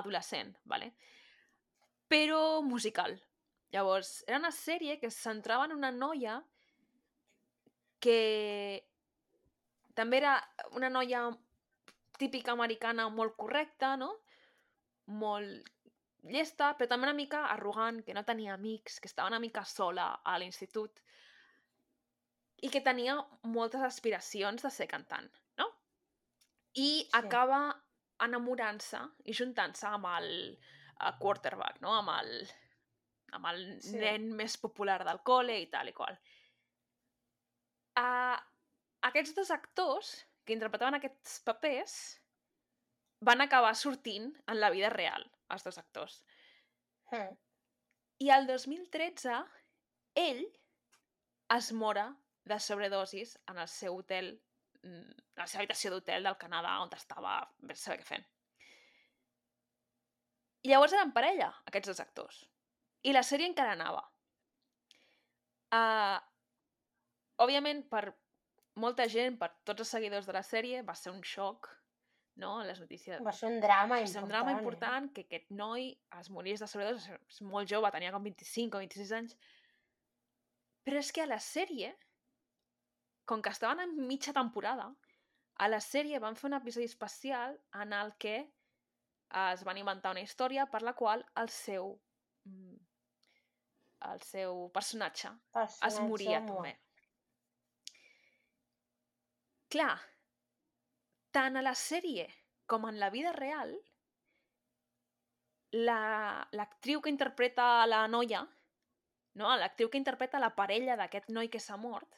adolescent, ¿vale? però musical. Llavors, era una sèrie que es centrava en una noia que també era una noia típica americana molt correcta, no? Molt llesta, però també una mica arrogant, que no tenia amics, que estava una mica sola a l'institut i que tenia moltes aspiracions de ser cantant, no? I Sí. acaba enamorant-se i juntant-se amb el eh, quarterback, no? Amb el, amb el Sí. nen més popular del col·le i tal i qual. Uh, aquests dos actors que interpretaven aquests papers van acabar sortint en la vida real, els dos actors. Mm. I el 2013, ell es mora de sobredosis en el seu hotel, mm, a la seva habitació d'hotel del Canadà, on estava, bé saber què fent. I llavors eren parella, aquests dos actors. I la sèrie encara anava. Uh, òbviament, per molta gent, per tots els seguidors de la sèrie, va ser un xoc, no? Les notícies... Va ser un drama Va important. ser un drama Eh? important que aquest noi es morís de sobredosis, és molt jove, tenia com 25 o 26 anys. Però és que a la sèrie, com que estaven en mitja temporada, a la sèrie van fer un episodi especial en el que es van inventar una història per la qual el seu mm, el seu personatge es Personatge moria mort. també. Clar, tant a la sèrie com en la vida real, la- l'actriu que interpreta la noia, no? l'actriu que interpreta la parella d'aquest noi que s'ha mort,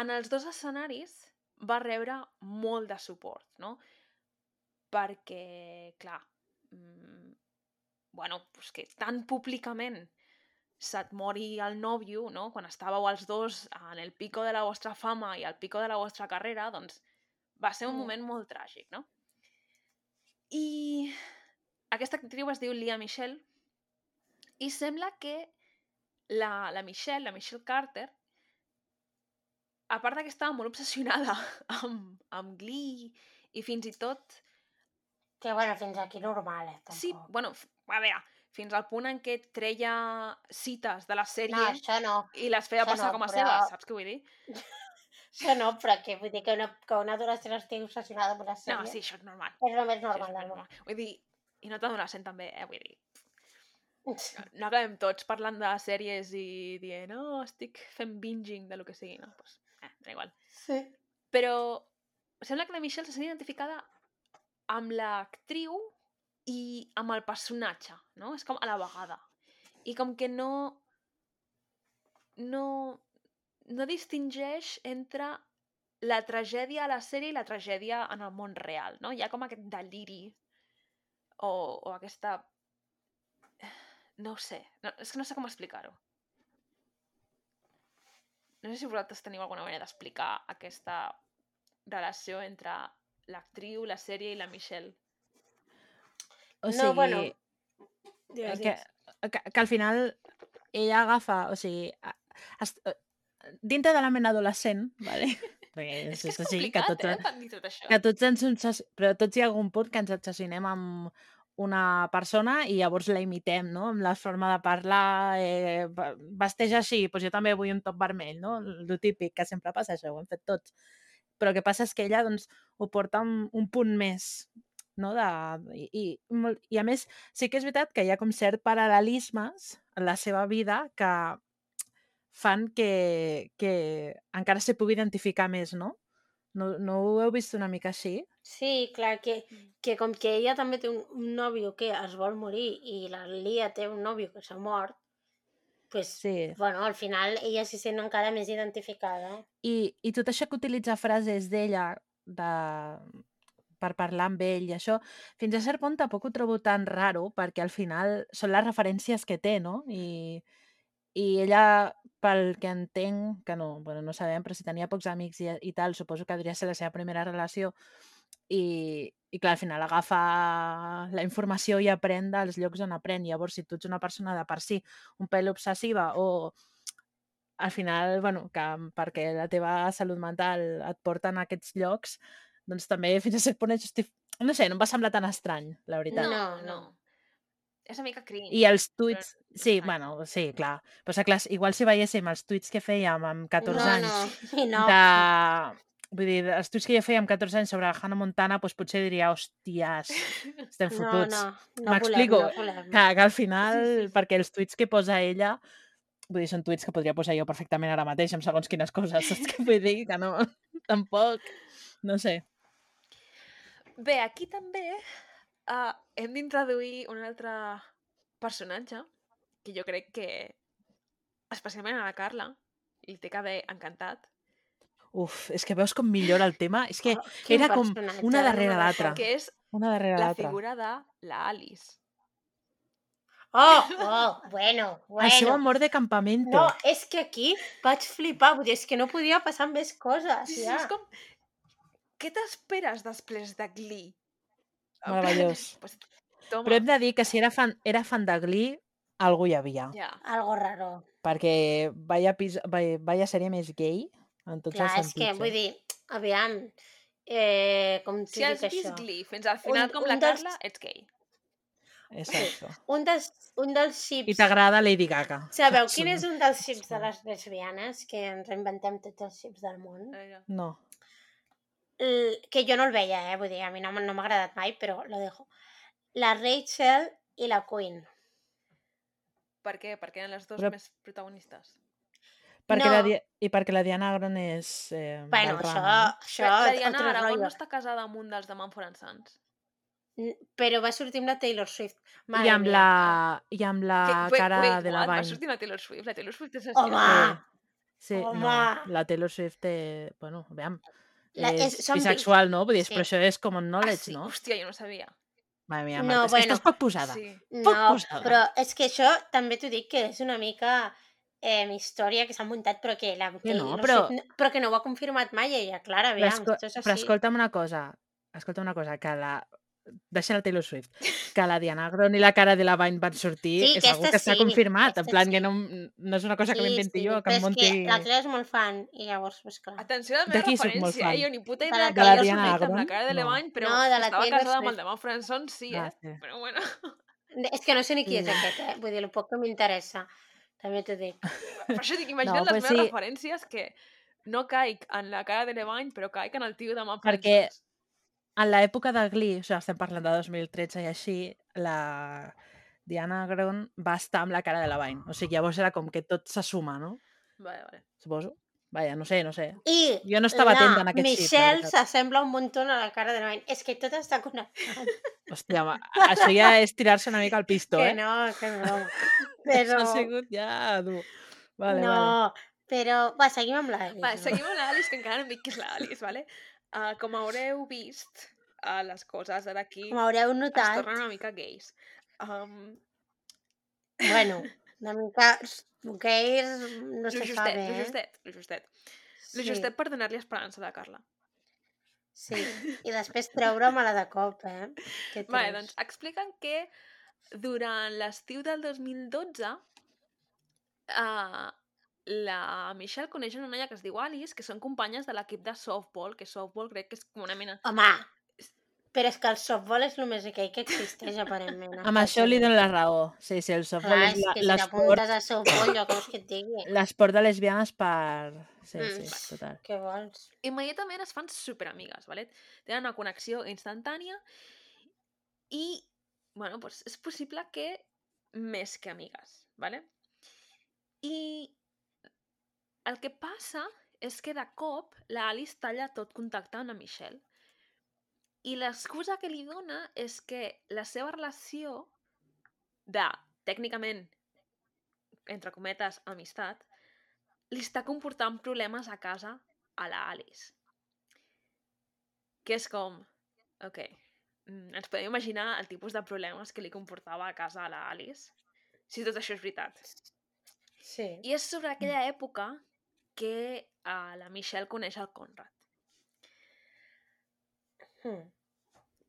en els dos escenaris va rebre molt de suport, no? Perquè, clar, mm, bueno, pues que tan públicament se't mori el nòvio, no? Quan estàveu els dos en el pico de la vostra fama i al pico de la vostra carrera, doncs va ser un Mm. moment molt tràgic, no? I aquesta actriu es diu Lia Michelle i sembla que la, la Michelle, la Michelle Carter, a part que estava molt obsessionada (laughs) amb, amb Glee i fins i tot Que, bueno, fins aquí normal, eh, tampoc. Sí, bueno, a veure, fins al punt en què treia cites de la sèrie No, no. i les feia això passar no, com a però- seves, saps què vull dir? (laughs) Això no, però que vull dir que una, que una adolescent estigui obsessionada amb una sèrie No, sí, això és normal. és el més Sí, normal és del normal. Vull dir, i no t'adolescent també, eh? Vull dir, (laughs) no acabem tots parlant de sèries i dient, no, estic fent binging de lo que sigui, no? Pues, eh, da igual. Sí. Però sembla que la Michelle se sent identificada amb l'actriu i amb el personatge, no? És com a la vegada. I com que no... No, no distingeix entre la tragèdia a la sèrie i la tragèdia en el món real, no? Hi ha com aquest deliri o, o aquesta... No ho sé, no, és que no sé com explicar-ho. No sé si vosaltres teniu alguna manera d'explicar aquesta relació entre l'actriu, la sèrie i la Michelle. O No, sigui, bueno, eh, Digues, que, que, que al final ella agafa, o sigui, es, dintre de la ment adolescent, vale? (laughs) perquè És que és així, complicat, tots, eh, tant dir tot això. que tots ens obses... però tots hi ha algun punt que ens obsessionem amb una persona i llavors la imitem, no? Amb la forma de parlar, eh, vesteix així, doncs jo també vull un top vermell, no? El típic, que sempre passa això, ho hem fet tots. Però el que passa és que ella doncs, ho porta un, un punt més, no? De, i, i, molt- I a més, sí que és veritat que hi ha com cert paral·lelismes en la seva vida que fan que, que encara se pugui identificar més, no? No, no ho heu vist una mica així? Sí, clar, que, Mm. que com que ella també té un, un nòvio que es vol morir i la Lia té un nòvio que s'ha mort, pues, Sí. bueno, al final ella s'hi sent encara més identificada. I, I tot això que utilitza frases d'ella de... per parlar amb ell i això, fins a cert punt tampoc ho trobo tan raro perquè al final són les referències que té, no? I, i ella, pel que entenc, que no, bueno, no sabem, però si tenia pocs amics i, i tal, suposo que hauria ser la seva primera relació i, i clar, al final agafa la informació i aprèn dels llocs on aprèn. Llavors, si tu ets una persona de per si un pèl obsessiva o al final, bueno, que perquè la teva salut mental et porta en aquests llocs, doncs també fins a cert punt justif... No sé, no em va semblar tan estrany, la veritat. No. no. És una mica cringe. I els tuits... Però Sí, estrany. bueno, sí, clar. Però, clar, igual si veiéssim els tuits que fèiem amb 14 no, anys (laughs) no, no. de... Vull dir, els tuits que jo feia amb 14 anys sobre Hannah Montana, doncs potser diria, hòsties, (laughs) estem No, fotuts. no, no volem, M'explico, no volem. que, que al final, Sí, sí, sí. perquè els tuits que posa ella, vull dir, són tuits que podria posar jo perfectament ara mateix amb segons quines coses, saps què vull dir? Que no, (laughs) tampoc, no sé. Bé, aquí també uh, hem d'introduir un altre personatge que jo crec que, especialment a la Carla, li té que haver encantat, Uf, és que veus com millora el tema? És que Oh, era com una no darrere l'altra. que és una darrere la figura de la Alice. Oh, (laughs) oh, bueno, El seu bueno. amor de campamento. No, és que aquí vaig flipar, vull dir, és que no podia passar més coses, Sí, sí, ja. és com... Què t'esperes després de Glee? Meravellós. (laughs) Pues, toma, Però hem de dir que si era fan, era fan de Glee, algú hi havia. ja. Algo raro. Perquè vaya, pis, vaya, vaya sèrie més gay en tots Clar, els és que, sentits. vull dir, aviam, eh, com t'ho Si has dic vist això? Glee fins al final Un- com un la dels- Carla, ets gay. Exacte. Un dels, un dels I xips... t'agrada Lady Gaga. Sabeu quin és un dels xips de les lesbianes que ens reinventem tots els xips del món? No. Que jo no el veia, eh? Vull dir, a mi no, no m'ha agradat mai, però lo dejo. La Rachel i la Queen. Per què? Perquè eren les dues Però- més protagonistes. Perquè No. la, I perquè la Diana Agron és eh, Bueno, això, ram, no? això, la otro Diana rollo. no està casada amb un dels de Manfred Sons. N- Però va sortir amb la Taylor Swift. I Madre amb mía. la, i amb la wait, cara wait, de la what? Va Vine. sortir la Taylor Swift. La Taylor Swift és Home! Sí, no, Home! la Taylor Swift té... Bueno, aviam. La- és, és- són bisexual, no? Vull dir, sí. però això és com un Ah, knowledge, sí? no? Hòstia, jo no sabia. Mare mia, No, és bueno. que estàs poc posada. Sí. Poc No, posada. però és que això també t'ho dic que és una mica eh, història que s'ha muntat però que la Que no, Taylor però- Swift no- però que no ho ha confirmat mai ella, clar, Però, aviam, esco això és però així. escolta'm una cosa, escolta'm una cosa, que la, deixant el Taylor Swift, que la Diana Agron i la cara de la Vine van sortir, Sí, és algo que està sí, confirmat. En plan, sí. que no, no és una cosa que m'inventi jo, que em que la Cleo és molt fan i llavors, pues clar. Atenció a la De meva referència, eh? Jo ni puta De idea la que Diana Taylor Swift amb la Agron? cara de No. Levine, però No, de la estava casada amb el. Demà Franson, sí, eh? Ah, sí. Però bueno, És que no sé ni qui és Sí. aquest, eh? Vull dir, el poc que m'interessa. També t'ho dic. per això dic, imagina't No, les pues meves sí. referències que no caic en la cara de Levine, però caic en el tio de Demà Perquè-. En l'època de Glee, o sigui, estem parlant de 2013 i així, la Diana Agron va estar amb la cara de la Vine. O sigui, llavors era com que tot se suma, no? Vale, vale. Suposo. Vaja, no sé, no sé. I Jo no estava atenta en aquest Michelle veritat. s'assembla un munt a la cara de la Vine. És que tot està connectat. Hòstia, ma, això ja és tirar-se una mica al pistó, que eh? no, que no. (laughs) Això Però... ha sigut ja dur. Vale, no, vale. però... Va, seguim amb l'Alice. No? seguim amb l'Alice, que encara no em dic qui és l'Alice, vale? Uh, com haureu vist, uh, les coses de d'aquí Com haureu es notat, tornen una mica gais. Um, bueno, (laughs) una mica... Gays no lo se justet, sabe, lo eh? justet, lo justet. Lo Sí, justet per donar-li esperança a la Carla. sí. I (laughs) després treure-me-la de cop, eh? Que Vale, doncs expliquen que durant l'estiu del 2012 uh, la Michelle coneix una noia que es diu Alice, que són companyes de l'equip de softball, que softball crec que és com una mena... Home, però és que el softball és el més gay que existeix, aparentment. Amb això li dono la raó. Sí, sí, el softball Clar, és és que si l'esport t'apuntes a softball, jo vols que et digui? l'esport de lesbianes per... Sí, Mm. sí, total. Què vols? Immediatament es fan superamigues, ¿vale? Tenen una connexió instantània i, bueno, pues és possible que més que amigues, ¿vale? I el que passa és que de cop la Alice talla tot contacte amb la Michelle. I l'excusa que li dona és que la seva relació de, tècnicament, entre cometes, amistat, li està comportant problemes a casa a la Alice. Que és com, ok, mm, ens podem imaginar el tipus de problemes que li comportava a casa a la Alice, si tot això és veritat. Sí. I és sobre aquella època que uh, la Michelle coneix el Conrad. Hmm.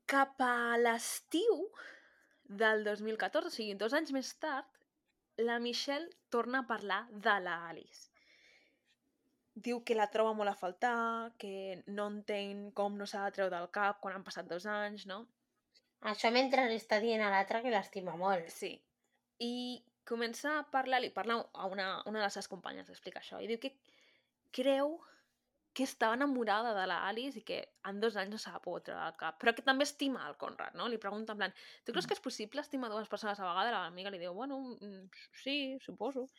Cap a l'estiu del 2014, o sigui, dos anys més tard, la Michelle torna a parlar de la Alice. Diu que la troba molt a faltar, que no entén com no s'ha de treure del cap quan han passat dos anys, no? Això mentre li està dient a l'altre que l'estima molt. Sí. I comença a parlar, li parla a una, una de les seves companyes, explica això, i diu que creu que estava enamorada de la Alice i que en dos anys no s'ha pogut treure del cap, però que també estima el Conrad, no? Li pregunta en plan, tu creus que és possible estimar dues persones a vegada? L'amiga li diu, bueno, mm, sí, suposo.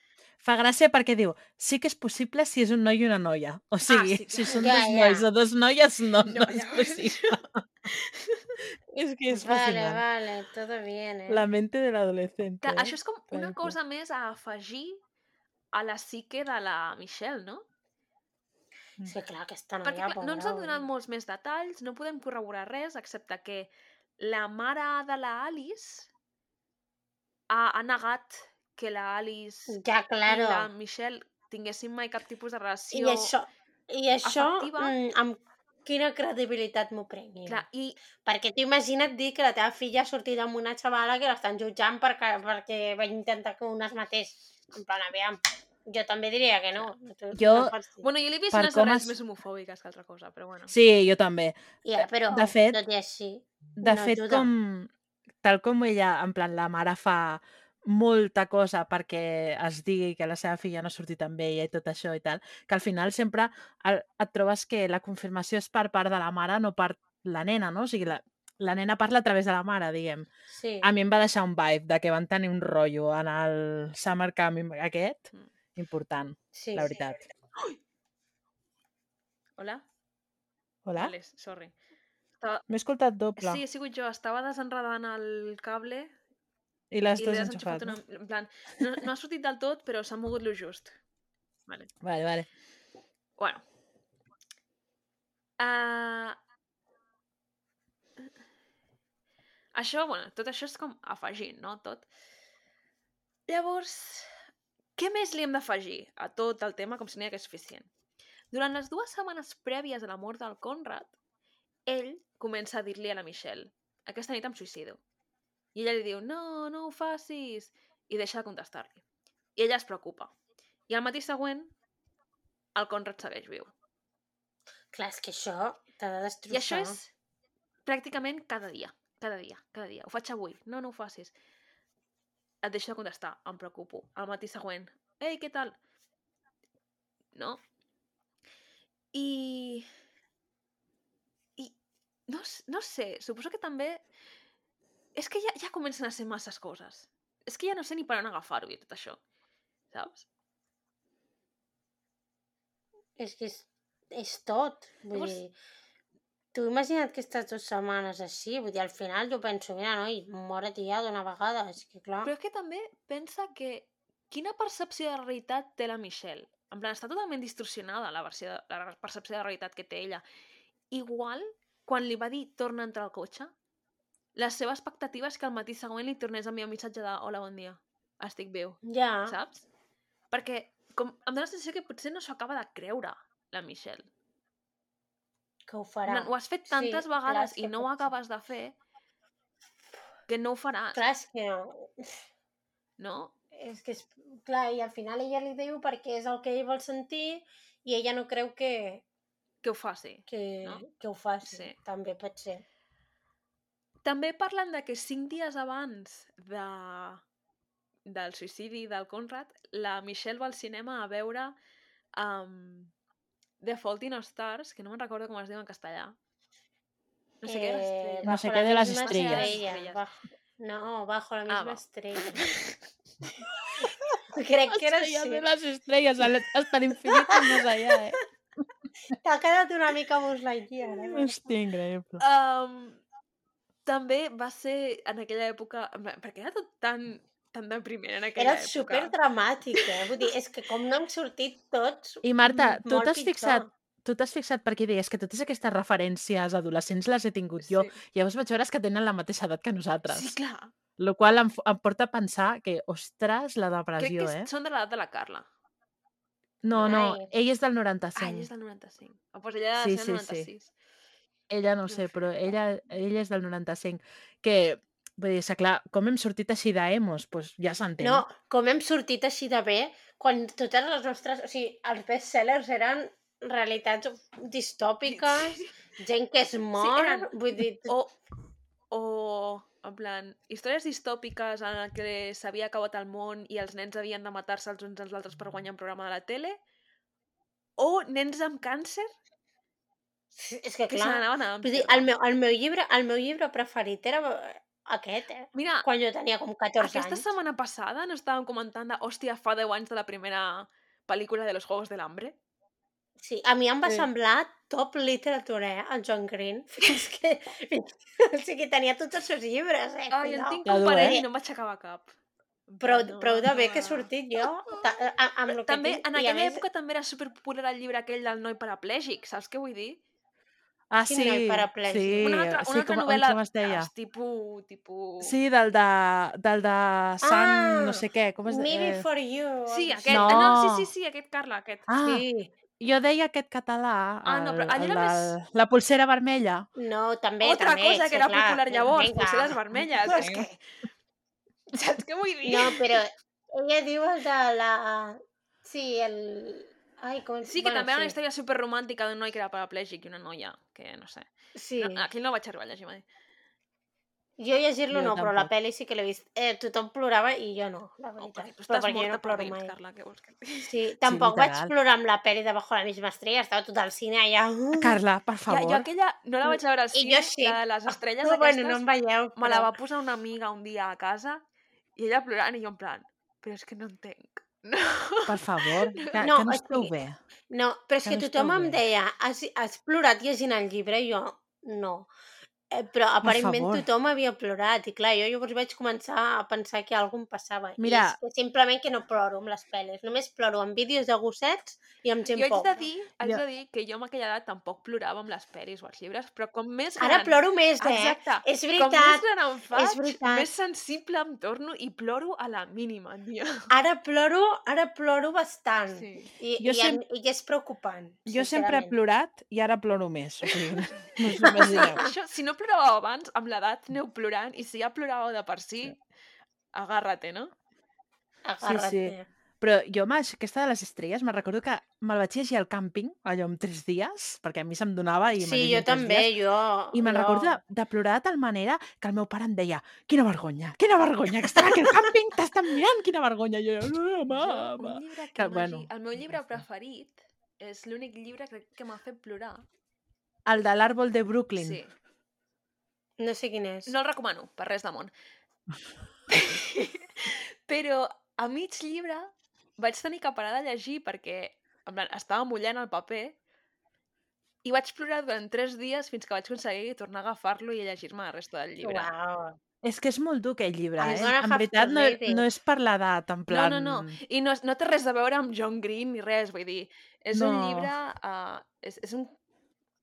Fa gràcia perquè diu, sí que és possible si és un noi i una noia. O sigui, sí, si són Ja, dos ja. nois o dos noies, no, no, No, és ja possible. (laughs) és que és Vale, fascinant. vale, todo bien, eh? La mente de l'adolescente. Que eh? això és com una cosa més a afegir a la psique de la Michelle, no? Sí, clar, aquesta Perquè noia, clar, no ens han donat molts més detalls, no podem corroborar res, excepte que la mare de la Alice ha, ha negat que la Alice Ja, i claro. la Michelle tinguessin mai cap tipus de I relació. això, i això afectiva. mm, amb quina credibilitat m'ho prengui? Clar, i Perquè tu imagina't dir que la teva filla ha sortit amb una xavala que l'estan jutjant perquè, perquè va intentar que un es matés. En plan, aviam, jo també diria que no. Tu, Jo- bueno, jo l'he vist Per unes com arrels es- més homofòbiques que altra cosa, però bueno. Sí, jo també. Ja, però, de fet- tot i així, De no fet, ajuda. com, tal com ella, en plan, la mare fa molta cosa perquè es digui que la seva filla no ha sortit amb ella i tot això i tal, que al final sempre et trobes que la confirmació és per part de la mare, no per la nena, no? O sigui, la, la nena parla a través de la mare, diguem. Sí. A mi em va deixar un vibe de que van tenir un rotllo en el Summer Camp aquest, Mm. Important, sí, la veritat. Hola? Hola? Vale, sorry. Estava... M'he escoltat doble Sí, he sigut jo. Estava desenredant el cable i l'has desenxufat una... No? En plan, no, no ha sortit del tot, però s'ha mogut lo just. Vale. Vale, vale. Bueno. Uh... Això, bueno, tot això és com afegint, no? Tot. Llavors, què més li hem d'afegir a tot el tema com si n'hi hagués suficient? Durant les dues setmanes prèvies a la mort del Conrad, ell comença a dir-li a la Michelle aquesta nit em suïcido. I ella li diu, no, no ho facis. I deixa de contestar-li. I ella es preocupa. I al matí següent, el Conrad segueix viu. Clar, és que això t'ha de destrossar. I això és pràcticament cada dia. Cada dia, cada dia. Ho faig avui. No, no ho facis. Et deixo de contestar. Em preocupo. Al matí següent. Ei, què tal? No? I... I... No, no sé, suposo que també... És que ja, ja comencen a ser masses coses. És que ja no sé ni per on agafar-ho i tot això. Saps? És que és, és tot. Vull Llavors- dir, tu imagina't que estàs dues setmanes així, vull dir, al final jo penso, mira, noi, mora-t'hi ja d'una vegada, és que clar... Però és que també pensa que quina percepció de realitat té la Michelle? En plan, està totalment distorsionada la, versió de, la percepció de realitat que té ella. Igual, quan li va dir torna a entrar al cotxe, la seva expectativa és que al matí següent li tornés a enviar un missatge de hola, bon dia, estic viu, Ja, saps? Perquè com, em dóna la sensació que potser no s'ho acaba de creure, la Michelle. Que ho farà. Ho has fet Sí, tantes clar, vegades i no ho acabes de fer que no ho faràs, Clar, és que... no? És que és... Clar, i al final ella li diu perquè és el que ell vol sentir i ella no creu que, Que ho faci. que, No? que ho faci. Sí. També pot ser. També parlen de que cinc dies abans de... del suïcidi del Conrad, la Michelle va al cinema a veure um, The Fault in Our Stars, que no me'n recordo com es diu en castellà. No sé què era Eh. No sé què de les estrelles. Estrelles. Bajo... No, bajo la Ah, misma va. estrella. (laughs) Crec que era de així. las estrellas, al- hasta el infinito y más allá, eh? T'ha quedat una mica Buzz Lightyear, eh? Hòstia, increïble. Um, també va ser en aquella època... Perquè era tot tan, tan depriment en aquella Era època. super dramàtic, eh? Vull dir, és que com no hem sortit tots... I Marta, tu t'has fixat tu t'has fixat perquè deies que totes aquestes referències adolescents les he tingut jo. Sí. Llavors vaig veure que tenen la mateixa edat que nosaltres. sí, clar. Lo qual em, em porta a pensar que, ostres, la Crec depressió, que eh? són de l'edat de la Carla. No, no, Ai. ell és del Ah, 95. ella és del 95. Ah, doncs ella ha Sí, de ser del sí, sí. 96. Ella no No sé, sé, però ella, ella és del 95. Que, vull dir, és clar, com hem sortit així d'emos, doncs ja s'entén. No, com hem sortit així de bé, quan totes les nostres... O sigui, els bestsellers eren realitats distòpiques, gent que es mor, eren- vull dir... O, o, en plan, històries distòpiques en el que s'havia acabat el món i els nens havien de matar-se els uns als altres per guanyar un programa de la tele, o nens amb càncer És que que se clar, n'anaven a vull dir, el meu, el meu llibre, el meu llibre preferit era aquest, eh? Mira, Quan jo tenia com 14 aquesta anys. setmana passada no estàvem comentant de, hòstia, fa 10 anys de la primera pel·lícula de los Juegos del Hambre? Sí, a mi em va Sí. semblar top literatura, eh, el John Green. (laughs) Fins que... Fins... O sigui, tenia tots els seus llibres, eh? Ai, en tinc un parell eh? i no em vaig acabar cap. Prou, no, prou de bé no que he sortit jo ta, a- amb el que També, tinc. en aquella més, època també era superpopular el llibre aquell del noi paraplègic, saps què vull dir? Ah, sí, noi paraplègic? sí, una altra, una sí, altra com, novel·la com es deia? és tipus, tipus... Sí, del de, del de Sant, Ah, no sé què, com es Me deia? Before You. Sí, aquest, No. no. no, sí, sí, sí, aquest Carla, aquest. Ah, Sí. jo deia aquest català, Ah, no, però el, allò el era del- la pulsera vermella. No, també, Altra també. cosa que era clar, popular llavors, vinga. potser (laughs) les vermelles, és Vinga. que... Saps què vull dir? No, però (laughs) ella diu el de la... Sí, el... Ai, com... Sí, que també era una història superromàntica d'un noi que era paraplègic i una noia, que no sé. Sí, No, aquí no vaig arribar a llegir mai. jo llegir-lo no, però la tampoc. pel·li sí que l'he vist. Eh, tothom plorava i jo no, la Oh, veritat. tu però estàs perquè jo morta no per ploro mai. Carla, què vols que? Sí, tampoc vaig literal. plorar amb la pel·li de Bajo la misma estrella, estava tot al cine allà. Uh, Carla, per Ja, favor. jo aquella no la vaig veure al I cine, jo sí. la de les estrelles aquestes, bueno, no em veieu. me la però- va posar una amiga un dia a casa i ella plorant i jo en plan, però és que no entenc. No. Per favor, (laughs) que, No, que no esteu bé. No, però és Que que no tothom em deia, has, has plorat llegint el llibre? I jo, no. Eh, però aparentment tothom havia plorat i clar, jo llavors vaig començar a pensar que alguna cosa passava. Mira. I és que simplement que no ploro amb les pel·lis, només ploro amb vídeos de gossets i amb gent Jo haig de pobra. dir, haig Jo- de dir que jo amb aquella edat tampoc plorava amb les pel·lis o els llibres, però com més Ara gran... ploro més, eh? Exacte. És Com més veritat, gran em faig, veritat. més sensible em torno i ploro a la mínima, tia. ara ploro, ara ploro bastant. Sí. I, Jo i, sem- i és preocupant. Jo sempre he plorat i ara ploro més. O sigui, (laughs) no us imagineu. Això, si no no ploràveu abans, amb l'edat aneu plorant, i si ja ploràveu de per si, agárrate, no? Agárrate. Però jo això- aquesta de les estrelles me'n recordo que me'l vaig llegir al càmping, allò amb tres dies, perquè a mi se'm donava i Sí, jo en també, dies. jo... I me'n jo... recordo de, de plorar de tal manera que el meu pare em deia quina vergonya, quina vergonya, que estan aquí al càmping, t'estan mirant, quina vergonya. I jo, no, un llibre que, Que, bueno, el meu llibre preferit és l'únic llibre crec que m'ha fet plorar. El de l'àrbol de Brooklyn. Sí. No sé quin és. No el recomano, per res de món. (laughs) Però a mig llibre vaig tenir que parar de llegir perquè en plan, estava mullant el paper i vaig plorar durant tres dies fins que vaig aconseguir tornar a agafar-lo i a llegir-me la resta del llibre. Uau. És que és molt dur aquell llibre, eh? En veritat no, no és per l'edat, en No, plan... no, no. I no, no té res a veure amb John Green ni res, vull dir, és un No. llibre... Uh, és, és un...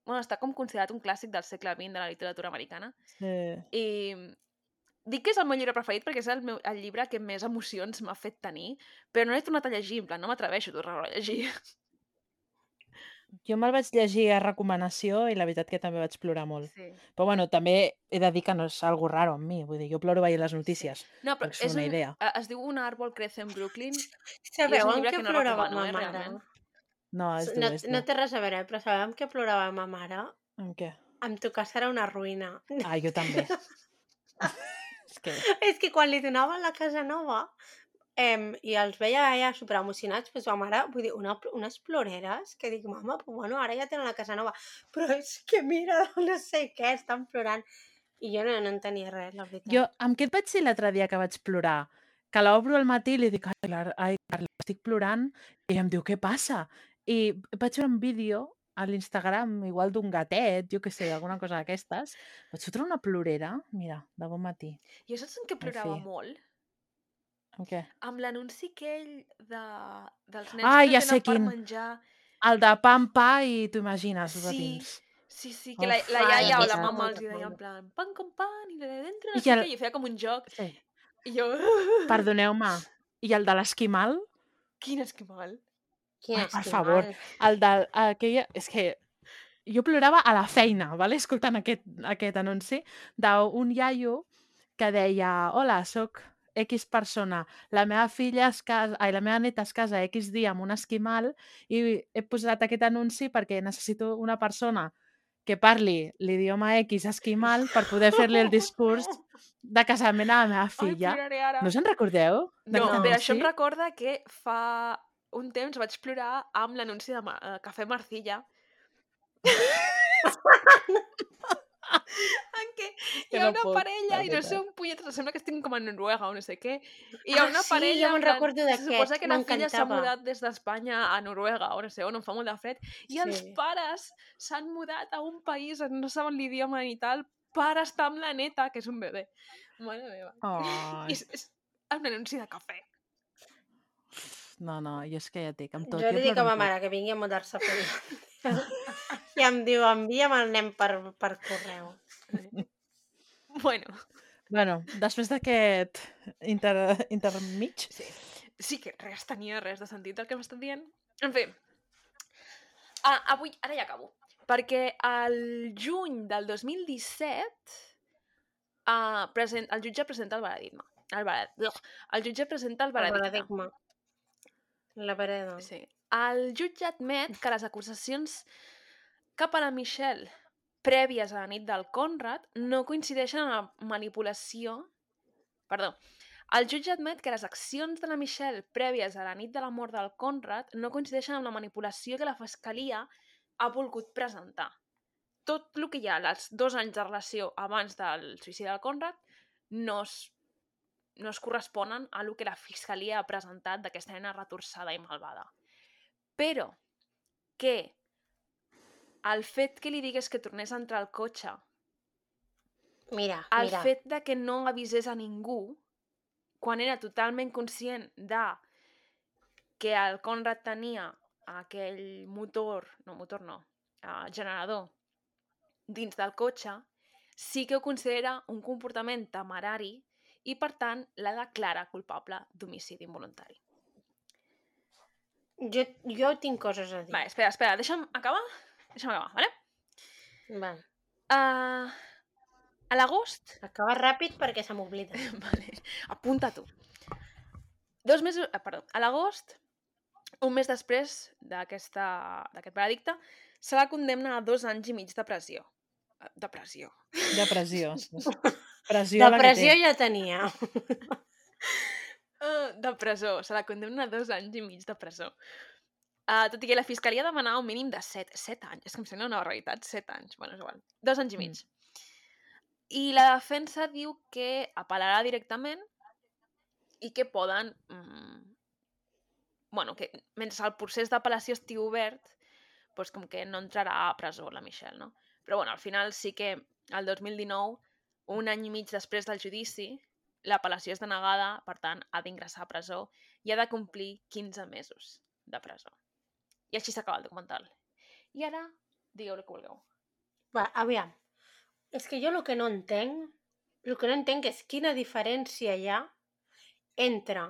Bueno, està com considerat un clàssic del segle XX de la literatura americana. Sí. I dic que és el meu llibre preferit perquè és el, meu, el llibre que més emocions m'ha fet tenir, però no l'he tornat a llegir, en plan, no m'atreveixo a tornar-lo a llegir. Jo me'l vaig llegir a recomanació i la veritat que també vaig plorar molt. Sí. Però bueno, també he de dir que no és algo raro amb mi, vull dir, jo ploro veient les notícies. No, però és una un, idea. es diu Un árbol crece en Brooklyn. Sabeu què que no plorava recomano, ma eh, mare? realment. No, és dur, No, és no té res a veure, però sabeu amb què plorava ma mare? Amb què? Amb tu casa era una ruïna. Ah, jo també. (laughs) és que... És que quan li donaven la casa nova em, i els veia ja superemocionats, doncs ma mare, vull dir, una, unes ploreres que dic, mama, pues bueno, ara ja tenen la casa nova, però és que mira, (laughs) no sé què, estan plorant. I jo no, no entenia res, la veritat. Jo, amb què et vaig dir l'altre dia que vaig plorar? Que l'obro al matí i li dic, ai, ai, Carla, estic plorant, i em diu, què passa? I vaig veure un vídeo a l'Instagram, igual d'un gatet, jo què sé, alguna cosa d'aquestes. Vaig fotre una plorera, mira, de bon matí. Jo saps en què En plorava fi. molt? Amb què? Amb l'anunci aquell de, dels nens Ah, que ja tenen sé per quin. menjar. El de pa en pa i t'ho imagines, els Sí. patins. Sí, sí, que la, Uf. la Ai, iaia o la mama els deia en plan pan con pan i de dentro I el- i feia com un joc. Sí. I jo... Perdoneu-me. I el de l'esquimal? Quin esquimal. Quin Ai, per favor. El del... Aquella... És que jo plorava a la feina, vale? (laughs) escoltant aquest, aquest anunci, d'un iaio que deia hola, sóc X persona, la meva filla es casa, ai, la meva neta es casa X dia amb un esquimal i he posat aquest anunci perquè necessito una persona que parli l'idioma X esquimal per poder fer-li el discurs de casament a la meva Ai, filla. ara. No se'n recordeu? No, però això em recorda que fa un temps vaig plorar amb l'anunci de Ma- eh, Cafè Marcilla. (laughs) en què hi ha no una puc, parella i no sé un punyetes, sembla que estigui com a Noruega o no sé què. I hi ha Ah, una sí, parella, jo me'n recordo se suposa que la filla s'ha mudat des d'Espanya a Noruega o no sé on, on fa molt de fred, i els Sí. pares s'han mudat a un país on no saben l'idioma ni tal per estar amb la neta, que és un bebè. Mare meva. Ai. I és, és un anunci de cafè. No, no, jo és que ja et dic, amb tot... Jo li dic a ma mare que vingui a mudar-se a Finlàndia. (laughs) I em diu, envia'm el nen per, per correu. Bueno, Bueno, després d'aquest inter, intermig, sí. Sí que res tenia res de sentit el que m'estàs dient. En fi. Ah, avui, ara ja acabo. Perquè el juny del 2017 uh, present, el jutge presenta el veredicte. El, veredicte. el jutge presenta el El veredicte. paradigma. La vereda. Sí. El jutge admet que les acusacions cap a la Michelle prèvies a la nit del Conrad no coincideixen en la manipulació... Perdó. El jutge admet que les accions de la Michelle prèvies a la nit de la mort del Conrad no coincideixen amb la manipulació que la Fiscalia ha volgut presentar. Tot el que hi ha, els dos anys de relació abans del suïcidi del Conrad, no es, no es corresponen a el que la Fiscalia ha presentat d'aquesta nena retorçada i malvada. Però que el fet que li digués que tornés a entrar al cotxe, Mira, el mira. fet de que no avisés a ningú, quan era totalment conscient de que el Conrad tenia aquell motor, no motor no, uh, generador, dins del cotxe, sí que ho considera un comportament temerari i, per tant, la declara culpable d'homicidi involuntari. Jo, jo tinc coses a dir. Vale, espera, espera, deixa'm acabar. Deixa'm acabar, vale? Vale. Uh, A l'agost... Acaba ràpid perquè se m'oblida. (laughs) Vale, apunta-t'ho. Dos mesos... ah, Perdó. A l'agost, un mes després d'aquesta- d'aquest veredicte, se la condemna a dos anys i mig de pressió. Eh, De pressió. De pressió. sí. (laughs) Pressió Depressió ja tenia. Uh, (laughs) de presó. Se la condemna a dos anys i mig de presó. Uh, tot i que la fiscalia demanava un mínim de 7, 7 anys. És que em sembla una barbaриtat, 7 anys. Bueno, és igual. Dos anys i Mm. mig. I la defensa diu que apel·larà directament i que poden... Mm, bueno, que mentre el procés d'apel·lació estigui obert, doncs com que no entrarà a presó la Michelle, no? Però bueno, al final sí que el 2019, un any i mig després del judici, l'apel·lació és denegada, per tant, ha d'ingressar a presó i ha de complir 15 mesos de presó. I així s'acaba el documental. I ara, digueu el que vulgueu. Va, aviam. És que jo el que no entenc, el que no entenc és quina diferència hi ha entre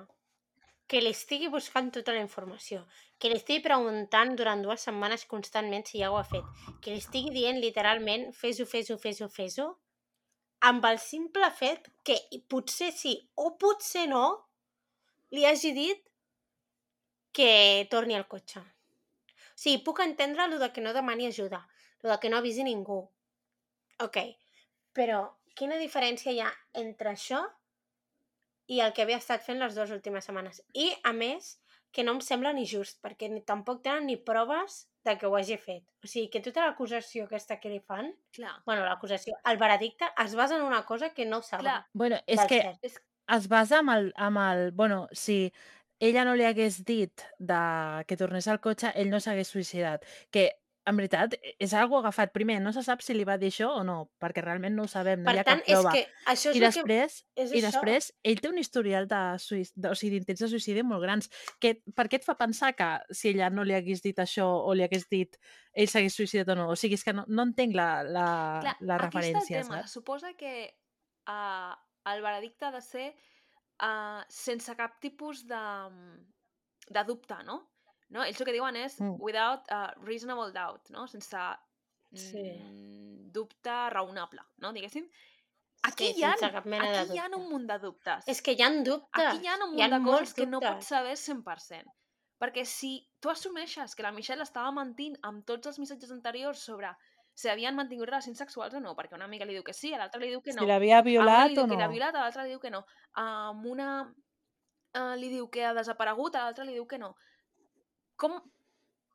que li estigui buscant tota la informació, que li estigui preguntant durant dues setmanes constantment si ja ho ha fet, que li estigui dient literalment fes-ho, fes-ho, fes-ho, fes-ho, amb el simple fet que potser sí o potser no li hagi dit que torni al cotxe. O sigui, puc entendre lo de que no demani ajuda, lo de que no avisi ningú. Ok, però quina diferència hi ha entre això i el que havia estat fent les dues últimes setmanes? I, a més, que no em sembla ni just, perquè ni, tampoc tenen ni proves de que ho hagi fet. O sigui, que tota l'acusació aquesta que li fan, Clar, bueno, l'acusació, el veredicte, es basa en una cosa que no saben. clar. Bueno, és que cert. És, es basa amb el, amb el... Bueno, si ella no li hagués dit de que tornés al cotxe, ell no s'hagués suïcidat. Que, en veritat, és algo agafat. Primer, no se sap si li va dir això o no, perquè realment no ho sabem, no per hi ha tant, cap és prova. que això és I després, que... És I això. després, ell té un historial de, suïc- de, o sigui, d'intents de suïcidi molt grans. Que, per què et fa pensar que si ella no li hagués dit això o li hagués dit ell s'hagués suïcidat o no? O sigui, és que no, no entenc la, la, clar, la aquí està el referència, tema. saps? Suposa que uh, el veredicte ha de ser uh, sense cap tipus de, de dubte, no? No? Ells el que diuen és Mm. without uh, reasonable doubt, no? Sense Sí. mm, dubte raonable, no? Diguéssim. Aquí, Sí, hi ha, cap mena de aquí hi ha un munt de dubtes. És que hi ha dubtes. Aquí hi ha un munt ha de coses que no pots saber 100%. Perquè si tu assumeixes que la Michelle estava mentint amb tots els missatges anteriors sobre si havien mantingut relacions sexuals o no, perquè una amiga li diu que sí, a l'altra li diu que no. Si l'havia a violat diu o que no? l'ha violat, a l'altra li diu que no. Amb una uh, li diu que ha desaparegut, a l'altra li diu que no. Com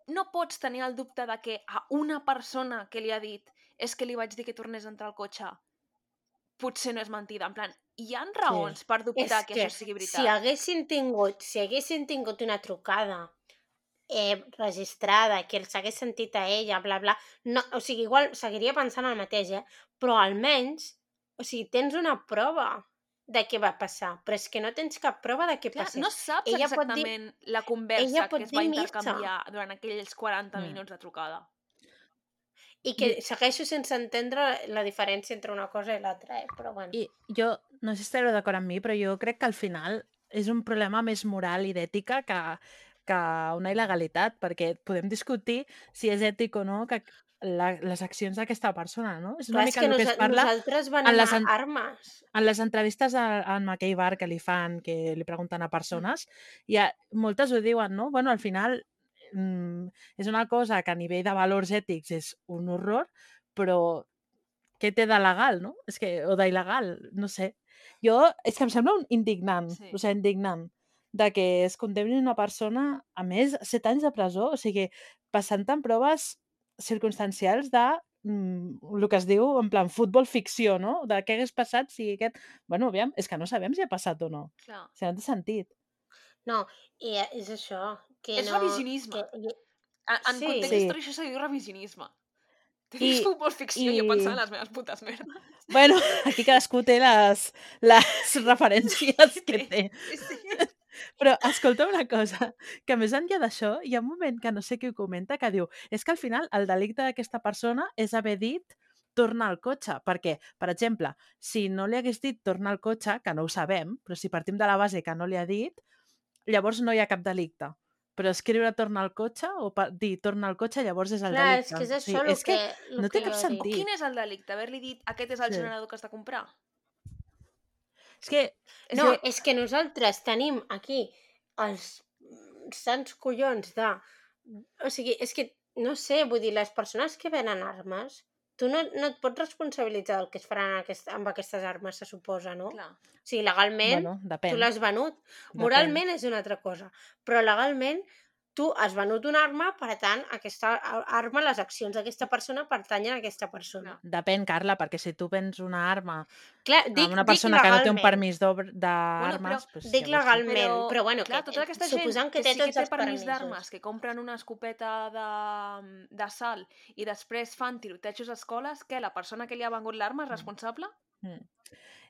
no pots tenir el dubte de que a una persona que li ha dit és que li vaig dir que tornés a entrar al cotxe potser no és mentida. En plan, hi ha raons per És dubtar que, que això sigui veritat. si haguessin tingut, si haguessin tingut una trucada eh, registrada, que s'hagués sentit a ella, bla, bla, no, o sigui, igual seguiria pensant el mateix, eh? Però almenys, o sigui, tens una prova de què va passar, però és que no tens cap prova de què Clar, passés. no saps Ella pot dir- exactament la conversa ella que es va intercanviar durant aquells 40 Mm. minuts de trucada. I que segueixo sense entendre la diferència entre una cosa i l'altra, eh? Però bueno. I jo, no sé si estareu d'acord amb mi, però jo crec que al final és un problema més moral i d'ètica que, que una il·legalitat, perquè podem discutir si és ètic o no que la, les accions d'aquesta persona, no? És una Clar, és mica que el que nosa es parla nosaltres venim en les en- armes. en les entrevistes a, a en McKay Bar que li fan, que li pregunten a persones, i a, moltes ho diuen, no? Bueno, al final mm, és una cosa que a nivell de valors ètics és un horror, però què té de legal, no? És que, o d'il·legal, no sé. Jo, és que em sembla un indignant, Sí. o sigui, indignant, de que es condemni una persona a més 7 anys de presó, o sigui, passant en proves circumstancials de mm, el que es diu en plan futbol ficció, no? De què hagués passat si aquest... Bueno, aviam, és que no sabem si ha passat o no. Clar. Sigui, no té sentit. No, i eh, és això. Que És no, revisionisme. Que, En, Sí. context Sí. històric això se diu revisionisme. Te I- futbol ficció i... jo pensant en les meves putes merdes. Bueno, (laughs) aquí cadascú té les, les referències que Sí. té. Sí, sí. Però escolta una cosa, que més enllà d'això, hi ha un moment que no sé qui ho comenta que diu és que al final el delicte d'aquesta persona és haver dit torna al cotxe, perquè, per exemple, si no li hagués dit torna al cotxe, que no ho sabem, però si partim de la base que no li ha dit, llavors no hi ha cap delicte, però escriure torna al cotxe o dir torna al cotxe llavors és el Clar, és delicte. que és això sigui, el és que que, el no que té cap sentit. quin és el delicte? Haver-li dit aquest és el Sí. generador que has de comprar? És que És No, que- és que nosaltres tenim aquí els sants collons de... O sigui, és que, no sé, vull dir, les persones que venen armes, tu no, no et pots responsabilitzar del que es faran amb, aquest, amb aquestes armes, se suposa, no? Clar. O sigui, legalment, bueno, tu depèn. l'has venut. depèn. Moralment és una altra cosa, però legalment tu has venut una arma, per tant, aquesta arma, les accions d'aquesta persona pertanyen a aquesta persona. Depèn, Carla, perquè si tu vens una arma Clar, a dic, una dic persona que no té un permís d'armes... però pues, dic legalment, però, bueno, clar, que, tota aquesta gent suposant que, té sí que té permís permisos. d'armes, que compren una escopeta de, d'assalt i després fan tirotejos a escoles, que la persona que li ha vengut l'arma és responsable? Mm.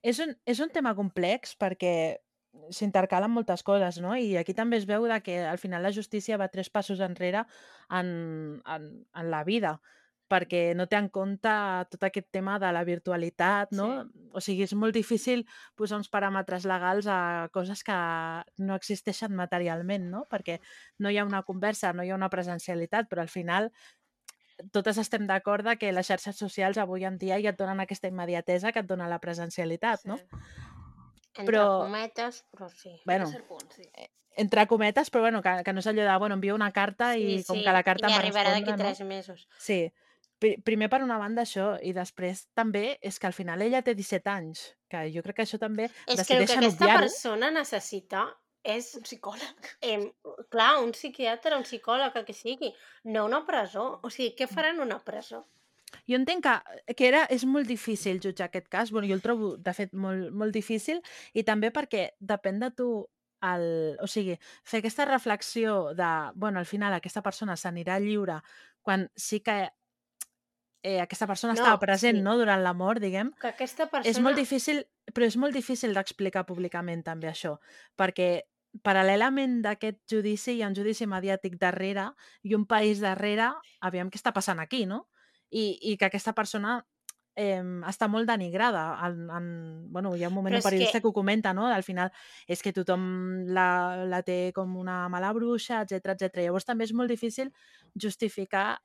És, un, és un tema complex perquè s'intercalen moltes coses, no? I aquí també es veu de que al final la justícia va tres passos enrere en, en, en la vida perquè no té en compte tot aquest tema de la virtualitat, no? O sigui, és molt difícil posar uns paràmetres legals a coses que no existeixen materialment, no? Perquè no hi ha una conversa, no hi ha una presencialitat, però al final totes estem d'acord que les xarxes socials avui en dia ja et donen aquesta immediatesa que et dona la presencialitat, no? Entre però- cometes, però sí. Bueno, punt, sí. entre cometes, però bueno, que, que no és allò de, bueno, envio una carta i com que la carta em va arribarà d'aquí respondre, no? tres mesos. Sí. Pri- Primer per una banda això, i després també és que al final ella té 17 anys, que jo crec que això també És que el que aquesta persona necessita és, Un psicòleg. eh, clar, un psiquiatre, un psicòleg, el que sigui, no una presó. O sigui, què faran en una presó? Jo entenc que, que era, és molt difícil jutjar aquest cas, bueno, jo el trobo, de fet, molt, molt difícil, i també perquè depèn de tu el, o sigui, fer aquesta reflexió de, bueno, al final aquesta persona s'anirà lliure quan sí que eh, aquesta persona No, estava present, sí. no?, durant la mort, diguem, Que aquesta persona... és molt difícil, però és molt difícil d'explicar públicament també això, perquè paral·lelament d'aquest judici hi ha un judici mediàtic darrere i un país darrere, aviam què està passant aquí, no? I, i que aquesta persona eh, està molt denigrada. En, en, bueno, hi ha un moment Però un és periodista que- que... ho comenta, no? Al final és que tothom la, la té com una mala bruixa, etc etc. Llavors també és molt difícil justificar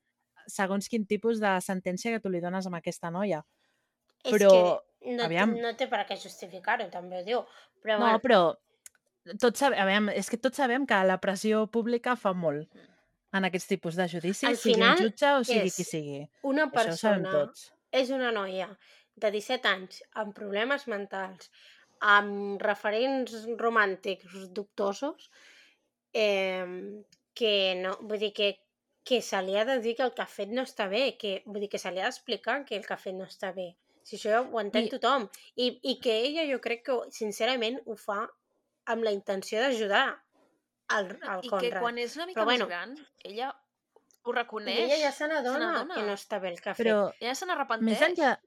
segons quin tipus de sentència que tu li dones a aquesta noia. és però, que no, aviam. no té per què justificar-ho, també ho diu. Però, No, bueno, però tots sabem, aviam, és que tots sabem que la pressió pública fa molt en aquests tipus de judicis, Al sigui final un jutge o sigui qui sigui. una persona tots. és una noia de 17 anys amb problemes mentals, amb referents romàntics dubtosos, eh, que no, vull dir que, que se li ha de dir que el que ha fet no està bé, que, vull dir que se li ha d'explicar que el que ha fet no està bé. Si això ho entén I- tothom. I, I que ella jo crec que, sincerament, ho fa amb la intenció d'ajudar al, al I que Conrad. quan és una mica Però bueno. més gran, ella ho I reconeix. ella ja se n'adona que no està bé el que ha Però fet. Ella se n'arrepenteix. més enllà,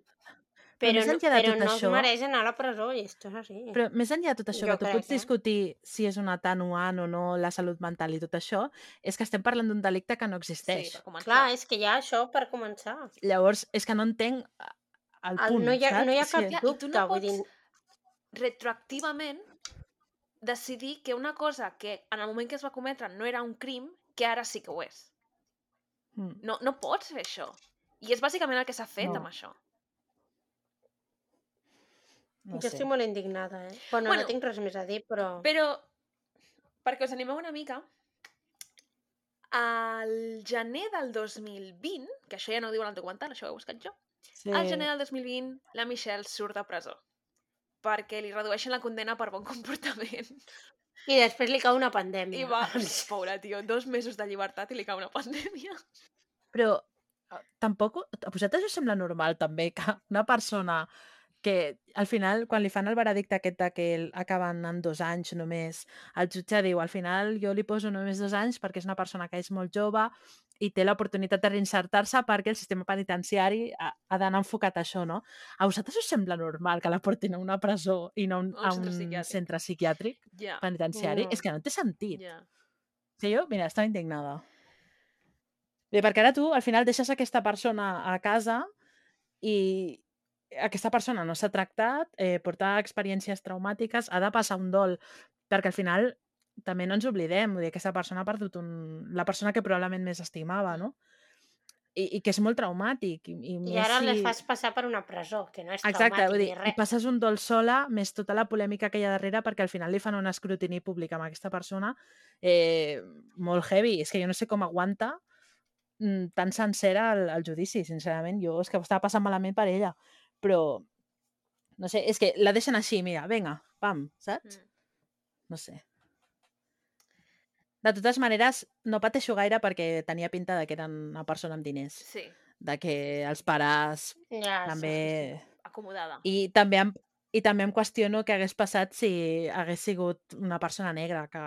Però, més no, enllà de però tot no això- es mereix anar a la presó i esto és així. però més enllà de tot això, Jo que tu crec, pots eh? discutir si és un atenuant o no la salut mental i tot això, és que estem parlant d'un delicte que no Sí, existeix. per començar. Clar, és que hi ha això per començar. Llavors, és que no entenc el El, punt, no, hi ha, saps? no hi ha Sí. cap i tu dubte, no vull dir... pots- retroactivament decidir que una cosa que en el moment que es va cometre no era un crim, que ara sí que ho és. Mm. No, no pots fer això. I és bàsicament el que s'ha fet No. amb això. No jo sé. estic molt indignada, eh? Bueno, Bueno, no tinc res més a dir, però... Però, perquè us animeu una mica, al gener del 2020, que això ja no ho diu en el documental, això ho he buscat jo, Sí. al gener del 2020 la Michelle surt de presó perquè li redueixen la condena per bon (laughs) comportament. I després li cau una pandèmia. I va, (laughs) pobra, tio, dos mesos de llibertat i li cau una pandèmia. Però eh, tampoc... A vosaltres us sembla normal també que una persona que al final, quan li fan el veredicte aquest de que acaben en dos anys només, el jutge diu, al final jo li poso només dos anys perquè és una persona que és molt jove i té l'oportunitat de reinsertar-se perquè el sistema penitenciari ha, ha d'anar enfocat a això, no? A vosaltres us sembla normal que la portin a una presó i no a un, A un psiquiàtric. centre psiquiàtric Ja, penitenciari? No. És que no té sentit. ja. Sí, jo, mira, estava indignada. Bé, perquè ara tu al final deixes aquesta persona a casa i aquesta persona no s'ha tractat, eh, porta experiències traumàtiques, ha de passar un dol, perquè al final també no ens oblidem, vull dir, aquesta persona ha perdut un... la persona que probablement més estimava, no? I, i que és molt traumàtic. I, i, I ara si... les fas passar per una presó, que no és Exacte, traumàtic vull dir, ni i res. passes un dol sola, més tota la polèmica que hi ha darrere, perquè al final li fan un escrutini públic amb aquesta persona eh, molt heavy. És que jo no sé com aguanta mm, tan sencera el, el judici, sincerament. Jo és que ho estava passant malament per ella. Però, no sé, és que la deixen així, mira, vinga, pam, saps? Mm. No sé. De totes maneres, no pateixo gaire perquè tenia pinta de que eren una persona amb diners. Sí, De que els pares Ja, també... acomodada. I també, em, I també em qüestiono què hagués passat si hagués sigut una persona negra. Que...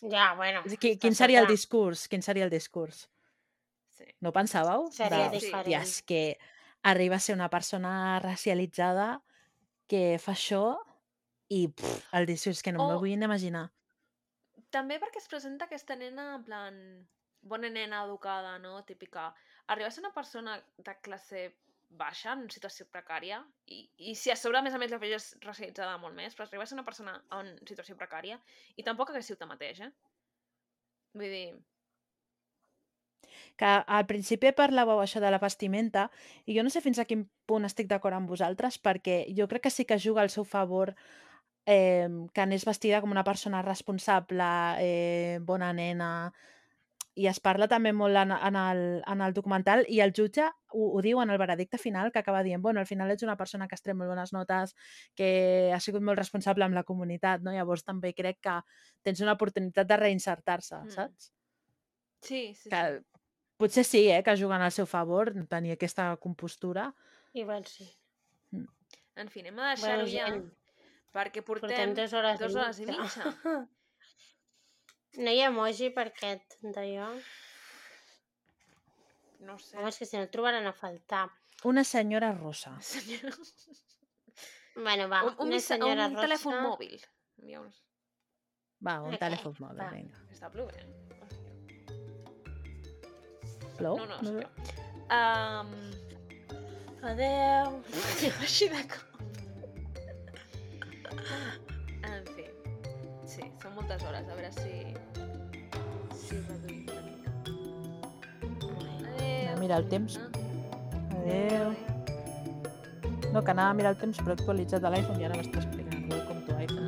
Sí. Ja, bueno. Qui, quin seria el discurs? Quin seria el discurs? Sí. No pensàveu? Seria de, diferent. "Hòstia, és que arriba a ser una persona racialitzada que fa això i pff, el discurs que no O- m'ho vull imaginar. També perquè es presenta aquesta nena en plan bona nena educada, no? Típica. Arriba a ser una persona de classe baixa, en situació precària, i, i si a sobre, a més a més, la és racialitzada molt més, però arriba a ser una persona en situació precària, i tampoc hagués sigut el mateix, eh? Vull dir, que al principi parlàveu això de la vestimenta i jo no sé fins a quin punt estic d'acord amb vosaltres perquè jo crec que sí que juga al seu favor eh, que anés vestida com una persona responsable, eh, bona nena, i es parla també molt en, en, el, en el documental i el jutge ho, ho diu en el veredicte final que acaba dient, bueno, al final ets una persona que has tret molt bones notes, que ha sigut molt responsable amb la comunitat, no? Llavors també crec que tens una oportunitat de reinsertar-se, Mm. saps? Sí, sí, que sí. potser sí, eh, que juguen al seu favor, tenir aquesta compostura. Igual sí. En fi, anem a deixar-ho Bueno, ja, gent, perquè portem, portem dues hores, dues hores i mitja. (laughs) No hi ha emoji per aquest d'allò. No sé. Home, és que si no el trobaran a faltar. Una senyora rossa. (laughs) Senyora... Bueno, va, un, un, una senyora un rossa... telèfon mòbil. Va, un Ok, telèfon mòbil, va. vinga. Està plovent. Plou? No, no, no. Um, Adeu. (laughs) així de cop. En fi. Sí, són moltes hores. A veure si... Si reduïm una mica. Adéu. Mira el temps. Ah, Adéu. No, que anava a mirar el temps, però he actualitzat a l'iPhone i ara m'està explicant welcome to iPhone,